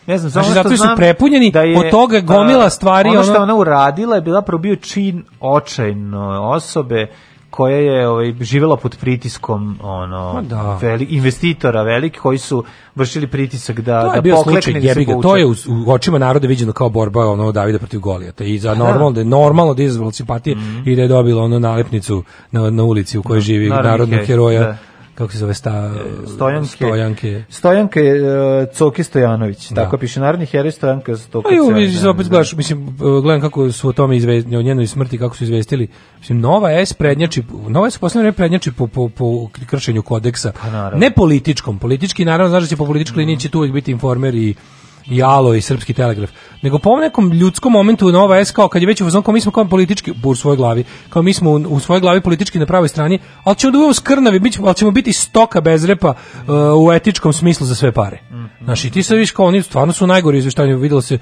Ne znam, samo zato su prepunjeni, da je, od toga gomila da, stvari. Ono što ona uradila je bila probio čin očajno osobe koja je ovaj živela pod pritiskom ono da. veli, investitora veliki koji su vršili pritisak da to da bio slučaj, da jebiga, to je u, u, očima naroda viđeno kao borba ono Davida protiv Golijata i za da. normalno da je normalno da je simpatije mm -hmm. i da je dobilo ono nalepnicu na, na ulici u kojoj da. živi narodni heroja da kako se zove sta, Stojanke. Stojanke. Stojanka uh, e, Coki Stojanović. Da. Tako piše narodni heroj Stojanka Stokić. Pa i opet gledaš, mislim, e, gledam kako su o tome izvestili, o njenoj smrti kako su izvestili. Mislim Nova S prednjači, Nova S poslednje prednjači po, po, po kršenju kodeksa. Pa, ne političkom, politički naravno znaš da će po političkoj mm. liniji će tu uvijek biti informer i i Alo i Srpski telegraf. Nego po nekom ljudskom momentu u Nova S kao kad je već u fazonu kao mi smo kao politički bur u svojoj glavi, kao mi smo u, u svojoj glavi politički na pravoj strani, ali ćemo da budemo skrnavi, bit ćemo, ali ćemo biti stoka bez repa uh, u etičkom smislu za sve pare. Mm -hmm. Znaš, i ti sad viš kao oni stvarno su najgori izveštajni, videlo se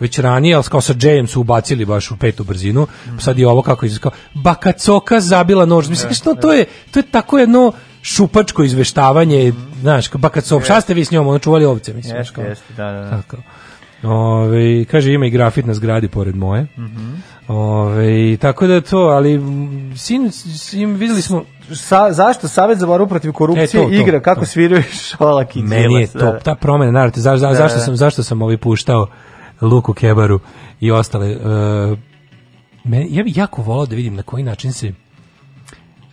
već ranije, ali kao sa Jayem su ubacili baš u petu brzinu, mhm. sad je ovo kako izskao, bakacoka zabila nož, mislim, što to je, to je tako jedno, šupačko izveštavanje, mm. znaš, pa kad se opšaste vi s njom, ono čuvali ovce, mislim. Jeste, jeste, da, da. da. Tako. Ove, kaže, ima i grafit na zgradi pored moje. Mm -hmm. Ove, tako da to, ali sin, sin videli smo... Sa, zašto Savet za boru protiv korupcije e, to, to, igra kako to. sviraju Šolak i Meni je to, da. ta promena, naravno, za, za, da, zašto, da. sam, zašto sam ovaj puštao Luku Kebaru i ostale... Uh, e, me, ja bih jako volao da vidim na koji način se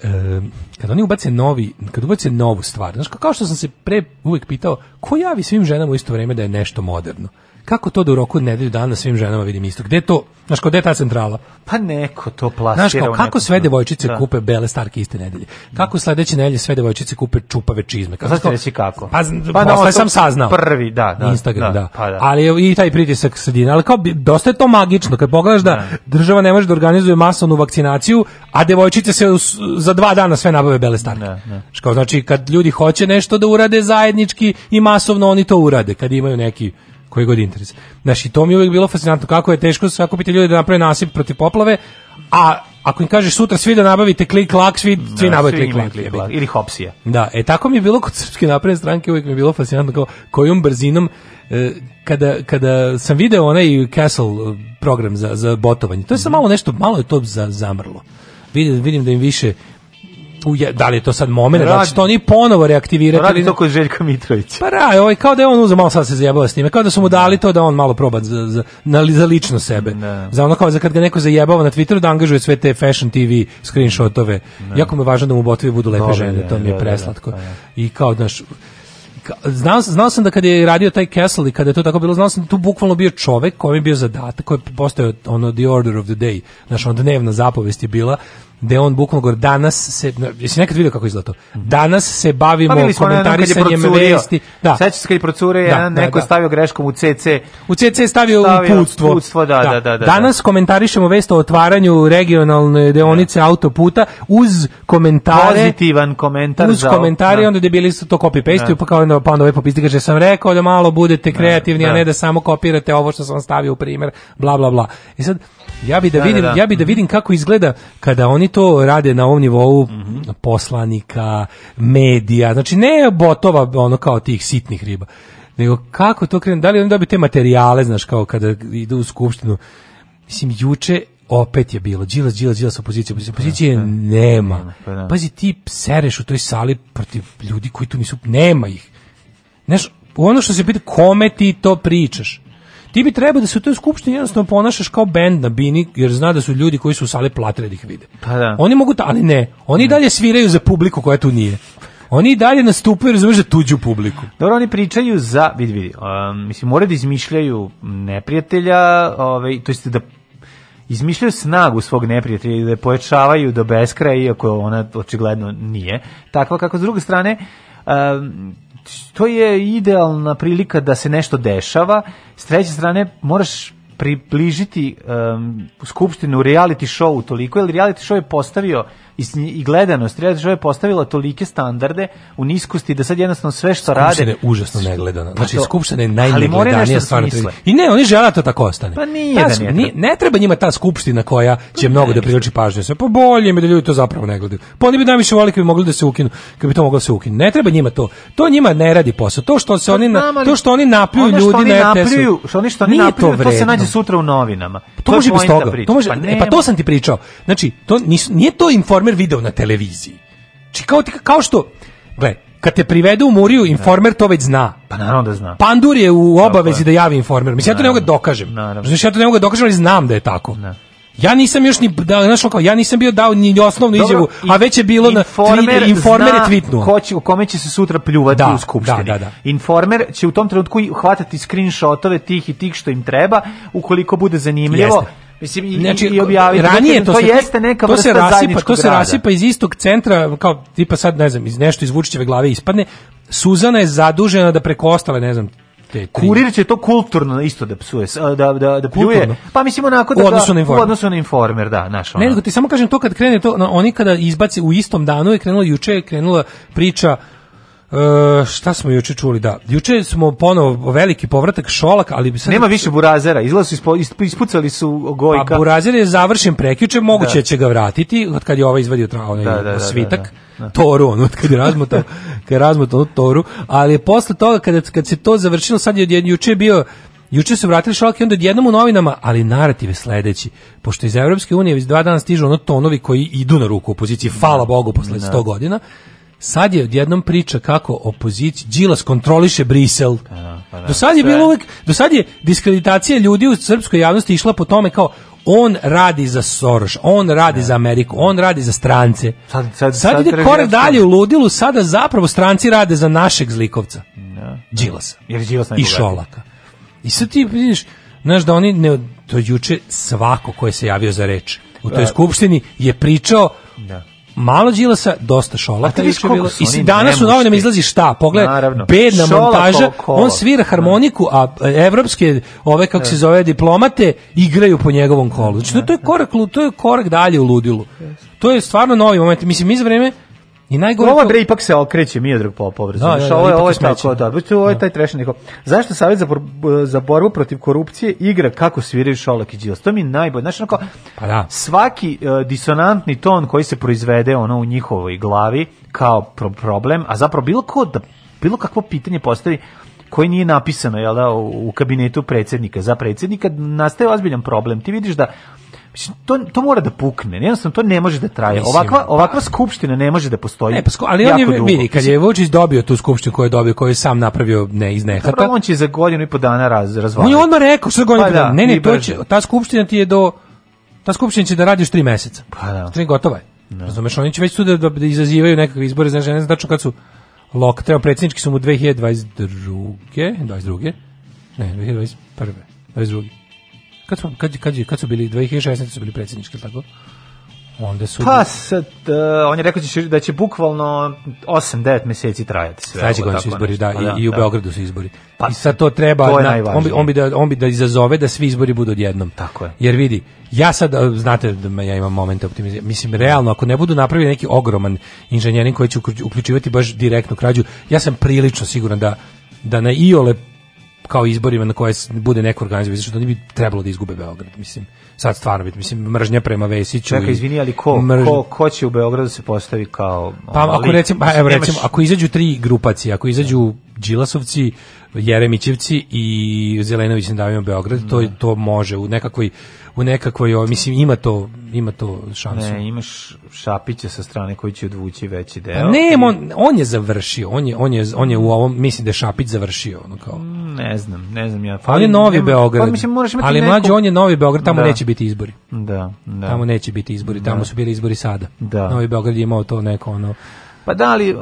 e, kad oni ubace novi, kad ubace novu stvar, znaš, kao što sam se pre uvek pitao, ko javi svim ženama u isto vreme da je nešto moderno? Kako to da u roku nedelju dana svim ženama vidim isto? Gde to? Znaš, gde ta centrala? Pa neko to plasira. Znaš, kao, kako sve devojčice da. kupe bele starke iste nedelje? Kako sledeće nedelje sve devojčice kupe čupave čizme? Kako, Znaš reći kako? Pa, pa da, sam saznao. Prvi, da. da Instagram, da. da. Pa, da. Ali i taj pritisak sredina. Ali kao, dosta je to magično. Kad pogledaš da, da, država ne može da organizuje masovnu vakcinaciju, a devojčice se za dva dana sve nabave bele starke. Da, da. znači, kad ljudi hoće nešto da urade zajednički i masovno oni to urade, kad imaju neki koji god interes. Znači, to mi je uvijek bilo fascinantno kako je teško sakupiti ljudi da naprave nasip protiv poplave, a ako im kažeš sutra svi da nabavite klik lak, svi, da, svi nabavite klik lak. Klik, ili hopsije. Da, e tako mi je bilo kod Srpske napredne stranke, uvijek mi je bilo fascinantno kao kojom brzinom e, kada, kada sam video onaj Castle e, program za, za botovanje, to je sam mhm. malo nešto, malo je to za, zamrlo. Vidim, vidim da im više u, je, da li je to sad moment, da će oni ponovo reaktivirati. Radi to kod Željka Mitrović Pa ra, ovaj, kao da je on uzeo, malo sad se zajebava s njime, kao da su mu da. dali to da on malo proba za, za, na, za lično sebe. Ne. Da. Za ono kao za kad ga neko zajebava na Twitteru da angažuje sve te fashion TV screenshotove. Da. Jako mi je važno da mu botovi budu lepe Dobre, žene, to mi je preslatko. Pa I kao, da znao, znao sam da kad je radio taj Castle i kada je to tako bilo, znao sam da tu bukvalno bio čovek kojem je bio zadatak, koji je postao ono the order of the day, znaš, on dnevna zapovest je bila gde on bukvalno danas se jesi nekad video kako izgleda to danas se bavimo Bavili pa komentarisanjem vesti da sećaš se kad je procure da, da, neko da. stavio greškom u CC u CC stavio, stavio uputstvo, uputstvo da da. da, da. Da, da, danas komentarišemo vest o otvaranju regionalne deonice autoputa uz komentare pozitivan komentar uz za komentare da. onda debili su to copy paste pa kao onda pa onda lepo pisti sam rekao da malo budete kreativni a ne da samo kopirate ovo što sam stavio u primer bla bla bla i sad Ja bi da, da, da vidim, da, da. ja bi da vidim kako izgleda kada oni to rade na ovom nivou mm -hmm. poslanika, medija. Znači ne botova ono kao tih sitnih riba. Nego kako to krene? Da li oni dobiju te materijale, znaš, kao kada idu u skupštinu? Mislim, juče opet je bilo Đilas, Đilas, Đilas opozicija, opozicija, opozicije da, da. nema. Pa Pazi, ti sereš u toj sali protiv ljudi koji tu nisu, nema ih. Znaš, ono što se pita, kome ti to pričaš? Ti bi trebao da se u toj skupštini jednostavno ponašaš kao bend na bini, jer zna da su ljudi koji su u sali platili da ih vide. Pa da. Oni mogu, ta, ali ne, oni ne. dalje sviraju za publiku koja tu nije. Oni dalje nastupaju, razumeš, za tuđu publiku. Dobro, oni pričaju za, vidi, vidi, um, mislim, moraju da izmišljaju neprijatelja, ovaj, to jest da izmišljaju snagu svog neprijatelja i da je pojačavaju do beskraja, iako ona očigledno nije. Takva kako s druge strane, um, to je idealna prilika da se nešto dešava. S treće strane, moraš približiti um, skupštinu reality show toliko, jer reality show je postavio i, i gledanost. Real da je postavila tolike standarde u niskosti da sad jednostavno sve što skupštene rade... Skupština je užasno negledana. Znači, pa to, Skupština je najnegledanija da stvar. I ne, oni žele da tako ostane. Pa nije da ta, da nije ne, treba njima ta Skupština koja će pa mnogo da priliči pažnju. Sve, pa bolje mi da ljudi to zapravo ne gledaju. Pa oni bi najviše volili kad bi mogli da se ukinu, kad bi to moglo se ukinu. Ne treba njima to. To njima ne radi posao. To što se pa oni na, to što oni napiju ono ljudi oni na napljuju, što oni što oni napljuju, to, to, se nađe sutra u novinama. To, može bez toga. To može, pa, e, pa to sam ti pričao. Znači, to nije to informe informer video na televiziji. Či kao, kao što, gle, kad te privede u Muriju, da. informer to već zna. Pa naravno da zna. Pandur je u obavezi da javi informer. Mislim, ja to ne mogu da dokažem. Znači, ja to ne mogu da dokažem, ali znam da je tako. Ne. Da. Ja nisam još ni da našao kao ja nisam bio dao ni osnovnu Dobro, izjavu, a već je bilo informer na Twitter, informer zna je tweetnuo. Ko će u kome će se sutra pljuvati da, u da, skupštini. Da, da, da. Informer će u tom trenutku hvatati screenshotove tih i tih što im treba, ukoliko bude zanimljivo. Jeste Mislim i, znači, i objaviti. Ranije dakle, to, to se, jeste neka to se rasipa, to se grada. rasipa iz istog centra, kao tipa sad ne znam, iz nešto iz Vučićeve glave ispadne. Suzana je zadužena da preko ostale, ne znam, te tri. Kurir će to kulturno isto da psuje, da, da, da pljuje. Pa mislim onako da... U odnosu na informer. odnosu na informer, da, znaš. Ne, nego ti samo kažem to kad krene to, oni kada izbace u istom danu je krenula, juče je krenula priča Uh, šta smo juče čuli, da. Juče smo ponovo veliki povratak Šolak, ali sad... Nema više Burazera, izlazu, su ispo, ispucali su Gojka. Pa Burazer je završen prekjuče, moguće da. će ga vratiti, od kad je ovaj izvadio tra, onaj da, da, da svitak. Da, da, Toru, ono, kad je razmotao, kad je razmotao Toru, ali posle toga, kad, kad se to završilo, sad je juče bio Juče su vratili šalke onda jednom u novinama, ali narativ je sledeći. Pošto iz Evropske unije već dva dana stižu ono tonovi koji idu na ruku opoziciji, hvala Bogu, posle 100 godina, sad je odjednom priča kako opozicija Đilas kontroliše Brisel. Aha, pa, da, pa da, do sad je bilo uvek, do sad je diskreditacija ljudi u srpskoj javnosti išla po tome kao on radi za Soros, on radi ne. Da. za Ameriku, on radi za strance. Sad, sad, sad, sad ide korak dalje u ludilu, sada zapravo stranci rade za našeg zlikovca. Da. Đilasa. Jer Đilas I Šolaka. I sad ti vidiš, znaš da oni ne, to juče svako ko je se javio za reč u toj skupštini je pričao da malo Đilasa, dosta Šolaka je bilo. I danas u novinama izlazi šta? Pogledaj, Naravno. bedna Šolako montaža. On svira harmoniku, a evropske ove kako se da. zove diplomate igraju po njegovom kolu. Znači to je da, korak, to je korak dalje u ludilu. To je stvarno novi moment. Mislim iz vreme I najgore Ova bre ipak se okreće Miodrag Popov, razumeš? Da, da, ovo je ovo je tako da. Pa ovo je da. taj trash neko. Zašto Savet za, za borbu protiv korupcije igra kako sviraju Šolak i Đilas? To mi najbolje. Znači, onako, pa da. svaki uh, disonantni ton koji se proizvede ono u njihovoj glavi kao pro problem, a zapravo bilo ko da bilo kakvo pitanje postavi koji nije napisano jel da, u kabinetu predsjednika za predsjednika nastaje ozbiljan problem. Ti vidiš da to, to mora da pukne. Jednostavno to ne može da traje. Mislim, ovakva da. ovakva skupština ne može da postoji. Ne, pa sko, ali on je dugo. vidi kad je Vučić dobio tu skupštinu koju je dobio, koju je sam napravio ne iz nehata. Dobro, on će za godinu i po dana raz razvaliti. On je odmah rekao što godinu. Pa da, ne, ne, to će, ta skupština ti je do ta skupština će da radiš 3 meseca. Pa da. Tri gotova je. Da. Razumeš, oni će već tu da, da izazivaju nekakve izbore, znači ne znam tačno kad su lok, treba predsjednički su mu 2022. 22. Ne, 2021. 22. Kad, smo, kad, kad, kad su bili, 2016. su bili predsjednički, tako? onda su... Pa, sad, uh, on je rekao da će, da će bukvalno 8-9 meseci trajati sve. Sledeći godin izbori, da, pa i, da, i u da. Beogradu su izbori. Pa, I sad to treba, to na, on, bi, on, bi da, on bi da izazove da svi izbori budu odjednom. Tako je. Jer vidi, ja sad, e, znate da ja imam momente optimizma, mislim, realno, ako ne budu napravili neki ogroman inženjering koji će uključivati baš direktnu krađu, ja sam prilično siguran da da na iole kao izborima na koje bude neko organizuje, znači što oni bi trebalo da izgube Beograd, mislim. Sad stvarno bit, mislim, mržnja prema Vesiću. Čekaj, izvini, ali ko, mržnja... ko, ko će u Beogradu se postavi kao... Pa ali, ako recimo, a, pa, evo, nemaš... recimo, ako izađu tri grupacije, ako izađu Đilasovci, Jeremićevci i Zelenović na davima Beograd, to, to može u nekakvoj u nekakvoj, mislim, ima to, ima to šansu. Ne, imaš Šapića sa strane koji će odvući veći pa deo. Pa ne, on, on je završio, on je, on, je, on je u ovom, mislim da je Šapić završio. Ono kao. Ne znam, ne znam ja. Pa on je Novi nema, pa Beograd, pa, mislim, moraš imati ali neko... mlađi on je Novi Beograd, tamo da. neće biti izbori. Da, da. Tamo neće biti izbori, tamo da. su bili izbori sada. Da. Novi Beograd je imao to neko ono... Pa da ali, uh,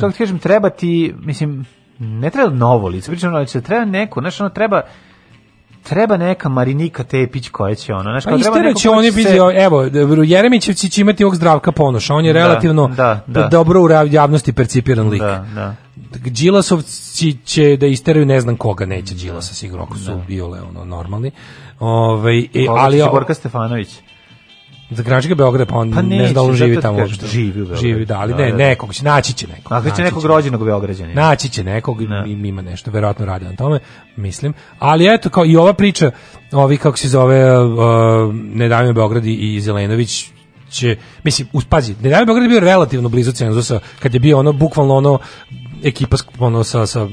kako ti kažem, treba ti, mislim, ne treba novo lice, pričam, ali treba neko, znaš, ono treba, treba neka Marinika Tepić koja će ono, znači pa treba će oni biti, se... evo, Jeremićevci će imati ovog zdravka ponoša, on je da, relativno da, da, dobro u javnosti percipiran lik. Da, da. Đilasovci će da isteraju ne znam koga, neće da. Đilasa sigurno, ako su da. biole ono, normalni. Ovaj e, ali, Borka Stefanović za građanke Beograda, pa on pa neće, ne zna da on živi tamo uopšte. Živi u Beogradu. Živi, da, ali da, ne, da, da. nekog će, naći će nekog. Ako će nekog rođenog Beograđanina. Naći će nekog, da. i ima nešto, verovatno radi na tome, mislim. Ali eto, kao i ova priča, ovi kako se zove, uh, Nedavimo Beograd i Zelenović, će, mislim, uspazi, Nedavimo Beograd je bio relativno blizu cenzusa, kad je bio ono, bukvalno ono, ekipa ono, sa, sa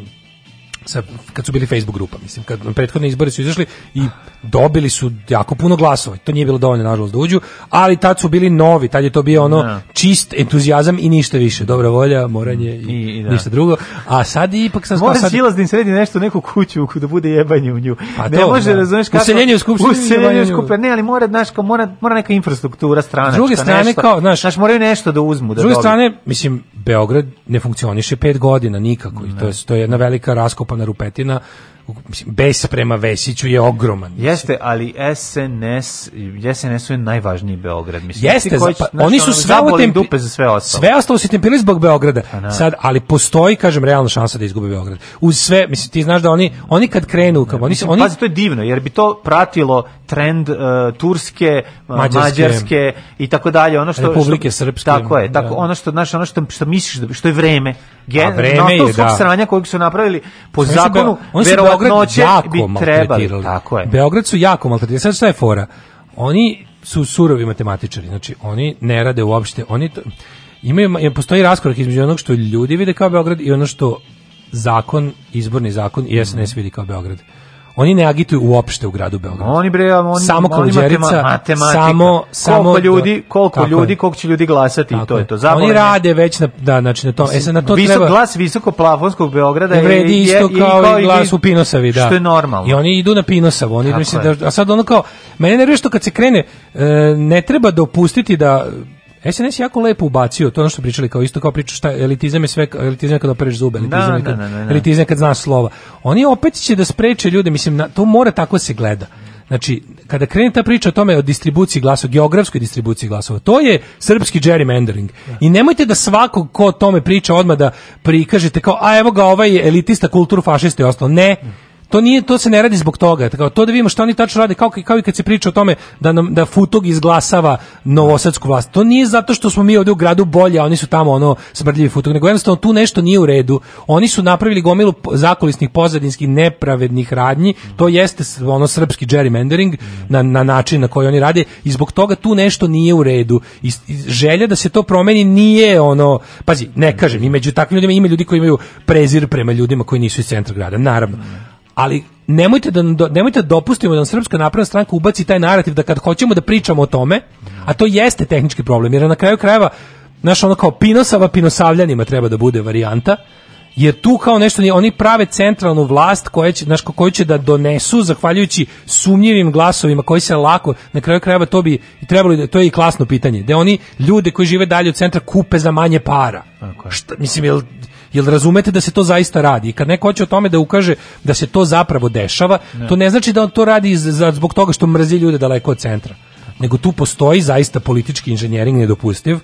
sa, kad su bili Facebook grupa, mislim, kad prethodne izbore su izašli i dobili su jako puno glasova. To nije bilo dovoljno, nažalost, da uđu, ali tad su bili novi, tad je to bio ono da. čist entuzijazam i ništa više. Dobra volja, moranje i, I, i da. ništa drugo. A sad ipak sam... Mora sad... Silas da im sredi nešto, neku kuću da bude jebanje u nju. Pa to, ne može, da. razumeš kako... Useljenje u skupštini. Useljenje u skupštini, ne, ali mora, znaš, kao, mora, mora neka infrastruktura strana. druge strane, nešto, kao, znaš... Znaš, moraju nešto da uzmu, da druge dobi. strane, mislim, Beograd ne funkcioniše pet godina nikako i to je, to je jedna velika raskopan ona rupetina mislim, bes prema Vesiću je ogroman. Jeste, ali SNS, SNS je najvažniji Beograd. Mislim, Jeste, koji, pa, znači, oni su ono, sve tempi... dupe za sve ostalo. Sve ostalo se tempili zbog Beograda. Pa, da. Sad, ali postoji, kažem, realna šansa da izgube Beograd. Uz sve, mislim, ti znaš da oni, oni kad krenu, kao, oni, mislim, oni... Pazi, to je divno, jer bi to pratilo trend uh, Turske, uh, Mađarske, Mađarske i tako dalje. Ono što, Republike Srpske. Tako je, tako, da. ono što, znaš, ono što, što misliš, da, što je vreme. Gen, A vreme no, je, da. sranja kojeg su napravili po Sve zakonu, verovatno Beograd noće jako bi trebali. Tako je. Beograd su jako maltretirali. Sad šta je fora? Oni su surovi matematičari, znači oni ne rade uopšte, oni to, imaju, postoji raskorak između onog što ljudi vide kao Beograd i ono što zakon, izborni zakon i SNS vidi kao Beograd. Oni ne agituju uopšte u gradu Beogradu. Oni bre, oni samo oni matematika. Samo samo koliko da- ljudi, koliko ljudi, koliko će ljudi glasati i to je, to. Zaboravim. Oni rade već na da znači na to. E sad na to visok treba glas visoko plafonskog Beograda je vredi isto kao, kao i glas u Pinosavi, da. Što je normalno. I oni idu na Pinosavu, oni misle da a sad ono kao mene nervira što kad se krene e, ne treba dopustiti da SNS jako lepo ubacio, to ono što pričali kao isto kao priču šta elitizam je sve elitizam je kad opereš zube, da, elitizam je da, kad, na, da, na, na, elitizam je kad znaš slova. Oni opet će da spreče ljude, mislim na, to mora tako se gleda. Znači, kada krene ta priča o tome o distribuciji glasova, geografskoj distribuciji glasova, to je srpski gerrymandering. I nemojte da svakog ko o tome priča odmah da prikažete kao, a evo ga ovaj elitista, kulturfašista i ostalo. Ne, ja to nije to se ne radi zbog toga. Tako to da vidimo šta oni tačno rade kao kao i kad se priča o tome da nam da Futog izglasava novosadsku vlast. To nije zato što smo mi ovdje u gradu bolji, a oni su tamo ono smrdljivi Futog, nego jednostavno tu nešto nije u redu. Oni su napravili gomilu zakulisnih pozadinskih nepravednih radnji. To jeste ono srpski gerrymandering na, na način na koji oni rade i zbog toga tu nešto nije u redu. I, i želja da se to promeni nije ono, pazi, ne kažem, i među takvim ljudima ima ljudi koji imaju prezir prema ljudima koji nisu iz centra grada, naravno ali nemojte da nemojte da dopustimo da srpska napredna stranka ubaci taj narativ da kad hoćemo da pričamo o tome, a to jeste tehnički problem, jer na kraju krajeva naš ono kao pinosava pinosavljanima treba da bude varijanta, jer tu kao nešto oni prave centralnu vlast koja će znaš koju će da donesu zahvaljujući sumnjivim glasovima koji se lako na kraju krajeva to bi i trebalo to je i klasno pitanje da oni ljude koji žive dalje od centra kupe za manje para. Šta, mislim jel Jel razumete da se to zaista radi? I kad neko hoće o tome da ukaže da se to zapravo dešava, ne. to ne znači da on to radi zbog toga što mrzi ljude daleko od centra. Nego tu postoji zaista politički inženjering nedopustiv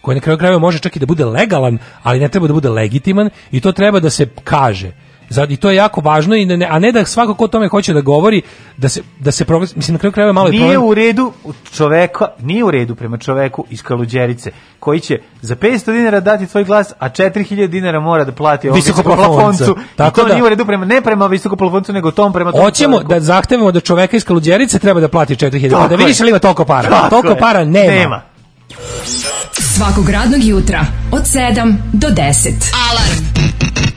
koji na kraju krajeva može čak i da bude legalan, ali ne treba da bude legitiman i to treba da se kaže Zad, I to je jako važno, i ne, a ne da svako ko o tome hoće da govori, da se, da se proglasi, mislim, na kraju krajeva malo nije je problem. u redu čoveka, nije u redu prema čoveku iz Kaluđerice, koji će za 500 dinara dati svoj glas, a 4000 dinara mora da plati ovom visokoplafoncu. Tako I to da, nije u redu prema, ne prema visokoplafoncu, nego tom prema tom Hoćemo čoveku. da zahtevamo da čoveka iz Kaluđerice treba da plati 4000 dinara. Pa da vidiš li ima toliko para? Tako toliko je. para nema. nema. Svakog radnog jutra od 7 do 10. Alarm!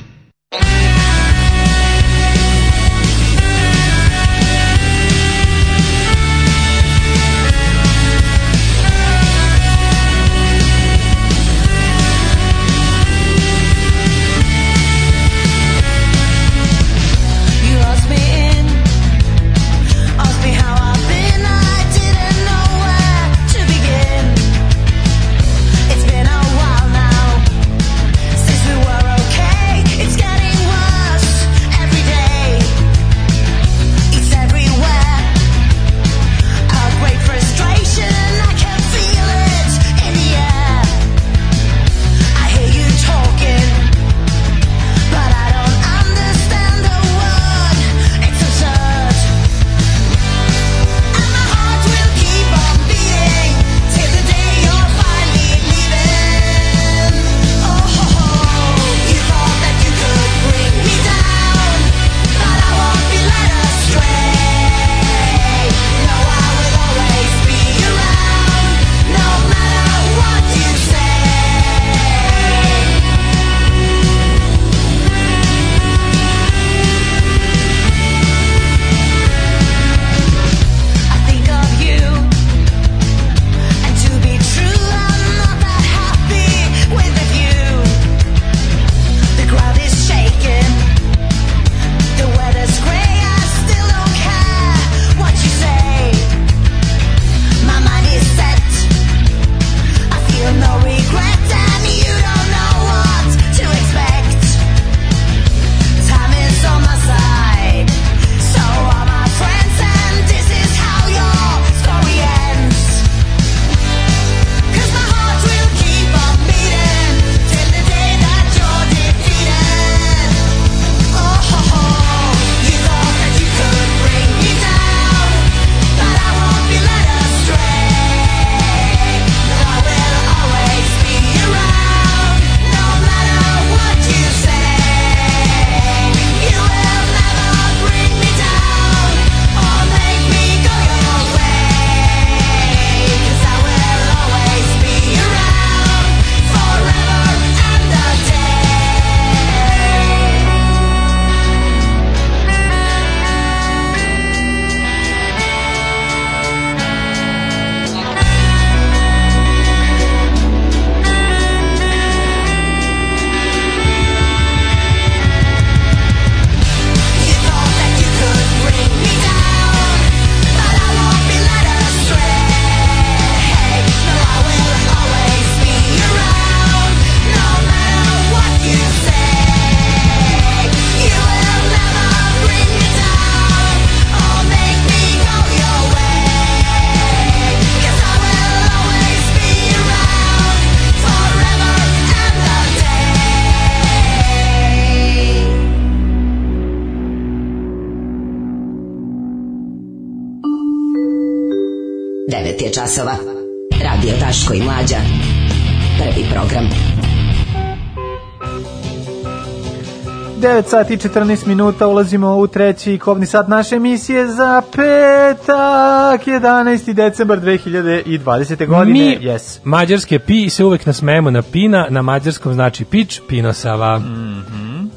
9 sati 14 minuta ulazimo u treći kovni sat naše emisije za petak 11. decembar 2020. godine. Mi, yes. mađarske pi, se uvek nasmejemo na pina, na mađarskom znači pić, pinosava. Mm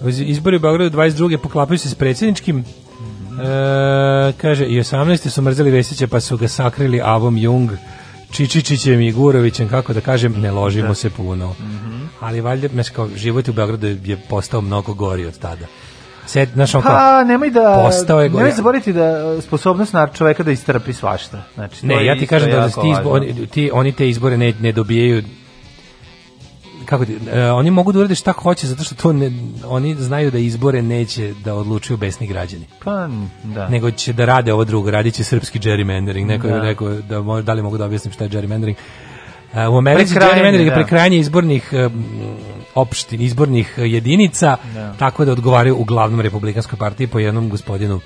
-hmm. Izbori u Beogradu 22. poklapaju se s predsjedničkim, mhm. E, kaže, i 18. su mrzeli Vesića pa su ga sakrili Avom Jung, Čičičićem i Gurovićem, kako da kažem, ne ložimo da. se puno. Mm -hmm. Ali valjda, znaš, kao, život u Beogradu je postao mnogo gori od tada. Sed, znaš, pa, nemoj da, postao je gori. Nemoj zaboraviti da e, sposobnost na čoveka da istrpi svašta. Znači, ne, ja ti kažem da, ti, izbo, oni, ti, oni te izbore ne, ne dobijaju kako ti, e, oni mogu da urade šta hoće zato što to ne, oni znaju da izbore neće da odlučuju besni građani. Pa, da. Nego će da rade ovo drugo, radiće srpski gerrymandering. Neko da. je rekao da, da li mogu da objasnim šta je gerrymandering u Americi Johnny Mendel je da. prekrajanje izbornih eh, opštin, izbornih eh, jedinica, da. tako da odgovaraju uglavnom Republikanskoj partiji po jednom gospodinu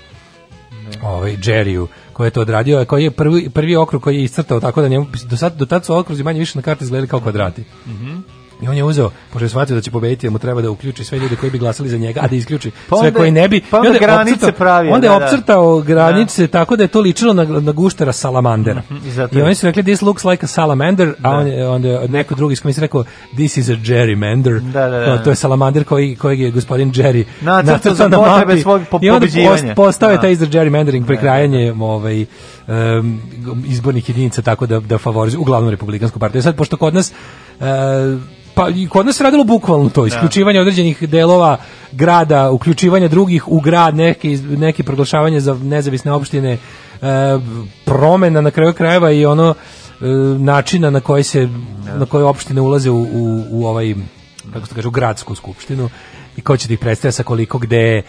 da. ovaj Jerryu koji je to odradio, a koji je prvi prvi okrug koji je iscrtao tako da njemu do sad do tad su okruzi manje više na karti izgledali kao kvadrati. Mhm. Mm I on je uzeo, pošto je shvatio da će pobediti, da mu treba da uključi sve ljude koji bi glasali za njega, a da isključi pa onda, sve koji ne bi. Pa onda, onda granice obcrtao, pravi. Onda je da, da. opcrtao da. granice da. tako da je to ličilo na, na guštera salamandera. Mm -hmm, I, I oni su rekli, this looks like a salamander, da. a on je, onda je neko drugi iz komisije rekao, this is a gerrymander. Da, da, da. To je salamander koji, kojeg je gospodin Jerry nacrtao na, na mapi. Svog po, I onda post, postao je taj iz gerrymandering, prekrajanje ovaj, um, izbornih jedinica tako da, da favorizuje uglavnom republikansku partiju. Sad, pošto kod nas uh, pa i kod nas se radilo bukvalno to, da. isključivanje određenih delova grada, uključivanje drugih u grad, neke, neke proglašavanje za nezavisne opštine, e, promena na kraju krajeva i ono e, načina na koji se da. na koje opštine ulaze u, u, u ovaj kako se kaže, u gradsku skupštinu i ko će ti da ih sa koliko gde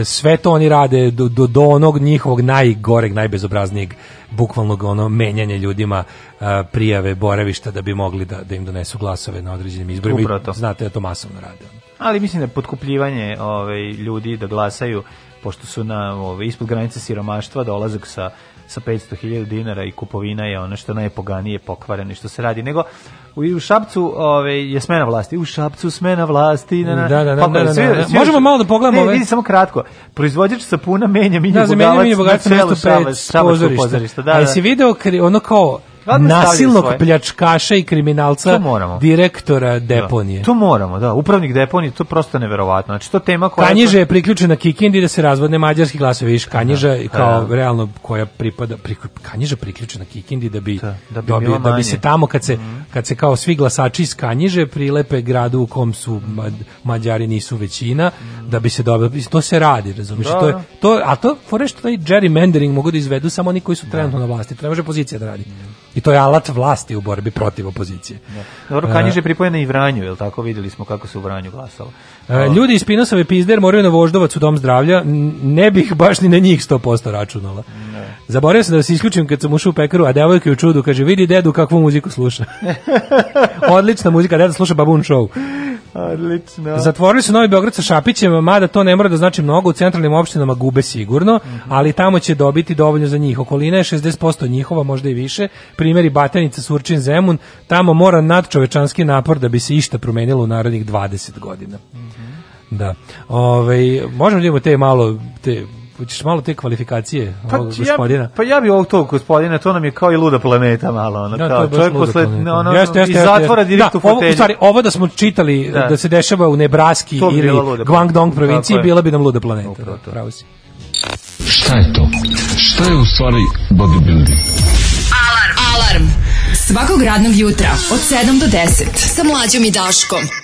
E, sve to oni rade do, do, do onog njihovog najgoreg, najbezobraznijeg bukvalnog ono menjanje ljudima a, e, prijave boravišta da bi mogli da, da im donesu glasove na određenim izborima. Znate da to masovno rade. Ali mislim da potkupljivanje ovaj, ljudi da glasaju pošto su na ovaj, ispod granice siromaštva dolazak sa sa 500.000 dinara i kupovina je ono što najpoganije pokvareno i što se radi. Nego u Šapcu ove, ovaj, je smena vlasti. U Šapcu smena vlasti. Na, na, da, da, da, pa, da, svi, da, da. Možemo malo da pogledamo. Ne, ove... vidi samo kratko. Proizvođač sapuna menja Minje da, Bogavac, menja, minje bogavac na celu šabaš, pozorišta. pozorišta. Da, da. A da. jesi video kri, ono kao nasilnog pljačkaša i kriminalca direktora da. deponije. Da. To moramo, da. Upravnik deponije, to je prosto neverovatno. Znači to tema koja Kanjiža je priključena Kikindi da se razvodne mađarski glasovi, viš Kanjiža da, kao da. realno koja pripada pri, Kanjiža priključena Kikindi da bi da, da bi, dobio, da bi se tamo kad se mm. kad se kao svi glasači iz Kanjiže prilepe gradu u kom su ma, Mađari nisu većina, mm. da bi se dobio to se radi, razumiješ? Da, to je to a to forešta i gerrymandering mogu da izvedu samo oni koji su trenutno na vlasti. To može pozicija da radi. Mhm. I to je alat vlasti u borbi protiv opozicije. Ja. Da. Dobro, Kanjiž e, je pripojena i Vranju, jel tako? Videli smo kako se u Vranju glasalo. E, ljudi iz Pinosove pizder moraju na voždovac u dom zdravlja. Ne bih baš ni na njih 100% računala. Ne. Zaboravio sam da se isključim kad sam ušao u pekaru, a devojka je u čudu, kaže, vidi dedu kakvu muziku sluša. Odlična muzika, deda sluša babun show. Odlično. Zatvorili su Novi Beograd sa Šapićem, mada to ne mora da znači mnogo, u centralnim opštinama gube sigurno, mm -hmm. ali tamo će dobiti dovoljno za njih. Okolina je 60% njihova, možda i više. Primjeri Batajnica, Surčin, Zemun, tamo mora nadčovečanski napor da bi se išta promenilo u narednih 20 godina. Mm -hmm. Da. Ove, ovaj, možemo da imamo te malo te hoćeš malo te kvalifikacije pa, ovog gospodina. Ja, pa ja bi ovog tog gospodina, to nam je kao i luda planeta malo, ono, da, kao čovjek posle, no, ono, jeste, jeste, iz zatvora jeste, da, direkt da, u fotelju. Ovo, u stvari, ovo da smo čitali da, da se dešava u Nebraski to ili Guangdong provinciji, bila bi nam luda planeta. Upravo, da, pravo si. Šta je to? Šta je u stvari bodybuilding? Alarm! Alarm! Svakog radnog jutra od 7 do 10 sa mlađom i Daškom.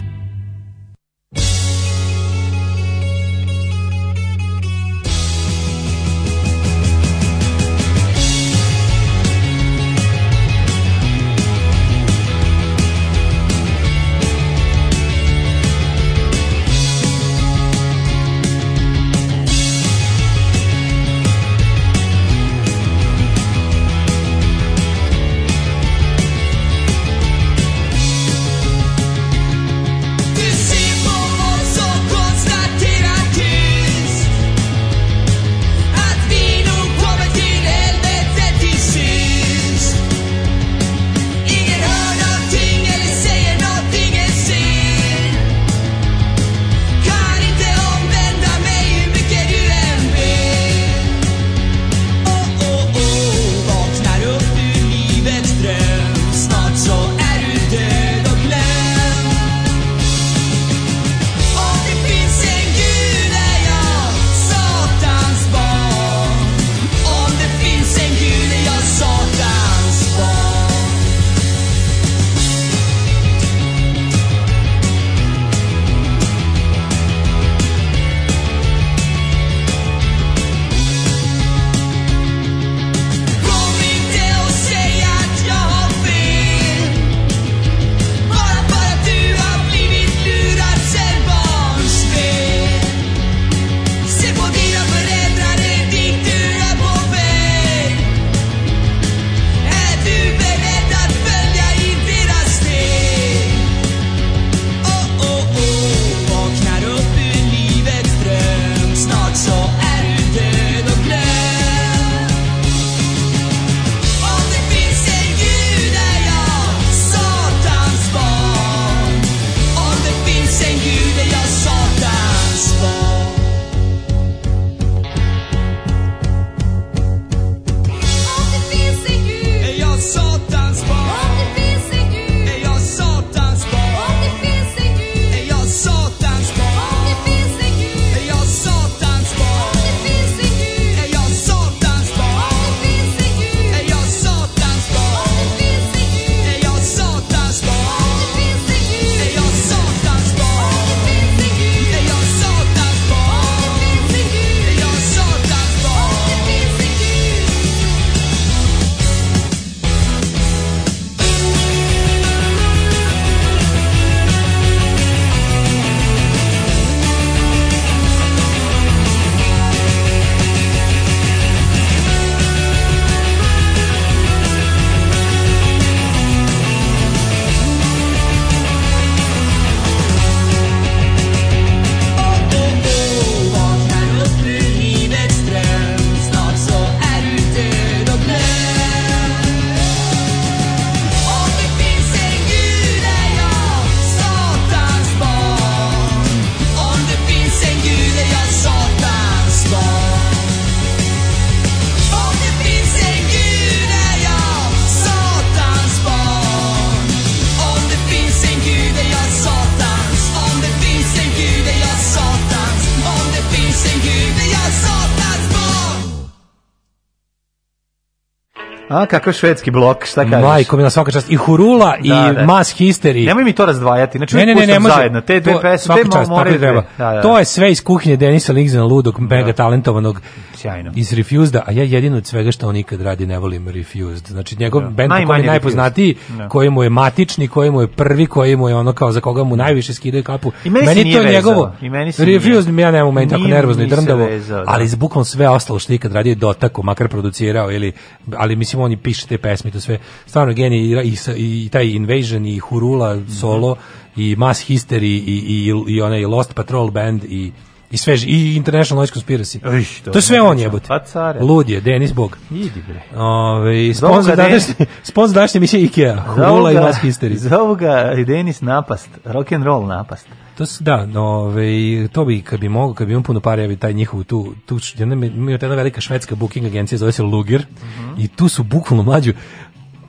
kakav švedski blok, šta kažeš? Majko, mi na svaka čast i Hurula da, i da. Mass History. Nemoj mi to razdvajati. Znači, ne, ne, ne, ne može. Zajedno. Te dve pesme, te čast, more da, da, da. To je sve iz kuhinje Denisa Ligzena, ludog, da. mega talentovanog. Sjajno. Iz Refused, a ja jedino od svega što on ikad radi ne volim Refused. Znači njegov da. bend koji je najpoznatiji, da. koji mu je matični, koji mu je prvi, koji mu je ono kao za koga mu najviše skidaju kapu. I meni, meni to njegovo. I meni se Refused ja nemam meni tako nervozno i drndavo, da. ali zbukom sve ostalo što ikad radio je dotako, makar producirao ili ali mislim on piše te pesme, to sve stvarno genije i, i, i taj Invasion i Hurula solo i Mass History i, i, i onaj Lost Patrol Band i i sve i International Noise Conspiracy. Iš, to, to je sve on jebote. Pa care. Lud je, Denis Bog. Idi bre. Ove, sponsor današnje, sponsor današnje mi se Ikea. Hurula i Mass History. Za ovoga Denis napast, rock and roll napast. To se da, no, ovaj, to bi kad bi mogao, kad bi imao puno para, ja bi taj njihov tu tu jedna ima jedna velika švedska booking agencija zove se Luger mm -hmm. i tu su bukvalno mlađu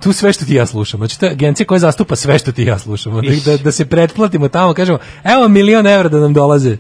tu sve što ti ja slušam. Znači, to je agencija koja zastupa sve što ti ja slušam. Da, da se pretplatimo tamo, kažemo, evo milion evra da nam dolaze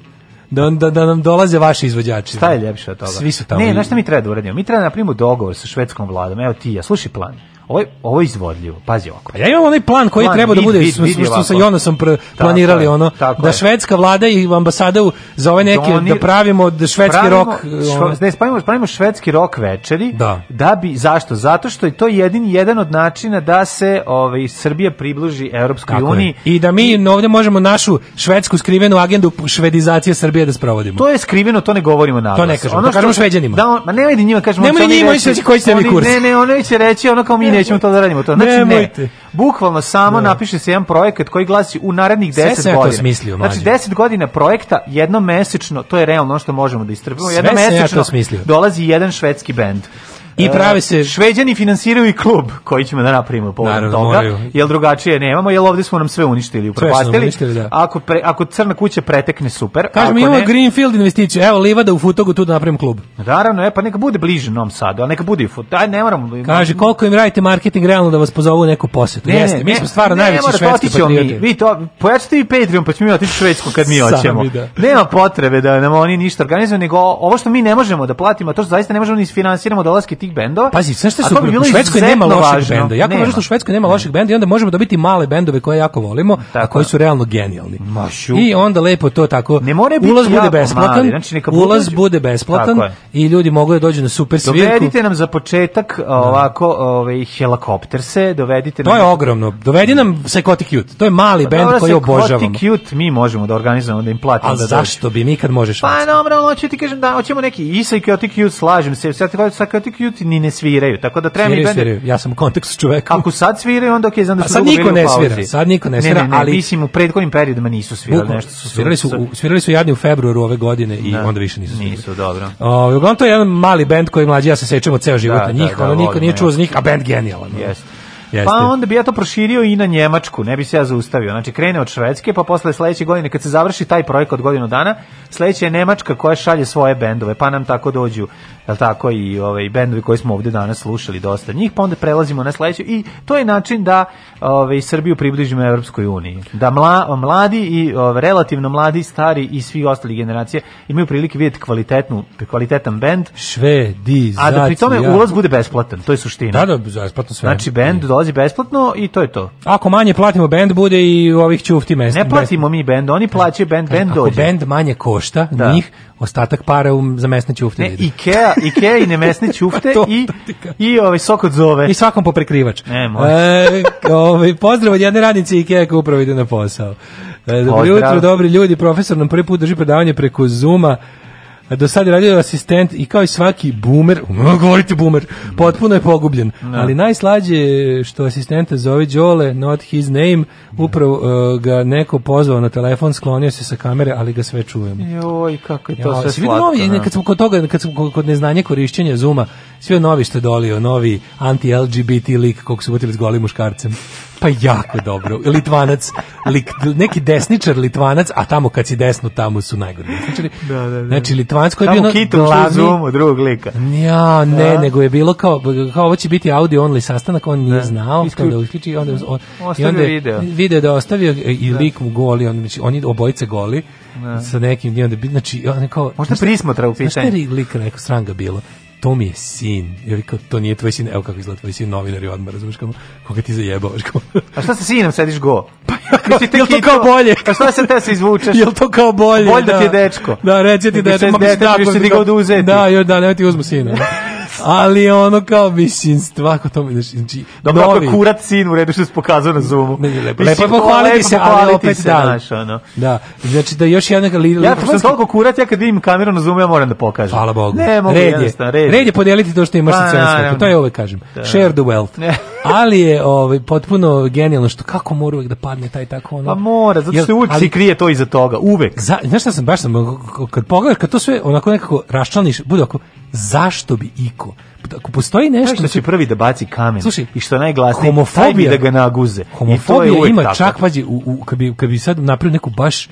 da, da, da nam dolaze vaši izvođači. Šta je ljepše od toga? Svi su tamo. Ne, znaš šta mi treba da uradimo? Mi treba da napravimo dogovor sa švedskom vladom. Evo ti ja, slušaj plan ovo, ovo je izvodljivo. Pazi ovako. ja imam onaj plan koji plan, treba da bude, vid, smo, vid, smo sa Jonasom pr, planirali je, ono, da je. švedska vlada i ambasada u, za ove neke, Donir, da, da pravimo da švedski pravimo, rok. Ono. Da ne, spravimo, spravimo švedski rok večeri. Da. da. bi, zašto? Zato što je to jedini jedan od načina da se ovaj, Srbija približi Europskoj Tako uniji. Je. I da mi i, ovdje možemo našu švedsku skrivenu agendu švedizacije Srbije da sprovodimo. To je skriveno, to ne govorimo na To ne kažemo, ono to kažemo šveđanima. Da, on, ma nemoj da njima kažemo. Nemoj njima, oni će reći koji ste mi kurs. Ne, ne, oni će reći ono kao mi ne nećemo to da radimo. To. Znači, Nemojte. ne. Bukvalno samo ne. Da. napiše se jedan projekat koji glasi u narednih 10 godina. Smislio, znači, 10 godina projekta, jednom mesečno, to je realno ono što možemo da istrpimo, jednom mesečno ja dolazi jedan švedski bend. I prave se... Šveđani finansiraju i klub koji ćemo da napravimo po toga. Moraju. Jel drugačije nemamo, jel ovde smo nam sve uništili, upropastili. Da. Ako, pre, ako Crna kuća pretekne, super. Kažemo, imamo ne... Greenfield investiciju. Evo, Livada u Futogu, tu da napravimo klub. Naravno, e, pa neka bude bliže Novom Sadu, ali neka bude i Futogu. Aj, ne moramo... Kaže, koliko im radite marketing realno da vas pozovu u neku posetu. Ne, Jeste, ne, mi smo stvarno najviše švedski patrioti. Vi to, pojačite i Patreon, pa ćemo imati otići švedsku kad mi hoćemo. Da. Nema potrebe da nam oni ništa organizuju, nego ovo što mi ne možemo da platimo, to što zaista ne možemo ni isfinansiramo dolaske tih bendova. Pazi, sve što su bi u Švedskoj nema loših važno. benda. Jako nema. važno što u Švedskoj nema loših benda i onda možemo dobiti male bendove koje jako volimo, tako. a koji su realno genijalni. I onda lepo to tako. Ne mora biti ulaz bude besplatan. Mali. Znači, neka ulaz bude besplatan i ljudi mogu da dođu na super svirku. Dovedite nam za početak da. ovako ovaj helikopterse, dovedite nam. To je ogromno. Dovedi nam Psychotic Cute. To je mali pa bend koji obožavam. Psychotic mi možemo da organizujemo da im platimo da zašto bi mi kad možeš? Pa, dobro, hoću ti kažem da hoćemo neki i Psychotic Cute slažem se. Psychotic Cute niti ni ne sviraju. Tako da treba sviraju, mi bend... Ja sam u kontekstu s Ako sad sviraju, onda okej, okay, znam da su sad niko ne svira. Sad niko ne svira, ne, ne, ali mislim u prethodnim periodima nisu svirali Bukno, nešto su svirali. Su, u, svirali su jadni u februaru ove godine i da, onda više nisu svirali. Nisu, dobro. O, ovaj, uglavnom to je jedan mali bend koji mlađi ja se sećamo ceo život da, na da, njih, da, ono niko nije čuo za njih, a bend genijalan. Jeste. Jeste. Pa onda bi ja to proširio i na Njemačku, ne bi se ja zaustavio. Znači krene od Švedske, pa posle sledeće godine kad se završi taj projekat godinu dana, sledeća je Nemačka koja šalje svoje bendove, pa nam tako dođu jel tako, i ovaj, bendovi koji smo ovde danas slušali dosta njih, pa onda prelazimo na sledeću i to je način da ovaj, Srbiju približimo Evropskoj uniji. Da mla, mladi i ovaj, relativno mladi, stari i svi ostali generacije imaju prilike videti kvalitetnu, kvalitetan bend. švedi A da pri tome ulaz bude besplatan, to je suština. Da, da, besplatno sve. Znači, bend dolazi besplatno i to je to. Ako manje platimo bend, bude i ovih ćufti mesta. Ne platimo mi bend, oni plaćaju bend, bend dođe. Ako bend manje košta, da. njih ostatak para um, za mesne ćufte. Ne, Ikea, Ikea i nemesne ćufte to, i, da i ovaj sok od zove. I svakom poprekrivač. Ne, e, ovaj, pozdrav od jedne radnice Ikea koja upravo ide na posao. E, dobro jutro, dobri ljudi, profesor nam prvi put drži predavanje preko Zuma do sad je radio asistent i kao i svaki boomer, govorite boomer, potpuno je pogubljen. No. Da. Ali najslađe što asistenta zove Đole, not his name, upravo da. uh, ga neko pozvao na telefon, sklonio se sa kamere, ali ga sve čujemo. Joj, kako je to jo, sve slatko. Novi, da. kad smo kod toga, kad smo kod neznanja korišćenja Zuma, sve novi što je dolio, novi anti-LGBT lik kog su utili s golim muškarcem. Pa jako dobro. Litvanac, lik, neki desničar Litvanac, a tamo kad si desno, tamo su najgori desničari. Da, da, da. Znači, Litvanac koji je bio ono glavni... Tamo drugog lika. Ja, ne, da. nego je bilo kao, kao ovo će biti audio only sastanak, on nije da. znao, pa da Isključ... onda uključi, onda, on, ostavio i onda video. video da ostavio i da. lik mu goli, on, znači, oni obojice goli, da. sa nekim, i onda, znači, on je kao... Možda prismotra u pitanju. Znaš šta je lik rekao, sranga bilo? to mi je sin. Ja rekao, to nije tvoj sin, evo kako izgleda tvoj sin, novinar i odmah, razumiješ kako, koga ti zajebavaš. Kako... A šta sa sinom sediš go? Pa ja, ti jel to kao bolje? A pa šta se te se izvučeš? Jel to kao bolje? Bolje da, ti je da. dečko. Da, reći ti dečko. Da, reći ti dečko, da, da, da, da, da, da, da, da, da, da, ti da, da, da, da, da, da, da, da, da, da, da, da, da, da, da, da, da, ali ono kao mislim svako to mi znači, znači dobro novi. kako kurat sin u redu što se pokazao na zoomu ne, lepo, lepo pohvaliti se ali opet se, da naš, ono. da znači da još jedna li, ja što sam toliko kurat ja kad vidim kameru na zoomu ja moram da pokažem hvala bogu ne mogu red je, red je podeliti to što imaš sa pa, celom to je uvek kažem da. share the wealth ali je ovaj potpuno genijalno što kako mora uvek da padne taj tako ono. Pa mora, zato što uvek se krije to iza toga, uvek. Za, znaš šta sam baš sam kad pogledaš kad to sve onako nekako raščlaniš, bude ako zašto bi iko ako postoji nešto što će znači, prvi da baci kamen slušaj, i što najglasnije homofobija da ga naguze homofobija I to ima tako. čak pađi u, u, kad bi, kad bi sad napravio neku baš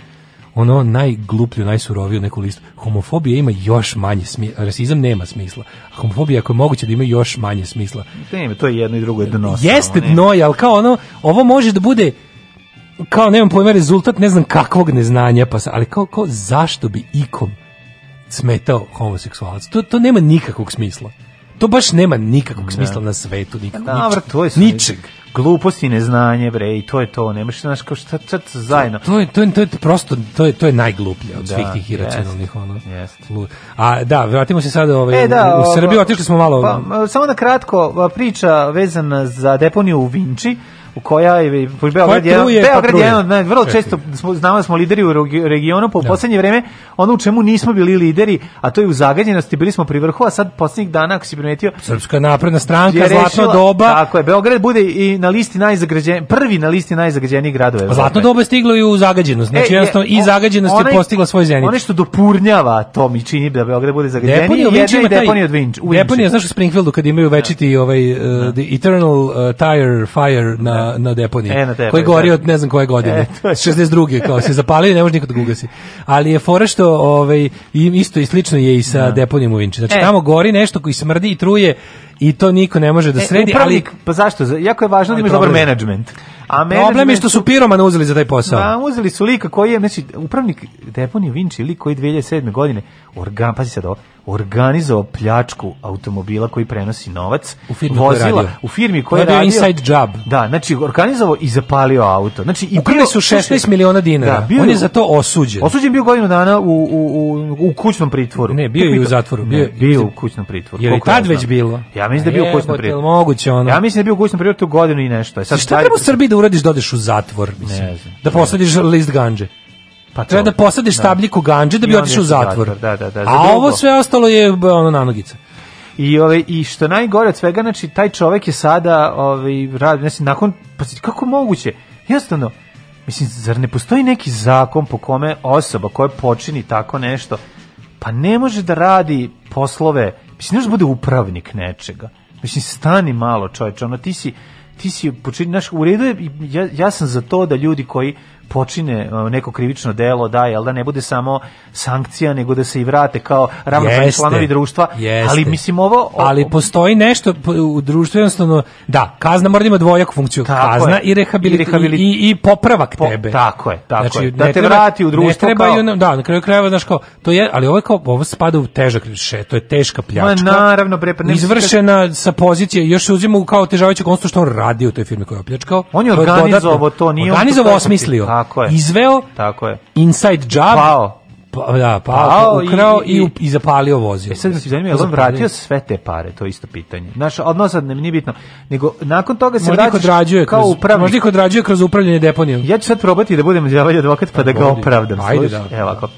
ono najgluplju, najsuroviju neku listu. Homofobija ima još manje smisla, rasizam nema smisla. A homofobija ako je moguće da ima još manje smisla. Ne, da to je jedno i drugo je dno. Jeste dno, ali kao ono, ovo može da bude kao nemam pojma rezultat ne znam kakvog neznanja pa ali kao, kao zašto bi ikom smetao homoseksualac to to nema nikakvog smisla to baš nema nikakvog da. smisla na svetu, pa nikakvog, da, ničeg. To je ničeg glupost i neznanje bre i to je to nemaš znaš kao šta šta zajedno to, to je to je to je prosto to je to je najgluplje od da, svih tih iracionalnih ono jeste a da vratimo se sada ovaj e, da, u, u Srbiju otišli smo malo pa, samo na kratko priča vezana za deponiju u Vinči u koja je Beograd je Beograd je jedan ne, vrlo često smo znamo da smo lideri u regionu po pa u da. poslednje vreme ono u čemu nismo bili lideri a to je u zagađenosti bili smo pri vrhu a sad poslednjih dana ako si primetio Srpska napredna stranka rešila, zlatno doba tako je Beograd bude i na listi najzagađen prvi na listi najzagađenijih gradova pa Zlatno doba je stiglo i u zagađenost znači e, jednostavno i zagađenost je postigla svoj zenit ono što dopurnjava to mi čini da Beograd bude zagađeniji deponija, i deponija od Vinč deponija znaš u Springfieldu kad imaju večiti da. ovaj uh, the eternal uh, tire fire na E, na, deponiji. E, na deponiji. Koji gori da. od ne znam koje godine. E, 62. kao se i ne može nikad da gugasi. Ali je fora što ovaj, isto i slično je i sa da. deponijom u Vinči. Znači e. tamo gori nešto koji smrdi i truje i to niko ne može da e, sredi. E, upravnik, ali, pa zašto? Jako je važno da imaš dobar menadžment. A problem je što su piromana uzeli za taj posao. Da, uzeli su lika koji je, znači, upravnik deponije Vinči, lik koji 2007. godine, organ, pazi sad ovo, organizovao pljačku automobila koji prenosi novac, u firmi vozila, u firmi koja je radio. inside job. Da, znači organizovao i zapalio auto. Znači i Ukrali su 16 miliona dinara. Da, bio, on je za to osuđen. Osuđen bio godinu dana u, u, u, u kućnom pritvoru. Ne, bio je u zatvoru. Bio, ne, bio u kućnom pritvoru. Jer i tad već bilo. Ja mislim da je bio u e, kućnom pritvoru. moguće ono. Ja mislim da je bio u kućnom pritvoru godinu i nešto. E, sad, šta treba u Srbiji da uradiš da odeš u zatvor, mislim? Ne znam. Da posadiš list ganđe. Pa treba da posadiš da. stabljiku ganđe da bi otišao u zatvor. Da, da, da, A ovo sve ostalo je ono nanogica. I ove ovaj, i što najgore od svega, znači taj čovjek je sada ovaj radi, znači nakon pa kako moguće? Jednostavno Mislim, zar ne postoji neki zakon po kome osoba koja počini tako nešto, pa ne može da radi poslove, mislim, ne može da bude upravnik nečega. Mislim, stani malo, čovječe, ono, ti si, ti si počini, naš, u redu je, ja, ja sam za to da ljudi koji počine neko krivično delo, da, jel da ne bude samo sankcija, nego da se i vrate kao ravnopravni članovi društva, jeste. ali mislim ovo... Ali postoji nešto u društvu, jednostavno, da, kazna mora da ima dvojaku funkciju, kazna je. i, rehabilit, i, rehabilit... i, i popravak po, tebe. Tako je, tako znači, je. Da te treba, vrati u društvo ne kao... Nam, da, na kraju krajeva, znaš kao, to je, ali ovo, je kao, ovo spada u težak še, to je teška pljačka. Ma naravno, bre, pa ne izvršena kaži... sa pozicije, još se uzima kao težavajućeg konstru što on radi u toj firmi koju je opljačkao. On je organizovao to, nije organizovao osmislio. Tako je. Izveo. Tako je. Inside job. Pao. Pa, da, pa, pao, ukrao i, i, i, i zapalio vozio. E sad da se zanima, je li on vratio sve te pare? To je isto pitanje. Znaš, odnos sad nije bitno. Nego, nakon toga se možda vraćaš kao kroz, upravnik. Možda ih odrađuje kroz upravljanje deponijom. Ja ću sad probati da budem djevalj advokat pa da ga opravdam. Ajde, da. Evo, ako.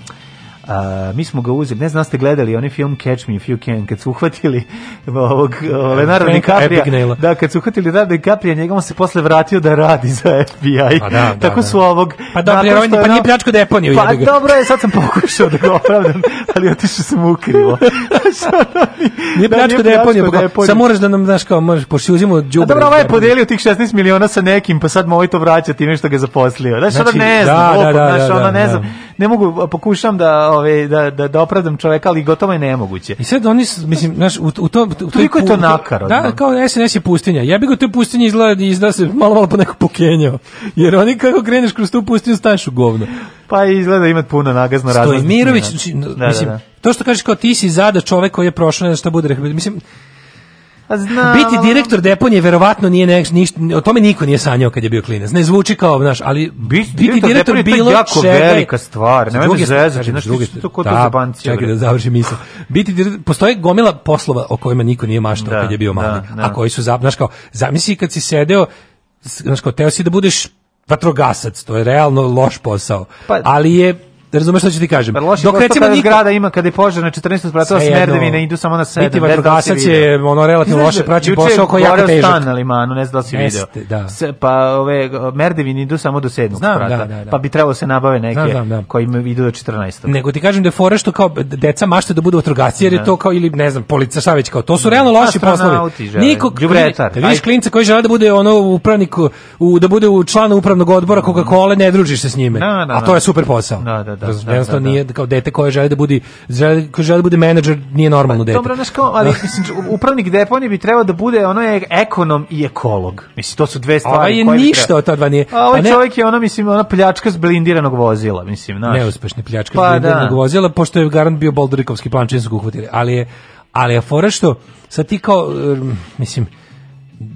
A, mi smo ga uzeli, ne znam da ste gledali onaj film Catch Me If You Can, kad su uhvatili ovog Leonardo DiCaprio. Da, kad su uhvatili Leonardo DiCaprio, njega on se posle vratio da radi za FBI. Pa da, da, Tako da. su ovog... Pa dobro, jer on pa nije pljačko deponiju. Pa ga. dobro je, sad sam pokušao da ga opravdam, ali otišao sam ukrivo. nije da, pljačko deponiju, pa sad moraš da nam, znaš kao, možeš, pošto uzimo džubre. A dobro, ovaj je podelio tih 16 miliona sa nekim, pa sad moj ovaj to vraća time što ga zaposlio. Znaš, znači, ono ne znam, da, opod, da, da, znaš, da, ono ne znam ne mogu pokušam da ove da da da opravdam čoveka, ali gotovo je nemoguće. I sad oni mislim, znaš, u, u to u to Toliko je to nakar. Da, kao SNS je pustinja. Ja bih ga te pustinje izgleda izda se malo malo po neko pokenjao. Jer oni kako kreneš kroz tu pustinju staš u govno. Pa izgleda imat puno nagazno razlog. Stojmirović, znači, da, da, mislim, da, da. to što kažeš kao ti si zada čovek koji je prošao nešto bude, rekao mislim, Pa znam. Biti direktor deponije verovatno nije nek, ništa, o tome niko nije sanjao kad je bio klinac. Ne zvuči kao, znaš, ali biti, biti direktor, direktor bilo jako čega, velika stvar. Ne mogu da znaš, druge, to ko da, banci, čekaj da završim misao. Biti direktor, postoji gomila poslova o kojima niko nije maštao da, kad je bio da, mali, da, da. a koji su, znaš, kao, zamisli kad si sedeo, znaš, kao, teo si da budeš vatrogasac, to je realno loš posao, pa, ali je Da razumeš šta ću ti kažem. Pa Dok recimo nikad... zgrada ima kada je požar na 14 spratu, spratova smerdevine idu samo na 7. Biti da vatrogasac je ono relativno loše praći posao koji je jako težak. Stan na limanu, ne znam da si video. Da. pa ove merdevine idu samo do 7. sprata. Da, da, da, pa bi trebalo da se nabave neke znam, znam, koji idu do 14. Nego ti kažem da je fora što kao deca mašte da budu vatrogasci jer je to kao ili ne znam policija šta već kao to su realno loši poslovi. Niko đubretar. Vidiš klinca koji žele da bude ono upravnik u da bude u članu upravnog odbora mm. Coca-Cola ne družiš se s njime. A to je super posao. Da, da, Da, da. Jednostavno da, da. nije kao dete koje želi da bude želi, koje želi da bude menadžer, nije normalno pa, dete. Dobro, znaš ali da. mislim upravnik deponije bi trebao da bude ono je ekonom i ekolog. Mislim to su dve stvari Ova je koje ništa od ta dva nije. A ovaj pa ne, čovjek je ona mislim ona pljačka s blindiranog vozila, mislim, znači. Neuspešni pljačka pa, blindiranog da. vozila pošto je garant bio Boldrikovski plan čim su uhvatili, ali je ali je fora što sa ti kao mislim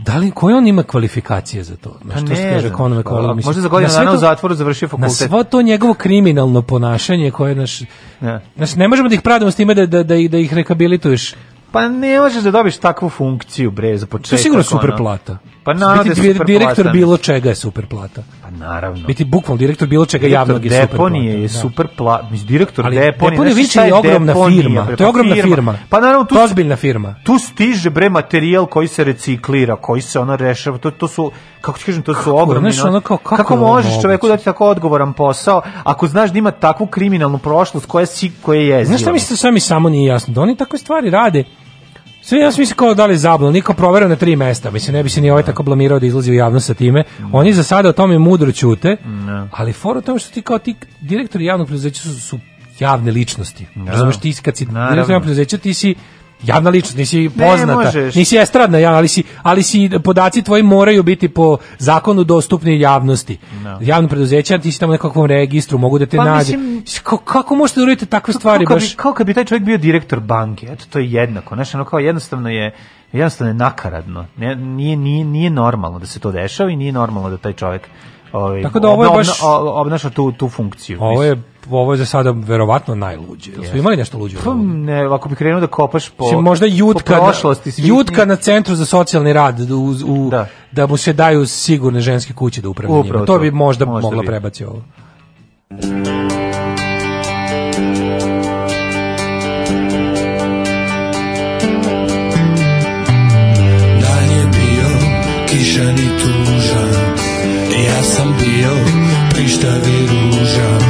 Da li koje on ima kvalifikacije za to? Pa na što kaže konove kola, pa, mislim. Možda za godinu dana u zatvoru završio fakultet. Na svo to njegovo kriminalno ponašanje koje naš ne. Naš, ne možemo da ih pravdamo s time da da da ih da ih rekabilituješ. Pa ne možeš da dobiješ takvu funkciju bre za početak. To je sigurno super plata. Pa na, da direktor bilo čega je super plata naravno. Biti bukvalno direktor bilo čega direktor javnog je super. Deponije je da. super pla, direktor Ali deponije. Deponije više je ogromna deponija, firma. to je pa ogromna firma. firma. Pa naravno tu ozbiljna firma. Tu stiže bre materijal koji se reciklira, koji se ona rešava. To to su kako ti kažem, to su ogromni. Znaš, ono kao, kako, kako možeš čoveku dati tako odgovoran posao ako znaš da ima takvu kriminalnu prošlost koja si koje je. Znaš šta mi se mi samo nije jasno? Da oni takve stvari rade Sve ja mislim kao da li zablo, niko proverio na tri mesta. Mislim ne bi se ni ovaj tako blamirao da izlazi u javnost sa time. Oni za sada o tome mudro ćute. Da. Ali fora tome što ti kao ti direktori javnog preduzeća su, su javne ličnosti. Razumeš ti kad si direktor javnog preduzeća ti si javna ličnost, nisi poznata, ne, možeš. nisi estradna, ali si, ali si podaci tvoji moraju biti po zakonu dostupni javnosti. No. Da. Javno preduzeće, ti si tamo nekakvom registru, mogu da te pa, nađe. Mislim, kako, kako možete da uradite takve pa kako, stvari? Kao, baš? Bi, kao kad bi taj čovjek bio direktor banke, eto, to je jednako, znaš, ono kao jednostavno je jednostavno je nakaradno. Nije, nije, nije normalno da se to dešava i nije normalno da taj čovjek ovaj, Tako da ovo je baš obnaša tu tu funkciju. Ovo je ovo je za sada verovatno najluđe. Jel su imali nešto luđe? Pa, ne, ako bi krenuo da kopaš po Sim, možda jutka, po prošlosti, svi jutka na centru za socijalni rad da u, u da. da. mu se daju sigurne ženske kuće da upravlja njima. To, to, bi možda, možda mogla bi. prebaci ovo. Yes, I'm still Pista Viruja.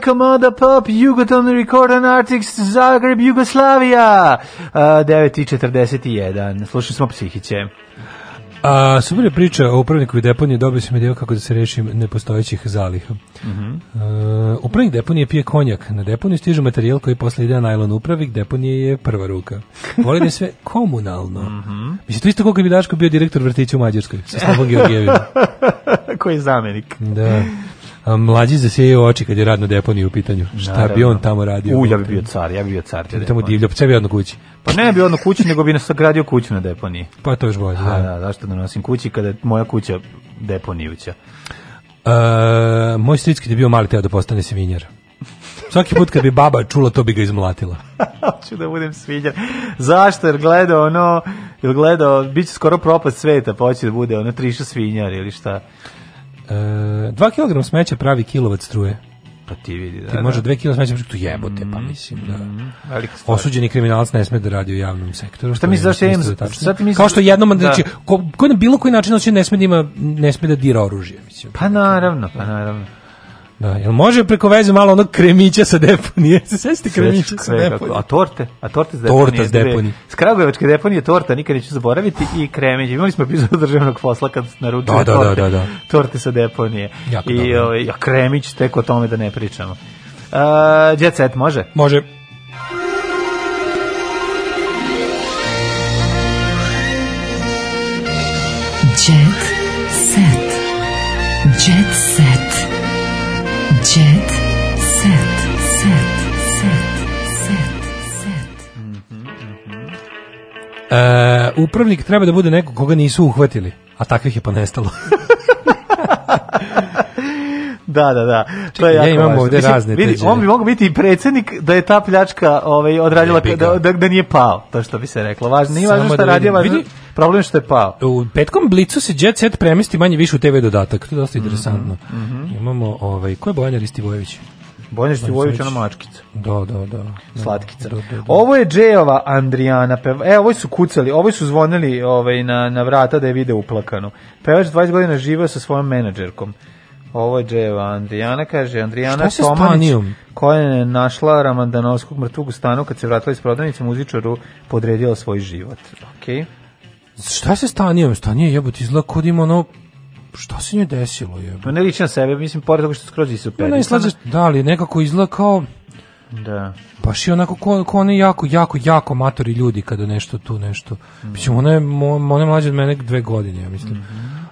Majka Moda Pop, Jugoton Record and Artics, Zagreb, Jugoslavija. Uh, 9.41. Slušali smo psihiće. A, super je priča o upravniku i deponije, dobio sam ideju kako da se rešim nepostojećih zaliha. Mm -hmm. uh, upravnik deponije pije konjak, na deponiju stiže materijal koji posle ide na najlon upravnik, deponije je prva ruka. Volim je sve komunalno. Mm -hmm. Mislim, to isto koliko bi Daško bio direktor vrtića u Mađarskoj, sa Slobom Georgijevima. koji je zamenik. Da mlađi zasijaju oči kad je radno deponije u pitanju. Šta Naravno. bi on tamo radio? U, ja bi bio car, ja bi bio car. Ja tamo divlja, pa bi odno kući. Pa ne bi odno kući, nego bi sagradio kuću na deponiji. Pa to još bolje. Da, da, zašto da nosim kući kada je moja kuća deponijuća? Uh, moj stric kad je bio mali teo da postane svinjar. Svaki put kad bi baba čula, to bi ga izmlatila. Hoću da budem svinjar. Zašto? Jer gledao ono, jer gledao, bit će skoro propast sveta, pa hoće da bude ono triša svinjar ili šta. 2 e, kg smeća pravi kilovat struje. Pa ti vidi, da. Ti da. da. može 2 kg smeća, pa tu jebote, pa mm-hmm. mislim da. Mm-hmm. Osuđeni kriminalac ne sme da radi u javnom sektoru. Šta misliš zašto im šta ti misliš? Kao što jednom da. znači ko, ko na bilo koji način znači ne sme da ima ne sme da dira oružje, mislim. Pa naravno, pa naravno. Da, jel može preko veze malo onog kremića sa deponije? Se sećate kremića sa deponije? A torte? A torte s deponije? Torta s deponije. S deponije torta, nikad neću zaboraviti, i kremić. Imali smo epizodu državnog posla kad naručuje da, da, da torte, da, da, da. torte sa deponije. Jako I, dobro. I ovaj, kremić, tek o tome da ne pričamo. Uh, jet set, može? Može. Jet set. Set. Set. Set. Mm -hmm, mm -hmm. E, upravnik treba da bude neko koga nisu uhvatili, a takvih je pa nestalo. Da, da, da. Čekaj, to je ja jako imam ovde Mislim, razne vidi, On bi mogao biti i predsjednik da je ta pljačka ovaj, odradila, da, da, da, nije pao, to što bi se reklo. Važno, nije važno što da radio, važno... Vidi, Problem što je pao. U petkom blicu se Jet Set premesti manje više u TV dodatak. To je dosta mm -hmm. interesantno. Mm -hmm. Imamo, ovaj, ko je Bojan Ristivojević? Bojana Stivojević, ona mačkica. Da, da, da, da. Slatkica. Da, da, da. Ovo je Džejova Andrijana. Peva... E, ovo su kucali, ovo su zvonili ovaj, na, na vrata da je vide uplakano. Pevač 20 godina živao sa svojom menadžerkom. Ovo je Dževa Andrijana, kaže Andrijana Tomanić, koja je našla Ramandanovskog mrtvog u stanu kad se vratila iz prodavnice muzičaru, podredila svoj život. Okej. Okay. Šta se stanio? Stanio je, ti izgleda kod ima ono šta se nje desilo je? Pa ne liči na sebe, mislim, pored toga što skroz isu peri. Ne, slađe, da, li nekako izgleda kao... Da. Baš je onako ko, ko oni jako, jako, jako matori ljudi kada nešto tu nešto. Mm. Mislim, ona je, ona je mlađa od mene dve godine, ja mislim. Mm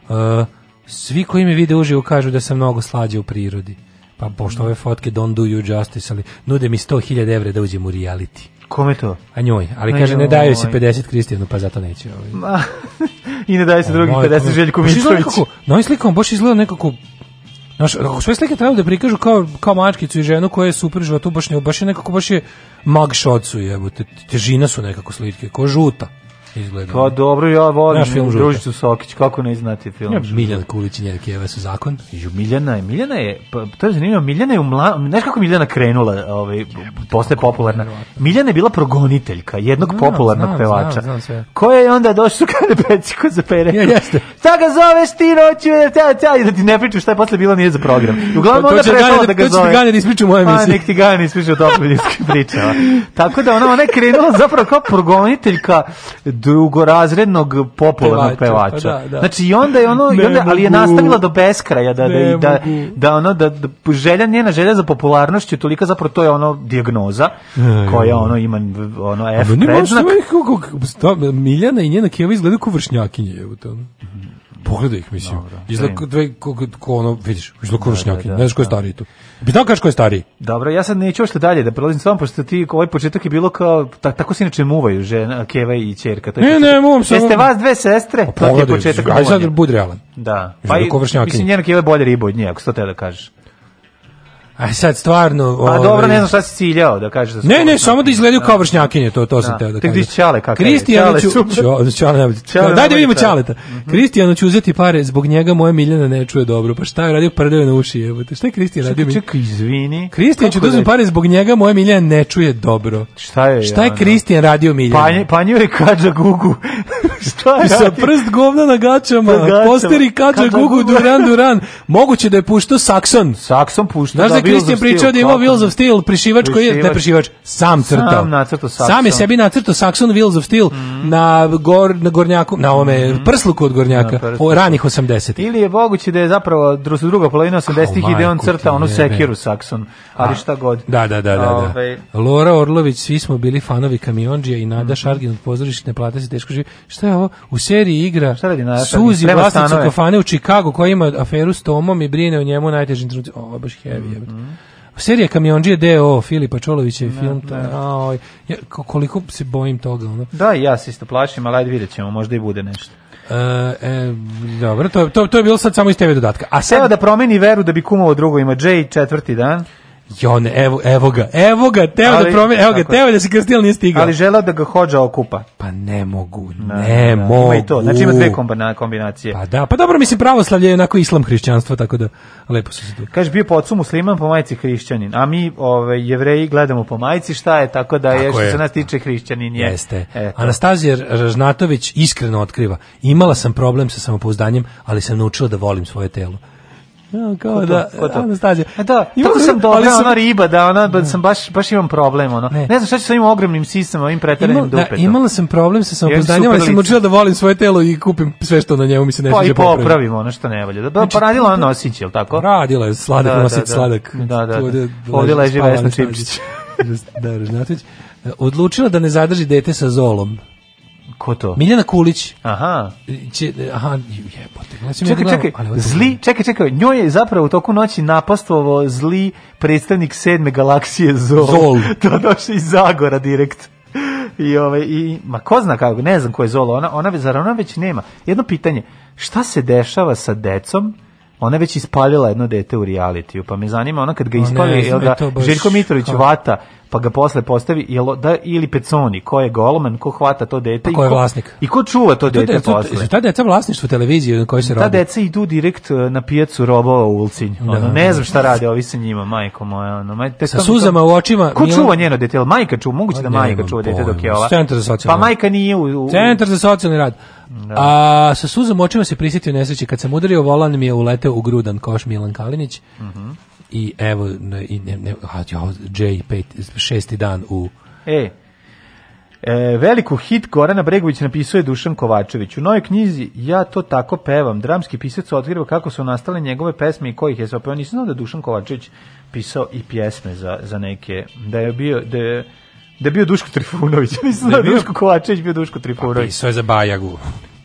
-hmm. uh, svi koji me vide uživo kažu da sam mnogo slađa u prirodi. Pa pošto ove fotke don't do you justice, ali nude mi 100.000 evra da uđem u reality. Kome to? A njoj, ali kaže ne daju se 50 Kristijanu, pa zato neće. Ovaj. Ma, I ne daju se drugi 50 Željku Mitrović. Na ovim slikom baš izgleda nekako Znaš, sve slike treba da prikažu kao, kao mačkicu i ženu koja je super životu, baš, ne, baš je nekako, baš je mag šocu jebote, težina su nekako slike, ko žuta. Izgleda. Pa dobro, ja volim Naš film Družicu Sokić, kako ne znate film. Ja, Miljan Kulić i njega Kjeva su zakon. Ju, Miljana je, Miljana je, pa, to je zanimljivo, Miljana je, umla, znaš kako Miljana krenula, ovaj, postaje popularna. Miljana je bila progoniteljka jednog no, popularnog znam, pevača. Znam, znam koja je onda došla kada peći ko za pere. Ja, jeste. Šta ga zoveš ti noću, da, ta, ta, da ti ne pričam šta je posle bilo nije za program. Uglavnom to, to onda prešla da ga zove. To će ti Ganja da ispriča u moje misli. Pa, nek ti Ganja ispriča o topljenjskim pričama. Tako da ona, ona je krenula zapravo kao progoniteljka drugorazrednog popularnog pevača. Pa pevača. Pa da, da. Znači i onda je ono, i onda, ali je nastavila do beskraja da da, da, da, ono, da, da želja, njena želja za popularnošću tolika zapravo to je ono dijagnoza e, koja ono ima ono F predznak. Miljana i njena keva izgledaju kao vršnjakinje u tome. Mhm. Pogledaj ih, mislim. Dobro, da izlako dve, ko, ko ono, vidiš, izlako vršnjaki, da, da, ne da, znaš ko je da. stariji tu. Pitao kažeš ko je stariji. Dobro, ja sad neću ošte dalje da prelazim s vama, pošto ti ovaj početak je bilo kao, ta, tako se inače muvaju žena, Keva i čerka. To je ne, početak. ne, muvam se. Jeste vas dve sestre, to pa je početak. Aj sad budi realan. Da. Pa, izlako vršnjaki. Mislim, njena Keva je bolje riba od nje, ako to te da kažeš. Aj sad stvarno, Pa ovaj, dobro, ne znam šta si ciljao da kažeš da Ne, ne, samo da izgledaju kao vršnjakinje, da. to to sam da. teo da Ti kažem. vidiš Ćale kakav je. Kristijanu Ćale, ću super. Ćale, Ćale, Ćale, Dajde da vidimo Ćale. Ćaleta. Mhm. Kristijan će uzeti pare, zbog njega moja Miljana ne čuje dobro. Pa šta je radio prdeo na uši, jebote. Šta je Kristijan radio? mi- Čekaj, izvini. Kristijan će Kako pare, zbog njega moja Miljana ne čuje dobro. Šta je? Šta je Kristijan radio Miljana? Panje, panjio je kađa gugu. šta je? sa prst govna na gaćama, posteri kađa gugu Duran Duran. Moguće da je puštao Saxon. Saxon pušta. Kristijan pričao da ima imao Wheels of Steel, prišivač koji je, ne prišivač, sam crtao. Sam nacrtao sakson. Sam je sebi nacrtao Saxon Wheels of Steel mm. na, gor, na gornjaku, na ovome mm. prsluku od gornjaka, o, ranih 80. Ili je moguće da je zapravo druga polovina 80-ih i da on crta onu sekiru Saxon, ali šta god. Da, da, da. da, da. Ovaj- Lora Orlović, svi smo bili fanovi kamionđija i Nada mhm. Šargin od pozorišne plate se teško živi. Šta je ovo? U seriji igra šta radi Nada Suzi, vlasnicu kofane u Čikagu koja ima aferu s Tomom i brine o njemu najtežim trenutima. Ovo baš heavy. Mm Mm. Serija Kamionđije D.O. Filipa Čolovića i film. Ne. Ta, aj, ja, koliko se bojim toga. Ono. Da, ja se isto plašim, ali ajde vidjet ćemo, možda i bude nešto. E, e, dobro, to, to, to je bilo sad samo iz TV dodatka. A sad... Evo da promeni veru da bi kumovo drugo ima Jay četvrti dan. Jone, evo, evo ga, evo ga, teo da ali, da promeni, evo ga, teo da se Kastil nije stigao. Ali želeo da ga hođa okupa. Pa ne mogu, da, ne da, da, mogu. Ima i to, znači ima dve kombinacije. Pa da, pa dobro, mislim, pravoslavlje je onako islam hrišćanstvo, tako da lepo su se tu. Kaže, bio po ocu musliman, po majici hrišćanin, a mi, ove, jevreji, gledamo po majici šta je, tako da tako je, što je. se nas tiče hrišćanin je. Jeste. Eto. Anastazija Ražnatović iskreno otkriva, imala sam problem sa samopouzdanjem, ali sam naučila da volim svoje telo. No, kao ko to, da, to? Anastazija. E, da, tako sam da, dobra, sam... ona riba, da ona, da sam baš, baš imam problem, ono. Ne, ne znam šta ću sa ovim ogromnim sisama, ovim preteranim Ima, da, dupetom. Da, imala sam problem sa samopoznanjem, ali sam učila da volim svoje telo i kupim sve što na njemu mi se ne pa sviđa. Pa i popravim ono što ne valja. Da, da znači, pa radila ona nosić, jel tako? Radila je, sladak da, nosić, da, da, sladak. Da, da, da. Ovdje leži Vesna Čipčić. da, Režnatović. Odlučila da ne zadrži dete sa zolom. Ko to? Miljana Kulić. Aha. Će, aha, jebote. Čekaj, glavu, čekaj, ali zli, čekaj, čekaj, njoj je zapravo u toku noći napastvovao zli predstavnik sedme galaksije Zol. Zol. to došao iz Zagora direkt. I ovaj i ma ko zna kako, ne znam ko je Zola, ona ona zar ona već nema. Jedno pitanje, šta se dešava sa decom? Ona je već ispalila jedno dete u realitiju, pa me zanima ona kad ga ispali, jel da Željko Mitrović kao... vata pa ga posle postavi jelo da, ili peconi, ko je golman, ko hvata to dete pa ko i ko je vlasnik. I ko čuva to, pa to dete de, posle. Ta deca vlasništvo televizije na kojoj se radi. Ta deca idu direkt e, na pijacu robova u Ulcinj. Ono, da. ne znam šta rade ovi sa njima, majko moja. Ono, maj, te sa suzama to... u očima. Ko čuva njeno dete? Majka čuva, moguće pa da majka čuva dete dok je ova. Centar za socijalni Pa majka nije u... u... Centar za socijalni rad. Da. A sa suzom očima se prisjetio nesreće kad sam udario volan mi je uleteo u grudan koš Milan Kalinić. Mhm. Mm i evo i ne, ne, J5 šesti dan u e, E, veliku hit Gorana Bregović napisao je Dušan Kovačević. U novoj knjizi Ja to tako pevam. Dramski pisac otkriva kako su nastale njegove pesme i kojih je se opeo. Nisam znao da Dušan Kovačević pisao i pjesme za, za neke. Da je bio... Da je, da je bio Duško Trifunović. Nisam da znao da, da Duško Kovačević bio Duško Trifunović. Pa pisao je za Bajagu.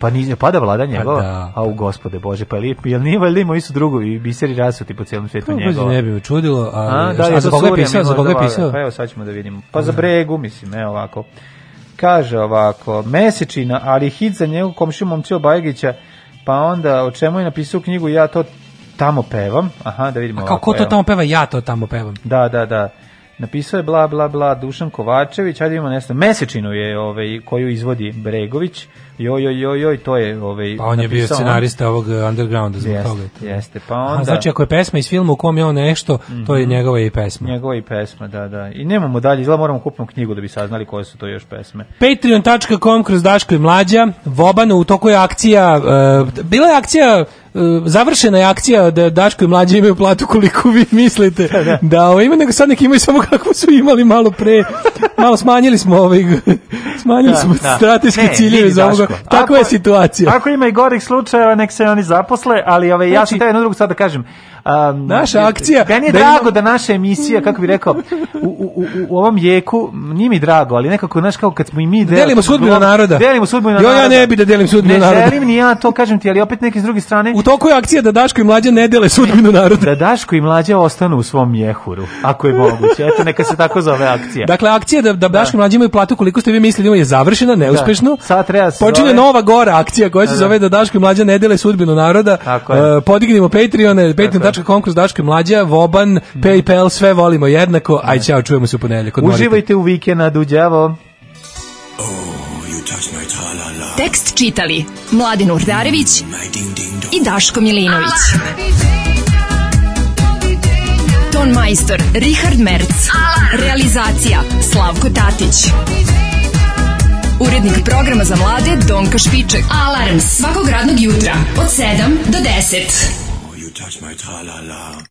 Pa nije pada vlada pa njegova, pa da. a u gospode Bože, pa je li, jel nije valjda imao isto drugo i biseri rasuti po celom svetu njegova. Pa ne bi čudilo, a, a da, šta, za koga je pisao, za koga je pisao? Pa evo sad ćemo da vidimo. Pa da. za bregu, mislim, evo ovako. Kaže ovako, mesečina, ali hit za njegov komšiju Momčeo Bajgića, pa onda o čemu je napisao knjigu, ja to tamo pevam. Aha, da vidimo. A kako ovako, to tamo peva, ja to tamo pevam. Da, da, da. Napisao je bla bla bla Dušan Kovačević, ajde vidimo nešto. Mesečinu je ovaj koju izvodi Bregović Jo jo jo jo to je ovaj, Pa on je bio scenarista ovog undergrounda zbog jeste, toga. Jeste, pa onda... Aha, znači, ako je pesma iz filma u kom je on nešto, mm -hmm. to je mhm. njegova i pesma. Njegova i pesma, da, da. I nemamo dalje, izgleda moramo kupiti knjigu da bi saznali koje su to još pesme. Patreon.com kroz Daško i Mlađa, Vobano, u toku je akcija, uh, bila je akcija e, završena je akcija da Daško i mlađi imaju platu koliko vi mislite da, da ovo ovaj, ima, nego sad neki imaju samo kako su imali malo pre. Malo smanjili smo ovaj, smanjili da, smo da. strateške ciljeve za ovog Tako, takva je situacija. Ako ima i gorih slučajeva, nek se oni zaposle, ali ove, ja znači, sam taj jednu drugu sad da kažem. Um, Naša e, akcija. Meni je da drago da naša emisija, kako bi rekao, u, u, u ovom jeku, nije mi drago, ali nekako, znaš, kao kad smo i mi... Del, delimo sudbinu naroda. Delimo sudbinu naroda. Jo, ja ne bi da delim sudbinu naroda. Ne želim ni ja, to kažem ti, ali opet neki s druge strane... U toku je akcija da Daško i Mlađa ne dele sudbinu naroda. Da Daško i Mlađa ostanu u svom jehuru, ako je moguće. Eto, neka se tako zove akcija. Dakle, akcija da, da Daško i da. mlađe imaju platu koliko ste vi mislili da je završena, da. neuspešno. Da. Sad treba se Počinje zove... nova gora akcija koja se zove da Daško i Mlađa ne dele sudbinu naroda. Tako je. Uh, podignimo Patreone, patreon tačka konkurs Daške mlađa, Voban, PayPal, sve volimo jednako. Aj ćao, čujemo se u ponedeljak. Uživajte u vikendu, đavo. Oh, Tekst čitali Mladin Urdarević mm, i Daško Milinović. Alarm. Ton majstor Richard Merc. Alarm. Realizacija Slavko Tatić. Urednik programa za mlade Donka Špiček. Alarms svakog radnog jutra od 7 do 10. touch my tra-la-la.